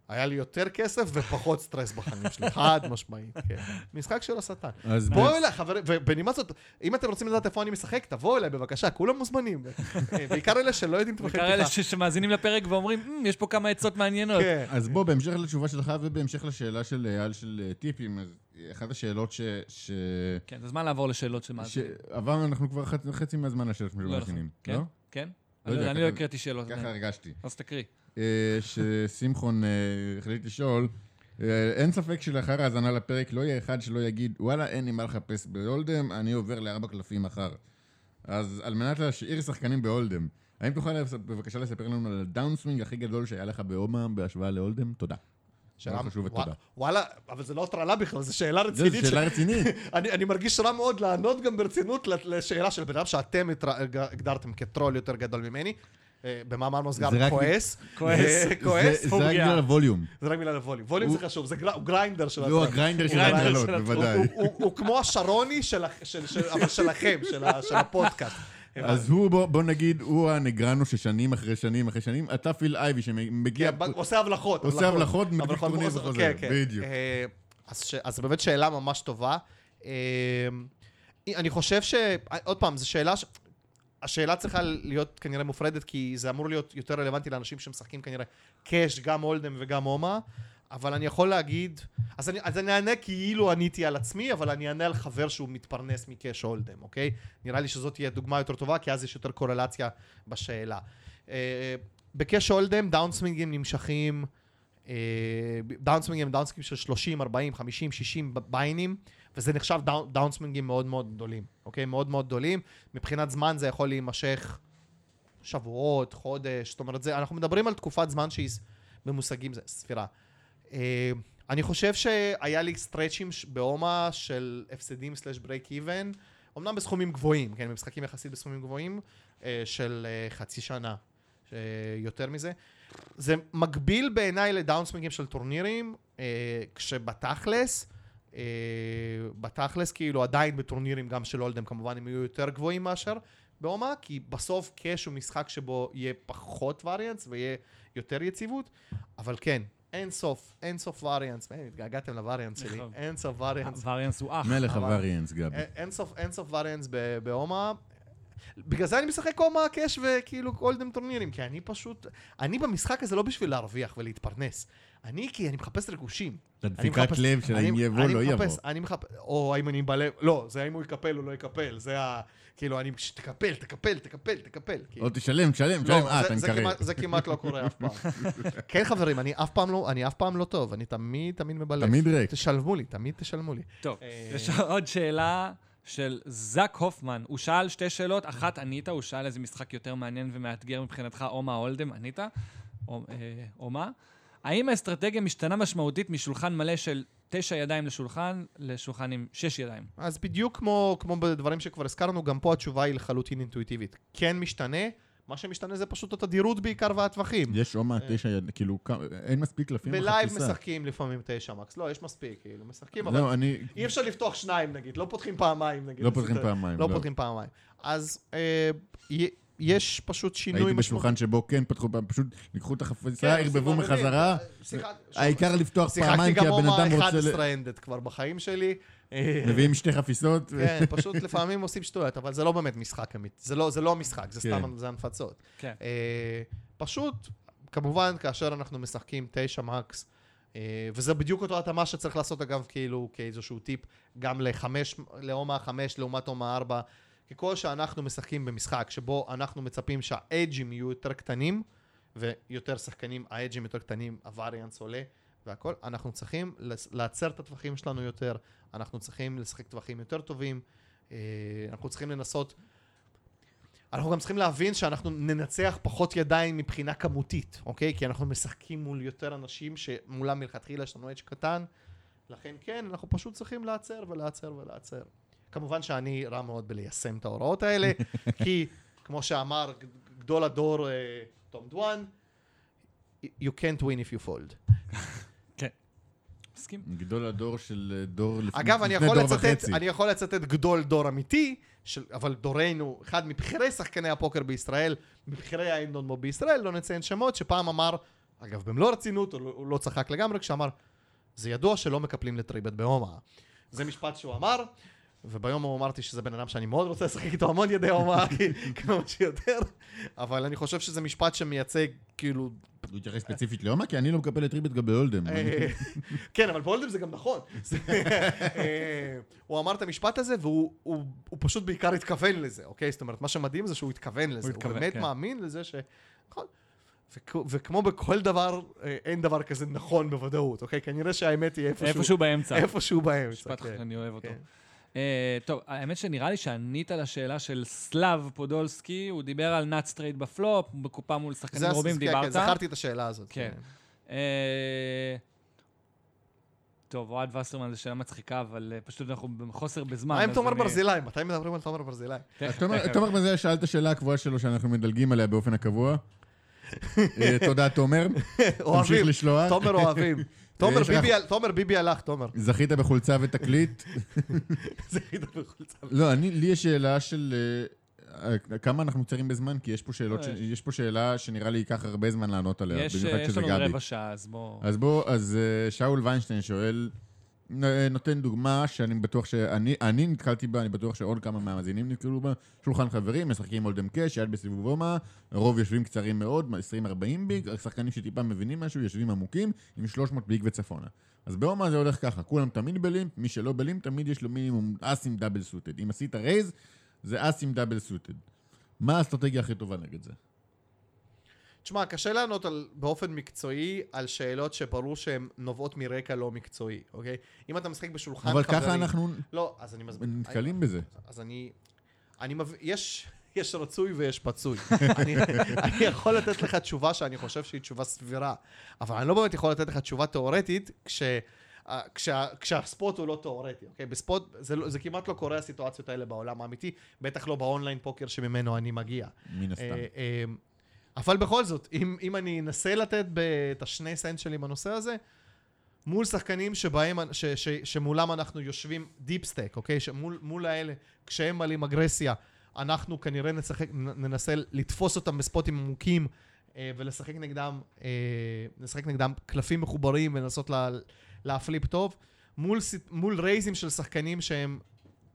היה לי יותר כסף ופחות סטרס בחיים שלי, חד משמעית, כן. משחק של השטן. אז בואו אליי, חברים, ובנימה זאת, אם אתם רוצים לדעת איפה אני משחק, תבואו אליי בבקשה, כולם מוזמנים. אה, בעיקר אלה שלא יודעים טווחי בעיקר אלה פתיחה. שמאזינים לפרק ואומרים, "מ, יש פה כמה עצות מעניינות. כן. אז בוא, בהמשך לתשובה שלך ובהמשך לשאלה של אייל של אה, טיפים, אז אחת השאלות ש... ש... כן, זה זמן לעבור לשאלות של מאזינים. שעברנו, אנחנו כבר חצי- חצי מהזמן לשאלות של לא נכון. מאזינים, כן? לא? כן? לא אני יודע, לא- אני לא הקראתי שאלות. ככה הרגשתי. אז תקריא. אה, ששמחון אה, החליט לשאול, אה, אין ספק שלאחר האזנה לפרק לא יהיה אחד שלא יגיד, וואלה, אין לי מה לחפש ב hold'em, אני עובר לארבע קלפים מחר. אז על מנת להשאיר שחקנים ב hold'em, האם תוכל בבקשה לספר לנו על ה downswing הכי גדול שהיה לך בהומה בהשוואה ל hold'em? תודה. שאלה- מאוד חשוב ותודה. ווא- וואלה, אבל זה לא הטרלה בכלל, זו שאלה זו רצינית. שאלה רצינית. אני, מרגיש רע מאוד לענות גם ברצינות לשאלה של בן אדם שאתם הגדרתם כטרול יותר גדול ממני. אה, במאמר מוסגר כועס. כועס. כועס. זה- זה רק בגלל ה volume. זה רק בגלל ה volume. volume הוא- זה חשוב, זה גר- הוא grinder של הוא הטרול. ה grinder של הטרול. בוודאי. הוא- הוא- הוא כמו השרוני שלכם, של הפודקאסט. אז הוא, בוא, נגיד, הוא הנגריאנו ששנים אחרי שנים אחרי שנים, אתה פיל אייבי שמגיע... כן, עושה הבלחות. עושה הבלחות, הבלחות, טורניר וחוזר, כן, כן. בדיוק. אה, אז באמת שאלה ממש טובה. אה, אני חושב ש... עוד פעם, זו שאלה ש... השאלה צריכה להיות כנראה מופרדת, כי זה אמור להיות יותר רלוונטי לאנשים שמשחקים כנראה קאש, גם הולדם וגם הומה, אבל אני יכול להגיד... אז אני, אז אני אענה כאילו עניתי על עצמי, אבל אני אענה על חבר שהוא מתפרנס מקאש הולדם, אוקיי? נראה לי שזאת תהיה דוגמה יותר טובה, כי אז יש יותר קורלציה בשאלה. אה, בקש הולדם דאונסווינגים נמשכים, אה, דאונסווינגים דאונסווינגים של 30, 40, 50, 60 ביינים, וזה נחשב down- דאונסווינגים מאוד מאוד גדולים, אוקיי? מאוד מאוד גדולים. מבחינת זמן זה יכול להימשך שבועות, חודש, זאת אומרת, זה, אנחנו מדברים על תקופת זמן שהיא במושגים, זה ספירה. אה, אני חושב שהיה לי סטרצ'ים באומה של הפסדים slash break even, אמנם בסכומים גבוהים, כן, במשחקים יחסית בסכומים גבוהים, אה, של אה, חצי שנה, יותר מזה. זה מקביל בעיניי לדאונסווינגים של טורנירים, כשבתכלס, בתכלס כאילו עדיין בטורנירים גם של אולדם כמובן הם יהיו יותר גבוהים מאשר באומה, כי בסוף קאש הוא משחק שבו יהיה פחות וריאנס ויהיה יותר יציבות, אבל כן, אין סוף, אין סוף וריאנס, אה, התגעגעתם לווריאנס שלי, נכון. אין סוף וריאנס. וריאנס הוא אח. מלך הווריאנס, גבי. אין- אין סוף, וריאנס ב- באומה. בגלל זה אני משחק אומה קאש וכאילו אולדם טורנירים, כי אני פשוט, אני במשחק הזה לא בשביל להרוויח ולהתפרנס. אני כי אני מחפש ריגושים. הדפיקת לב של האם יבוא אני לא יבוא. מחפש- אני מחפש, או האם אני בלב, לא, זה האם הוא יקפל או לא יקפל, זה ה... כאילו, אני, ש- תקפל, תקפל, תקפל, תקפל. כאילו. או תשלם, תשלם, לא, תשלם, אה, אתה מקרב. זה כמעט לא קורה אף פעם. כן, חברים, אני אף פעם לא, אני אף פעם לא טוב, אני תמיד, תמיד מבלף. תמיד ריק. תשלמו לי, תמיד תשלמו לי. טוב, אה, יש עוד שאלה של זאק הופמן. הוא שאל שתי שאלות, אחת ענית, הוא שאל איזה משחק יותר מעניין ומאתגר מבחינתך, או מה הולדם, ענית, או, אה, או מה. האם האסטרטגיה משתנה משמעותית משולחן מלא של תשע ידיים לשולחן, לשולחן עם שש ידיים? אז בדיוק כמו, כמו בדברים שכבר הזכרנו, גם פה התשובה היא לחלוטין אינטואיטיבית. כן משתנה, מה שמשתנה זה פשוט התדירות בעיקר והטווחים. יש אומה אה. תשע יד, כאילו, אין מספיק קלפים בלייב בחפיסה. משחקים לפעמים תשע מקס. לא, יש מספיק, כאילו, משחקים, אבל לא, אני... אי אפשר לפתוח שניים נגיד, לא פותחים פעמיים נגיד. לא פותחים פעמיים. לא פותחים פעמיים. אז אה, יש פשוט שינוי הייתי בשולחן שבו כן פתחו, פשוט לקחו את החפיסה, כן, ערבבו מחזרה. העיקר לפתוח שיחקתי פעמיים, כי גם הבן אומה אדם רוצה... 11 ל- אנדד כבר בחיים שלי. מביאים שתי חפיסות. כן, פשוט לפעמים עושים שטויות, אבל זה לא באמת משחק אמיתי. זה לא, זה לא משחק, זה כן. סתם, זה הנפצות. כן. אה, פשוט, כמובן, כאשר אנחנו משחקים תשע מקס, אה, וזה בדיוק אותו התאמה שצריך לעשות, אגב, כאילו, כאיזשהו טיפ, גם לחמש, לאומה חמש לעומת אומה ארבע. ככל שאנחנו משחקים במשחק שבו אנחנו מצפים שהאג'ים יהיו יותר קטנים, ויותר שחקנים, האג'ים יותר קטנים, הווריאנס עולה, והכל, אנחנו צריכים לעצר את הטווחים שלנו יותר, אנחנו צריכים לשחק טווחים יותר טובים, אה, אנחנו צריכים לנסות... אנחנו גם צריכים להבין שאנחנו ננצח פחות ידיים מבחינה כמותית, אוקיי? כי אנחנו משחקים מול יותר אנשים שמולם מלכתחילה יש לנו אדג' קטן, לכן כן, אנחנו פשוט צריכים להצר ולהצר ולהצר. כמובן שאני רע מאוד בליישם את ההוראות האלה, כי כמו שאמר גדול הדור אה, תום דואן, you can't win if you fold. מסכים? גדול הדור של אה, דור לפני אגב, אני לפני יכול דור לצטט, וחצי. אני יכול לצטט גדול דור אמיתי, של, אבל דורנו, אחד מבכירי שחקני הפוקר בישראל, מבכירי האינדונמו בישראל, לא נציין שמות, שפעם אמר, אגב, במלוא הרצינות, הוא לא, הוא לא צחק לגמרי, כשאמר, זה ידוע שלא מקפלים לטריבט בהומה. זה משפט שהוא אמר, וביום הוא אמרתי שזה בן אדם שאני מאוד רוצה לשחק איתו המון ידי הומה, כמה שיותר, אבל אני חושב שזה משפט שמייצג, כאילו, הוא התייחס ספציפית לאומה, כי אני לא מקבל את ריבית גם בהולדם. אה, כן, אבל בהולדם זה גם נכון. אה, הוא אמר את המשפט הזה, והוא הוא- הוא פשוט בעיקר התכוון לזה, אוקיי? זאת אומרת, מה שמדהים זה שהוא התכוון לזה. הוא באמת כן. מאמין לזה ש... נכון. וכ- וכמו בכל דבר, אה, אין דבר כזה נכון בוודאות, אוקיי? כנראה שהאמת היא איפשהו... איפשהו באמצע. איפשהו באמצע. משפט, כן. אני אוהב אותו. כן. אה, טוב, האמת שנראה לי שענית לשאלה של סלאב פודולסקי, הוא דיבר על nut straight ב flop, בקופה מול שחקנים זה- רובים כן, דיברת. כן, זכרתי את השאלה הזאת. כן. אה, טוב, אוהד וסרמן זו שאלה מצחיקה, אבל אה, פשוט אנחנו בחוסר בזמן. מה עם תומר אני- ברזילי? מתי מדברים על תומר ברזילי? תומר- בזה שאל את השאלה הקבועה שלו שאנחנו מדלגים עליה באופן הקבוע. תודה, תומר. תמשיך אוהבים. לשלוח. תומר אוהבים. תומר יש לך- ביבי- תומר ביבי הלך, תומר. זכית בחולצה ותקליט. חידה בחולצה. לא, אני, לי יש שאלה של אה, אה, כמה אנחנו קצרים בזמן, כי יש פה שאלות, ש- אה, יש פה שאלה שנראה לי ייקח הרבה זמן לענות עליה, יש, אה, במיוחד יש שזה לנו גבי. רבע שעה, אז בואו... אז בוא, אז אה, שאול ויינשטיין שואל, נותן דוגמה שאני בטוח שאני אני נתקלתי בה, אני בטוח שעוד כמה מהמאזינים נתקלו בה. שולחן חברים, משחקים hold'em cash, יד בסיבוב הומה, הרוב יושבים קצרים מאוד, 20-40 big, השחקנים שטיפה מבינים משהו, יושבים עמוקים, עם 300 big וצפונה. אז בהומה זה הולך ככה, כולם תמיד ב limp, מי שלא ב limp תמיד יש לו מינימום אס עם double suited. אם עשית raise, זה אס עם double suited. מה האסטרטגיה הכי טובה נגד זה? תשמע, קשה לענות על, באופן מקצועי על שאלות שברור שהן נובעות מרקע לא מקצועי, אוקיי? אם אתה משחק בשולחן אבל חברים... ככה אנחנו לא, אז אני מסביר. נתקלים בזה. אז אני... אני מב... יש... יש רצוי ויש פצוי. אני, אני יכול לתת לך תשובה שאני חושב שהיא תשובה סבירה, אבל אני לא באמת יכול לתת לך תשובה תיאורטית כש... אה, כשה, כשהספוט הוא לא תיאורטי, אוקיי? בספוט, זה, לא- זה כמעט לא קורה הסיטואציות האלה בעולם האמיתי, בטח לא באונליין פוקר שממנו אני מגיע. מן הסתם. אבל בכל זאת, אם, אם אני אנסה לתת את השני סנט שלי בנושא הזה, מול שחקנים שבהם, ש, ש, שמולם אנחנו יושבים deep stack, אוקיי? שמול, מול האלה, כשהם מעלים אגרסיה, אנחנו כנראה נשחק, ננסה לתפוס אותם בספוטים עמוקים אה, ולשחק נגדם, אה, לשחק נגדם קלפים מחוברים ולנסות לה, להפליפ טוב. מול, מול רייזים של שחקנים שהם,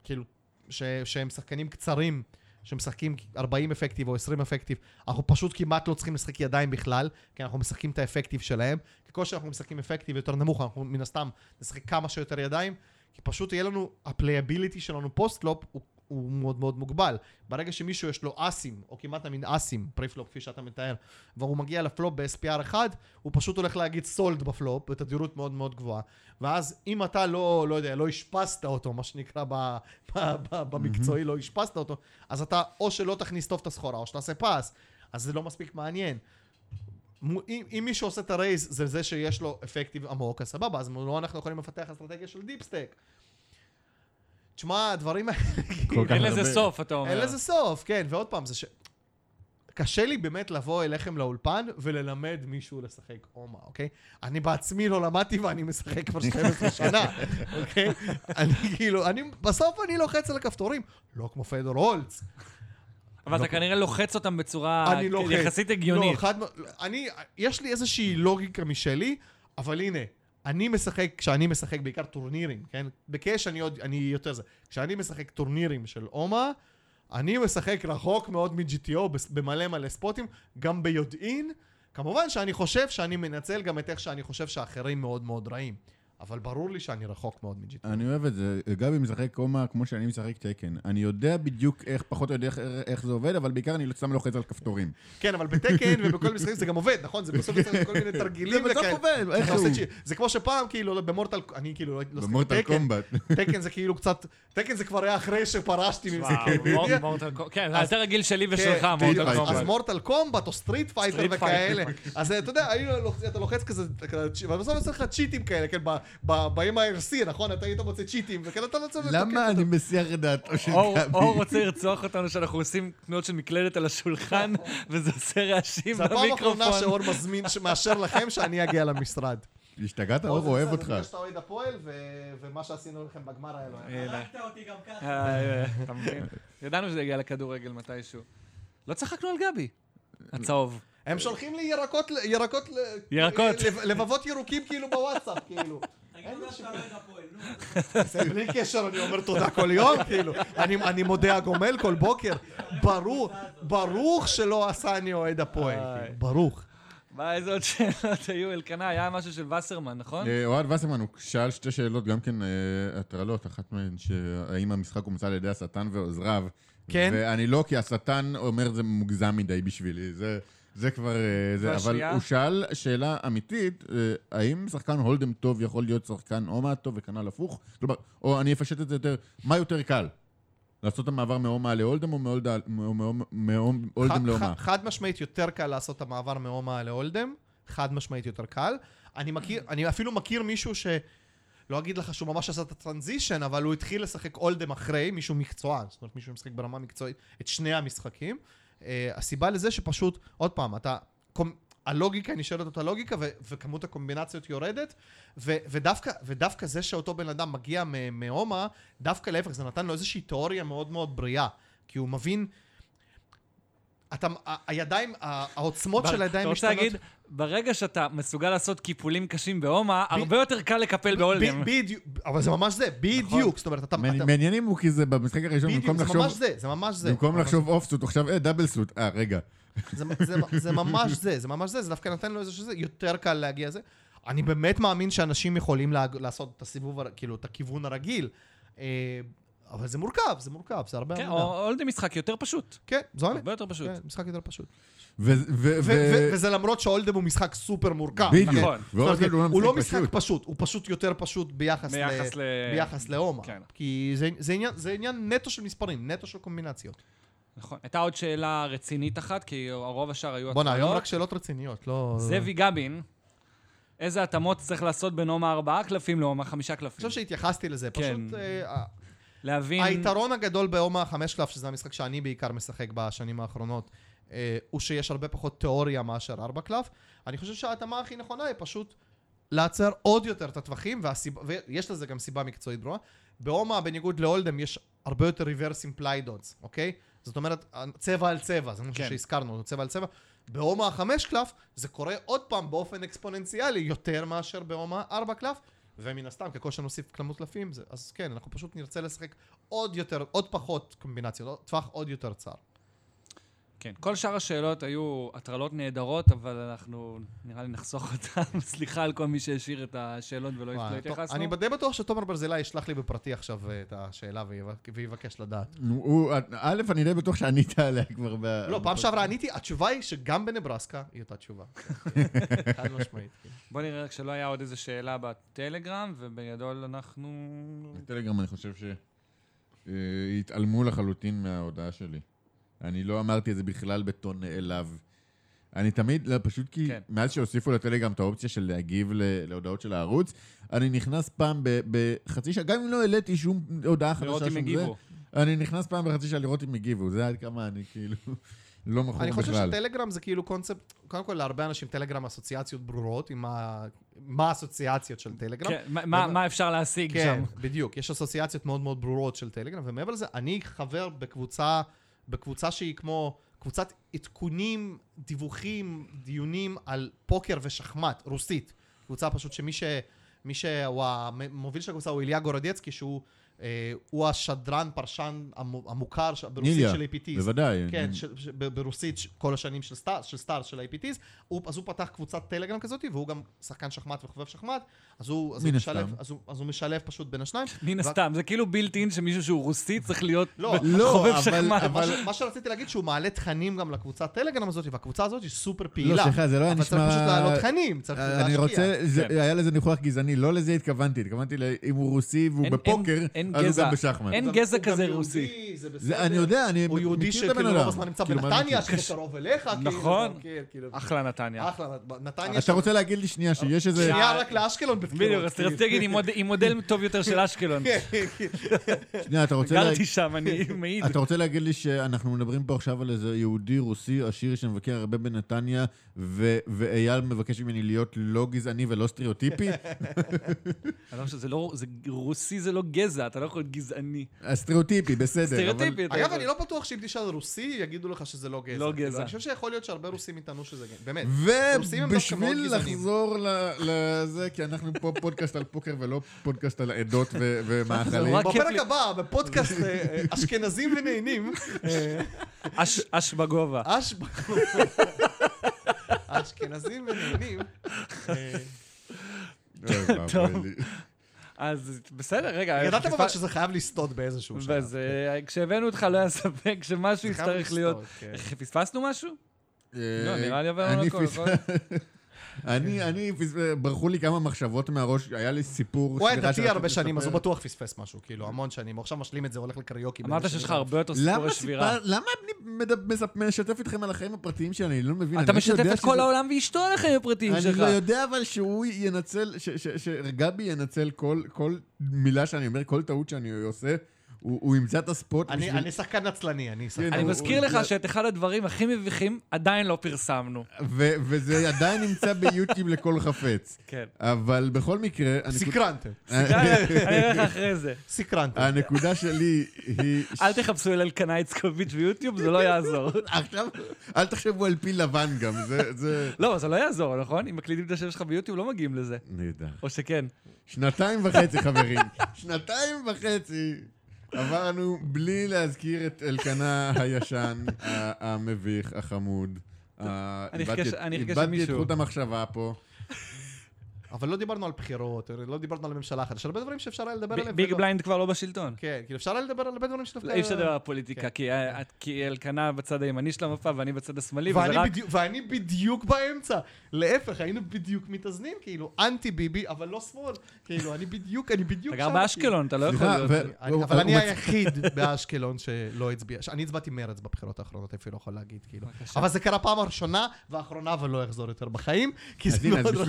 כאילו, ש, שהם שחקנים קצרים, שמשחקים 40 effective או 20 effective, אנחנו פשוט כמעט לא צריכים לשחק ידיים בכלל, כי אנחנו משחקים את ה-effective שלהם. ככל שאנחנו משחקים effective יותר נמוך, אנחנו מן הסתם נשחק כמה שיותר ידיים, כי פשוט יהיה לנו, ה-playability שלנו postflop הוא, הוא מאוד מאוד מוגבל. ברגע שמישהו יש לו אסים, או כמעט תמיד אסים, preflop כפי שאתה מתאר, והוא מגיע ל-flop ב-SPR 1, הוא פשוט הולך להגיד sold ב-flop, בתדירות מאוד מאוד גבוהה. ואז אם אתה לא, לא יודע, לא השפסת אותו, מה שנקרא ב, ב, ב, במקצועי, לא השפסת אותו, אז אתה או שלא תכניס טוב את הסחורה, או שתעשה פס, אז זה לא מספיק מעניין. אם, אם מישהו עושה את ה-raise, זה זה שיש לו effective עמוק, אז סבבה, אז לא אנחנו יכולים לפתח אסטרטגיה של deep stack. תשמע, הדברים האלה, כך אין לזה סוף, אתה אומר. אין לזה סוף, כן, ועוד פעם, זה ש... קשה לי באמת לבוא אליכם לאולפן וללמד מישהו לשחק אומהה, אוקיי? אני בעצמי לא למדתי ואני משחק כבר 12 שנה, אוקיי? אני כאילו, אני, בסוף אני לוחץ על הכפתורים, לא כמו פדור הולץ. אבל אתה לא- כנראה לוחץ אותם בצורה אני לוחץ. יחסית הגיונית. לא, חד... מ- אני, יש לי איזושהי לוגיקה משלי, אבל הנה, אני משחק, כשאני משחק בעיקר טורנירים, כן? בקאש אני עוד, אני יותר זה. כשאני משחק טורנירים של אומה, אני משחק רחוק מאוד מ-GTO במלא מלא ספוטים, גם ביודעין. כמובן שאני חושב שאני מנצל גם את איך שאני חושב שאחרים מאוד מאוד רעים. אבל ברור לי שאני רחוק מאוד מ-GTO. אני אוהב את זה. גבי משחק אומהה כמו שאני משחק Tekken. אני יודע בדיוק איך, פחות או יודע איך, איך זה עובד, אבל בעיקר אני סתם לוחץ על כפתורים. כן, אבל ב-Tekken ובכל משחקים זה גם עובד, נכון? זה בסוף יוצא כל מיני תרגילים זה בסוף. עובד, אתה איכשהו. זה כמו שפעם, כאילו, ב-Mortal, אני כאילו לא לא ב-Mortal. Kombat. Tekken זה כאילו קצת, Tekken זה כבר היה אחרי שפרשתי מזה, וואו. מור- Mortal Kombat. כן, זה יותר רגיל שלי כן, ושלך, Mortal Fighter. אז Kombat. Mortal Kombat או Street Fighter וכאלה. אז אתה יודע, לוח- אתה לוחץ כזה, כזה, ובסוף יוצא לך צ'יטים כאלה, כן, באים ה-RC, נכון? אתה היית מוצא צ'יטים, וכן אתה לא צריך... למה אני מסיח את דעתו של גבי? אור רוצה לרצוח אותנו שאנחנו עושים תנועות של מקלדת על השולחן, וזה עושה רעשים זה הפעם האחרונה במיקרופון. שאור מזמין, מאשר לכם שאני אגיע למשרד. השתגעת? אור אוהב אותך. אני שאתה אוהד הפועל, ומה שעשינו לכם בגמר היה לא היה. הנה. אה, אה, אתה מבין? ידענו שזה יגיע לכדורגל מתישהו. לא צחקנו על גבי. הצהוב. הם שולחים לי ירקות, ל- ירקות, ל- ירקות. לב- לבבות ירוקים כאילו בוואטסאפ, כאילו. שיפור. זה בלי קשר, אני אומר תודה כל יום, כאילו. אני, אני מודה הגומל כל בוקר. ברוך, ברוך שלא עשני אוהד הפועל. כאילו, ברוך. מה, איזה עוד שאלות היו? אלקנה, היה משהו של וסרמן, נכון? אה, אוהד וסרמן, הוא שאל שתי שאלות, גם כן אה, הטרלות, אחת מהן, שהאם המשחק הומצא על ידי השטן ועוזריו. כן. ואני לא, כי השטן אומר זה מוגזם מדי בשבילי. זה... זה כבר... אה, זה, אבל? הוא שאל שאלה אמיתית, אה, האם שחקן הולדם טוב יכול להיות שחקן הומה טוב וכנ"ל הפוך? כלומר, או אני אפשט את זה יותר, מה יותר קל? לעשות את המעבר מהומה להולדם או מהולדם? חד- חד משמעית יותר קל לעשות את המעבר מאומה להולדם. חד משמעית יותר קל. אני מכיר, אני אפילו מכיר מישהו ש... לא אגיד לך שהוא ממש עשה את הטרנזישן, אבל הוא התחיל לשחק אולדם אחרי, מישהו מקצוען, זאת אומרת מישהו משחק ברמה מקצועית, את שני המשחקים. Uh, הסיבה לזה שפשוט, עוד פעם, אתה... הלוגיקה נשארת אותה לוגיקה, ו- וכמות הקומבינציות יורדת, ו- ודווקא, ודווקא זה שאותו בן אדם מגיע מהומה, דווקא להפך, זה נתן לו איזושהי תיאוריה מאוד מאוד בריאה. כי הוא מבין... אתה, הידיים, העוצמות של הידיים אתה רוצה משתנות. להגיד, ברגע שאתה מסוגל לעשות קיפולים קשים בהומה, הרבה יותר קל לקפל בהולדם. ב- בדיוק, אבל זה ממש זה, בדיוק. זאת אומרת, אתה... מעניינים הוא כי זה במשחק הראשון, בדיוק, במקום זה לחשוב... ממש זה, זה ממש זה. במקום לחשוב אוף סוט, עכשיו אה, דאבל סוט. אה, רגע. זה, זה, זה ממש זה, זה ממש זה, זה דווקא נותן לו איזה שזה, יותר קל להגיע לזה. אני באמת מאמין שאנשים יכולים לעשות את הסיבוב, כאילו, את הכיוון הרגיל. אה, אבל זה מורכב, זה מורכב, זה הרבה כן. או אולדם משחק יותר פשוט. כן, זו האמת. הרבה יותר פשוט. כן, משחק יותר פשוט. וזה למרות שהאולדם הוא משחק סופר מורכב. בדיוק. נכון. זאת אומרת, ואולדם הוא לא משחק פשוט. הוא פשוט יותר פשוט ביחס ל- ביחס ל... ביחס לאומה. כן. כי זה- זה עניין- נטו של מספרים, נטו של קומבינציות. נכון. הייתה עוד שאלה רצינית אחת, כי הרוב השאר היו בואנה, היום. רק שאלות רציניות, לא... זאבי גבין, איזה התאמות צריך לעשות בין הומה ארבעה קלפים להומה חמישה אני קלפים? חושב שהתייחסתי לזה, כן. פשוט... להבין... היתרון הגדול באומה החמש קלף, שזה המשחק שאני בעיקר משחק בשנים האחרונות, אה, הוא שיש הרבה פחות תיאוריה מאשר ארבע קלף. אני חושב שההתאמה הכי נכונה היא פשוט לעצר עוד יותר את הטווחים, והסיבה, ויש לזה גם סיבה מקצועית ברורה. באומה, בניגוד לאולדם, יש הרבה יותר implied odds, אוקיי? זאת אומרת, צבע על צבע, זה משהו כן. שהזכרנו, צבע על צבע. באומה החמש קלף, זה קורה עוד פעם באופן אקספוננציאלי יותר מאשר באומה ארבע קלף, ומן הסתם, ככל שנוסיף כמות קלפים, אז כן, אנחנו פשוט נרצה לשחק עוד יותר, עוד פחות קומבינציות, טווח עוד יותר צר. כן, כל שאר השאלות היו הטרלות נהדרות, אבל אנחנו נראה לי נחסוך אותן. סליחה על כל מי שהשאיר את השאלות ולא לא התייחסנו. אני די בטוח שתומר ברזילי ישלח לי בפרטי עכשיו אה, את השאלה ויבק- ויבקש לדעת. נו, הוא- א', אני די בטוח שענית עליה כבר ב... לא, פעם שעברה עניתי, התשובה היא שגם בנברסקה היא אותה תשובה. חד משמעית. כן. בוא נראה רק שלא היה עוד איזו שאלה בטלגרם, ובגדול אנחנו... בטלגרם אני חושב שהתעלמו לחלוטין מההודעה שלי. אני לא אמרתי את זה בכלל בטון נעלב. אני תמיד, לא, פשוט כי כן. מאז שהוסיפו לטלגרם את האופציה של להגיב ל- להודעות של הערוץ, אני נכנס פעם ב- בחצי שעה, גם אם לא העליתי שום הודעה חדשה, לראות אם שום הגיבו. זה, אני נכנס פעם בחצי שעה לראות אם הגיבו, זה עד כמה אני כאילו לא מכור אני חושב בכלל. שטלגרם זה כאילו קונספט, קודם כל להרבה אנשים טלגרם אסוציאציות ברורות עם ה- מה האסוציאציות של טלגרם. כן, מה- מה מה אפשר להשיג כן, שם? בדיוק. יש אסוציאציות מאוד מאוד ברורות של טלגרם, ומעבר לזה, אני חבר בקבוצה, בקבוצה שהיא כמו קבוצת עדכונים, דיווחים, דיונים על פוקר ושחמט, רוסית. קבוצה פשוט שמי ש... מי שהוא המוביל של הקבוצה הוא איליה גורודצקי, שהוא אה, הוא השדרן, פרשן המו- המוכר ש- ברוסית איליה, של APTs. בוודאי. כן, ש, ש, ב- ברוסית ש- כל השנים של סטאר, של סטאר, של ה-APTs, הוא, אז הוא פתח קבוצת טלגרם כזאת, והוא גם שחקן שחמט וחובב שחמט, אז הוא, אז הוא. משלב, אז, הוא, אז הוא משלב פשוט בין השניים. מן ו- הסתם, זה כאילו בילט אין שמישהו שהוא רוסי צריך להיות לא, לא, חובב אבל- שחמט. אבל- מה, ש, מה שרציתי להגיד שהוא מעלה תכנים גם לקבוצת טלגרם הזאת, והקבוצה הזאת היא סופר לא, פעילה. סליחה, זה לא היה אבל נשמע... צריך פשוט להעלות תכנים, צריך להשקיע. אני רוצה, זה- כן. היה לזה ניחוח גזעני, לא לזה התכוונתי, התכוונתי אם הוא רוסי והוא בפוקר, אז הוא. גם בשחמט. אין הוא גזע הוא כזה רוסי. יהודי, זה בסדר. זה- אני יודע, אני הוא יהודי מכיר את הבן שכאילו רוב אדם. הזמן נמצא כאילו, בנתניה? שזה קרוב אליך, כאילו, נכון. כן, כאילו. אחלה נתניה. אחלה, נתניה. אתה רוצה להגיד לי שנייה שיש איזה... שנייה רק לאשקלון בבחירות. בדיוק, אז רציתי להגיד עם מוד- עם מודל טוב יותר של אשקלון. שנייה, אתה רוצה... לה- גרתי שם, אני מעיד. אתה רוצה להגיד לי שאנחנו מדברים פה עכשיו על איזה יהודי רוסי עשיר שמבקר הרבה בנתניה, ואייל מבקש ממני להיות לא גזעני ולא סטריאוטיפי? לא זה לא, זה רוסי זה לא גזע, אתה לא יכול להיות גזעני. הסטריאוטיפי, בסדר. אבל- סטריאוטיפי. אתה אגב. אני לא בטוח שאם תשאל רוסי, יגידו לך שזה לא גזע. לא גזע. אני חושב שיכול להיות שהרבה רוסים יטענו שזה גזע. באמת. ובשביל גזענים. לחזור לזה, כי אנחנו פה פודקאסט על פוקר ולא פודקאסט על עדות ו- ומאכלים. בפרק. הבא, בפודקאסט אה, אה, אשכנזים ונהנים, אה, אש- אש בגובה. אש... אשכנזים ונהנים. טוב. אז בסדר, רגע. ידעתם אבל שזה חייב לסטות באיזשהו שלב. ואז אה, כשהבאנו אותך לא היה ספק שמשהו יצטרך להיות... כן. פספסנו משהו? אה, לא, נראה לי עברנו הכל, נכון? אני, אני, ברחו לי כמה מחשבות מהראש, היה לי סיפור... הוא היה דתי הרבה שנים, אז הוא. בטוח פספס משהו, כאילו, המון שנים. הוא עכשיו משלים את זה, הולך לקריוקי. אמרת שיש לך הרבה יותר סיפורי למה שבירה. למה אני משתף איתכם על החיים הפרטיים שלי? אני לא מבין. אתה אני משתף את כל העולם ואשתו על החיים הפרטיים אני שלך. לא יודע אבל שהוא ינצל, ש- ש- שגבי ינצל כל- כל מילה שאני אומר, כל טעות שאני עושה, הוא הוא ימצא את הספוט אני בשביל... אני שחקן נצלני, אני שחקן. אני הוא- מזכיר הוא- לך שאת אחד הדברים הכי מביכים עדיין לא פרסמנו. ו- וזה עדיין נמצא ביוטיוב לכל חפץ. כן. אבל בכל מקרה... הנקוד- סקרנתם. אני אראה לך אחרי זה. סקרנתם. הנקודה שלי היא... אל תחפשו אל אלקנה איצקוביץ' ביוטיוב, זה לא יעזור. עכשיו, אל תחשבו על פיל לבן גם, זה... זה... לא, זה לא יעזור, נכון? אם מקלידים את השם שלך ביוטיוב, לא מגיעים לזה. נהדר. או שכן. שנתיים וחצי, חברים. שנתיים וחצי עברנו בלי להזכיר את אלקנה הישן, המביך, החמוד. אני אחכה ש- את- אני אחכה איבדתי את שמישהו- חוט המחשבה פה. אבל לא דיברנו על בחירות, לא דיברנו על הממשלה החדשה, הרבה דברים שאפשר היה לדבר עליהם. Big. Blind כבר לא בשלטון. כן, כאילו אפשר היה לדבר על הרבה דברים שדווקא... אי אפשר לדבר על פוליטיקה, כן. כי אלקנה בצד הימני של המפה ואני בצד השמאלי, וזה ואני, רק... בדיוק, ואני בדיוק באמצע. להפך, היינו בדיוק מתאזנים, כאילו, אנטי ביבי, אבל לא שמאל. כאילו, אני בדיוק, אני בדיוק אתה. גר באשקלון, אתה לא יכול להיות... אבל אני היחיד באשקלון שלא הצביע. אני הצבעתי מרץ בבחירות האחרונות, אפילו יכול להגיד, כאילו. אבל זה קרה פעם הראשונה והאחרונה ולא יחזור יותר בחיים, כי אז זה מאוד רחוק.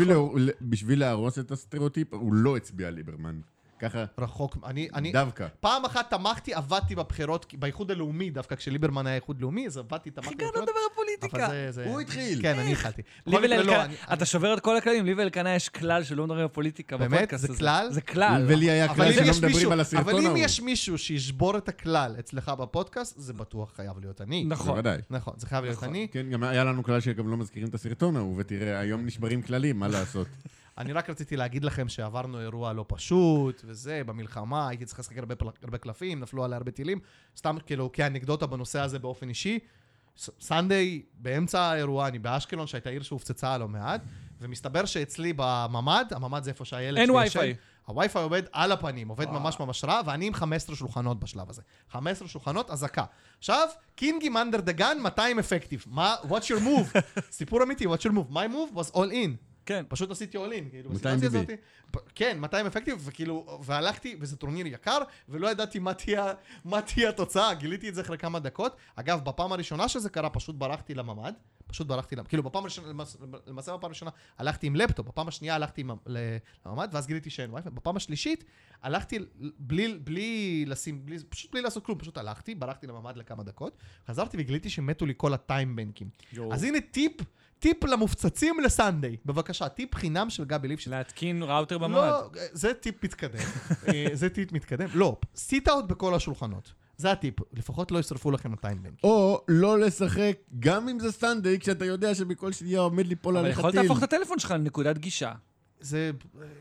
בשביל להרוס את הסטריאוטיפ, הוא לא הצביע ליברמן. ככה, רחוק. אני, אני, דווקא. פעם אחת תמכתי, עבדתי בבחירות, באיחוד הלאומי, דווקא כשליברמן היה איחוד לאומי, אז עבדתי, תמכתי הגענו בבחירות. לדבר על פוליטיקה. זה- זה... הוא התחיל. כן, אני התחלתי. לי לא, ולאלקנה, אני- אתה שובר את כל הכללים, לי ואלקנה יש כלל שלא מדברים על פוליטיקה באמת? בפודקאסט זה הזה. כלל? זה כלל. ולי היה אבל כלל אם שלא יש מדברים מישהו- על הסרטון אבל אם ההוא. יש מישהו שישבור את הכלל אצלך בפודקאסט, זה בטוח חייב להיות אני. נכון. נכון, זה חייב להיות נכון. אני. כן, גם היה לנו כלל שגם לא מזכירים את הסרטון ההוא, ותראה, היום נשברים כללים, מה לעשות? אני רק רציתי להגיד לכם שעברנו אירוע לא פשוט, וזה, במלחמה, הייתי צריך לשחק הרבה, פל- הרבה קלפים, נפלו עליי הרבה טילים. סתם כאילו כאנקדוטה בנושא הזה באופן אישי. Sunday, באמצע האירוע, אני באשקלון, שהייתה עיר שהופצצה לא מעט, ומסתבר שאצלי בממ"ד, הממ"ד זה איפה שהילד אין וי-פיי. הווי-פיי עובד על הפנים, עובד וואו. ממש ממש רע, ואני עם 15 שולחנות בשלב הזה. 15 שולחנות, אזעקה. עכשיו, קינגים under the gun, 200 effective. מה, what's your move? סיפור אמיתי, what's your move? my move was all in. כן. פשוט עשיתי in, כאילו, 200 בסיטואציה BB. הזאת. כן, 200 effective, וכאילו, והלכתי, וזה טורניר יקר, ולא ידעתי מה תהיה, מה תהיה התוצאה, גיליתי את זה אחרי כמה דקות. אגב, בפעם הראשונה שזה קרה, פשוט ברחתי לממ"ד, פשוט ברחתי, כאילו, בפעם הראשונה, למעשה- בפעם הראשונה הלכתי עם לפטופ, בפעם השנייה הלכתי עם, לממ"ד, ואז גיליתי שאין וי בפעם השלישית, הלכתי בלי, בלי לשים, בלי, פשוט בלי לעשות כלום, פשוט הלכתי, ברחתי לממ"ד לכמה דקות, חזרתי וגיליתי שמתו לי כל הטיימבנקים. אז הנה טיפ, טיפ למופצצים לסנדיי. בבקשה, טיפ חינם של גבי ליפשיץ. להתקין ראוטר בממ"ד. לא, זה טיפ מתקדם. אה, זה טיפ מתקדם. לא, sit out בכל השולחנות. זה הטיפ. לפחות לא ישרפו לכם הטיימבנק. או לא לשחק, גם אם זה Sunday, כשאתה יודע שבכל שנייה עומד ליפול אבל עליך יכולת טיל. להפוך את הטלפון שלך לנקודת גישה. זה...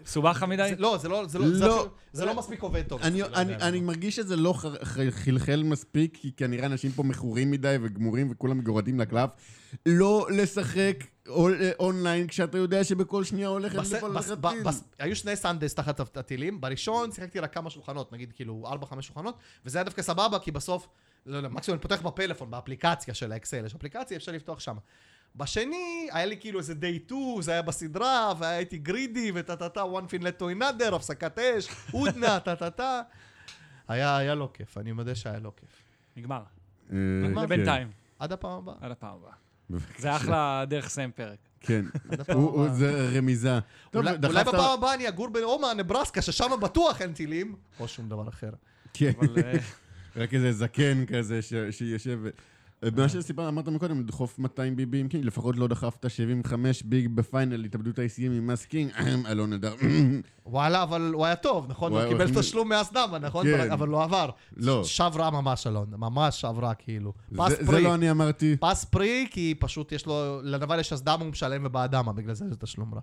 מסובך לך מדי? לא, זה לא, זה לא, זה לא. אפילו- זה לא מספיק עובד טוב. אני, אני. אני מרגיש שזה לא ח- ח- חלחל מספיק, כי כנראה אנשים פה מכורים מדי וגמורים וכולם מגורדים לקלף. לא לשחק אול- אונליין כשאתה יודע שבכל שנייה עליך ב- טיל. היו שני Sundays תחת הטילים, בראשון שיחקתי רק כמה שולחנות, נגיד כאילו 4-5 שולחנות, וזה היה דווקא סבבה, כי בסוף, לא יודע, מקסימום אני פותח בפלאפון, באפליקציה של האקסל, יש אפליקציה, אפשר לפתוח שם. בשני, היה לי כאילו איזה day 2, זה היה בסדרה, והייתי greedy, וטה טה טה, one thing led to another, הפסקת אש, הודנה, טה טה טה. היה היה לא כיף, אני מודה שהיה לא כיף. נגמר. אה, נגמר כן. לבינתיים. עד הפעם הבאה. עד הפעם הבאה. זה אחלה דרך לסיים פרק. כן. זה רמיזה. אולי בפעם הבאה אני אגור באומה, נברסקה, ששם בטוח אין טילים, או שום דבר אחר. כן, אה, רק איזה זקן כזה ש- שיושב... מה שסיפרת, אמרת מקודם, לדחוף 200 ביבי עם קינג, לפחות לא דחפת 75 ביג בפיינל, התאבדות ה-ICM עם מס קינג, אלון נדר. וואלה, אבל הוא היה טוב, נכון? הוא קיבל תשלום מאסדמה, נכון? כן. אבל לא עבר. לא. שב רע ממש, אלון. ממש שב רע, כאילו. פס זה- זה פרי. לא אני אמרתי. פס פרי, כי פשוט יש לו, לנבל יש אסדמה, הוא משלם ובאדמה, בגלל זה זה תשלום רע.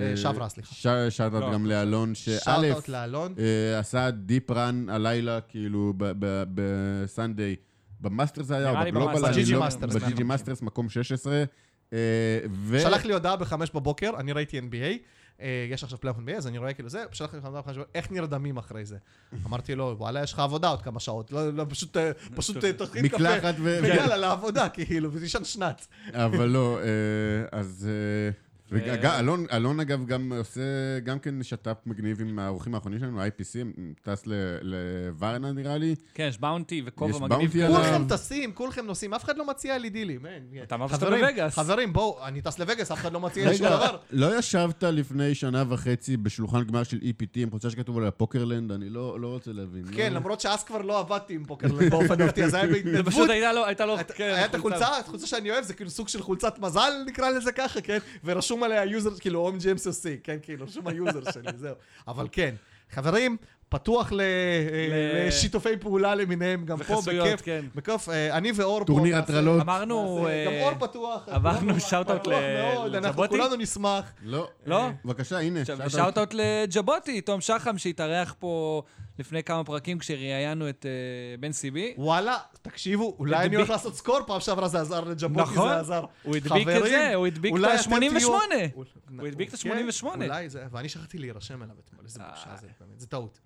אה, shove רע, סליחה. shout לא, גם לאלון, שא', shout-out לאלון. אה, עשה deep run הלילה, כאילו, ב- ב- ב-Sunday. ב-Masters זה היה, או ב-Global, ב-GG לא- Masters, נכון. Masters, מקום 16. אה, ו... שלח לי הודעה בחמש בבוקר, אני ראיתי NBA, אה, יש עכשיו פלייאוף NBA, אז אני רואה כאילו זה, שלח לי הודעה בחמש בבוקר, איך נרדמים אחרי זה? אמרתי לו, וואלה, יש לך עבודה עוד כמה שעות, לא, לא, פשוט, אה, פשוט תכין קפה, מקלחת ו... ויאללה, לעבודה, כאילו, ותישן שנץ. אבל לא, אז... אה, אלון, אגב גם עושה, גם כן שת"פ מגניב עם האורחים האחרונים שלנו, ה-IPC, טס ל- לוורנה נראה לי. כן, יש bounty וכובע מגניב. bounty כזה. עליו. כולכם טסים, כולכם נוסעים, אף אחד לא מציע לי דילים. אתה אמרת שאתה חברים, בווגאס. חברים, בואו, אני טס לווגאס, אף אחד לא מציע לי שום דבר. לא ישבת לפני שנה וחצי בשולחן גמר של EPT עם חולצה שכתוב עליה פוקרלנד? אני לא לא רוצה להבין. כן, לא- למרות שאז כבר לא עבדתי עם פוקרלנד באופן אופטי, אז היה זה בהתנדבות. פשוט הייתה לו, הייתה לו, כן, היה את החולצה, החולצה שאני אוהב, זה כאילו סוג של חולצת מזל, נקרא לזה ככה, כן? ורשום עליה יוזר, כאילו, home games עושה, כן, כאילו, רשום היוזר שלי, זהו. אבל כן, חברים, פתוח ל- ל- לשיתופי פעולה למיניהם, גם פה, בכיף. כן. בכיף, אה, אני ואור פה. טורניר הטרלות. אמרנו... נעשה- גם אה, אור פתוח. עברנו אור shout-out פתוח ל- מאוד, אנחנו לג'בוטי? כולנו נשמח. לא. לא? בבקשה, הנה. shout-out לג'בוטי, תום שחם, שהתארח פה לפני כמה פרקים כשראיינו את אה, בן סיבי. וואלה, תקשיבו, אולי אני הולך לעשות סקור, פעם שעברה זה עזר לג'בוטי, נכון. זה עזר. הוא הדביק את זה, הוא הדביק את אתם ה-88. תהיו- הוא הדביק את כן, ה-88. אולי זה, ואני שכחתי להירשם אליו אתמול, איזה בושה זה, באמת, זה טעות.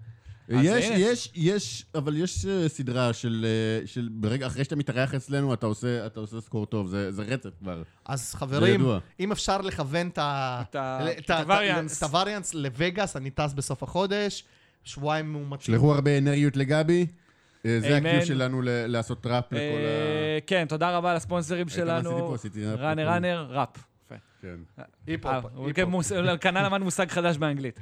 יש. יש, יש, אבל יש אה, סדרה של, אה, של ברגע, אחרי שאתה מתארח אצלנו, אתה עושה, אתה עושה סקור טוב, זה, זה רצף כבר. אז חברים. אם אפשר לכוון את ה- את ה- ל- את הווריאנס. את הווריאנס לווגאס, אני טס בסוף החודש, שבועיים מאומתים. שלחו הרבה אנרגיות לגבי. אה, זה. הקיו שלנו לעשות טראפ לכל ה... אה, כן, תודה רבה לספונסרים היית מה עשיתי שלנו. ראפ ראנר ראנר, ראפ. יפה. כן. היפ-הופ, אה, כנ"ל למד מושג חדש באנגלית.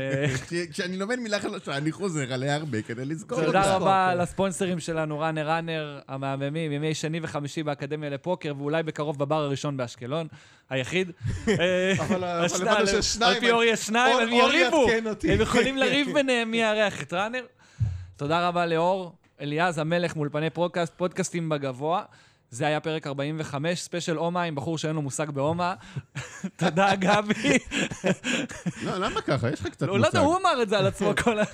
אה, כש- כשאני לומד מילה חדשה, אני חוזר עליה הרבה כדי לזכור אותה. תודה רבה כן. לספונסרים שלנו, ראנר ראנר, המהממים, ימי שני וחמישי באקדמיה לפוקר, ואולי בקרוב בבר הראשון באשקלון, היחיד. אה, אבל- הבנו שיש שניים. על פי אור יש שניים, הם יריבו. הם יכולים לריב ביניהם מי יארח את ראנר. תודה רבה לאור, אליעז המלך מאולפני פודקאסט, פודקאסטים בגבוה. זה היה פרק 45, ספיישל הומה עם בחור שאין לו מושג בהומה. תודה, גבי. לא, למה ככה? יש לך קצת לא לא יודע, מושג. הוא אמר את זה על עצמו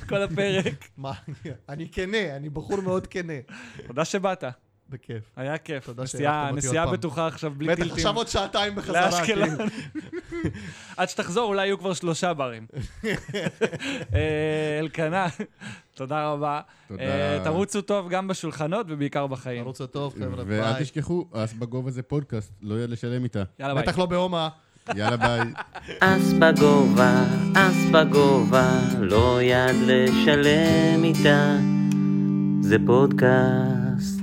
כל הפרק. מה, אני כנה, אני בחור מאוד כנה. תודה שבאת. בכיף. היה כיף. תודה נסיעה- שאירחתם אותי נסיעה עוד פעם. בטוחה עכשיו בלי בטח טילטים. עכשיו עוד שעתיים בחזרה. לאשקלון. כאילו. עד שתחזור אולי יהיו כבר שלושה ברים. אה, אלקנה, תודה רבה. תודה. אה, תרוצו טוב גם בשולחנות ובעיקר בחיים. רוץ טוב, חבר'ה, ואל ביי. תשכחו, אס בגובה זה פודקאסט, לא יד לשלם איתה. יאללה ביי. בטח לא בהומה. יאללה ביי. אס בגובה, אס בגובה, לא יד לשלם איתה, זה פודקאסט.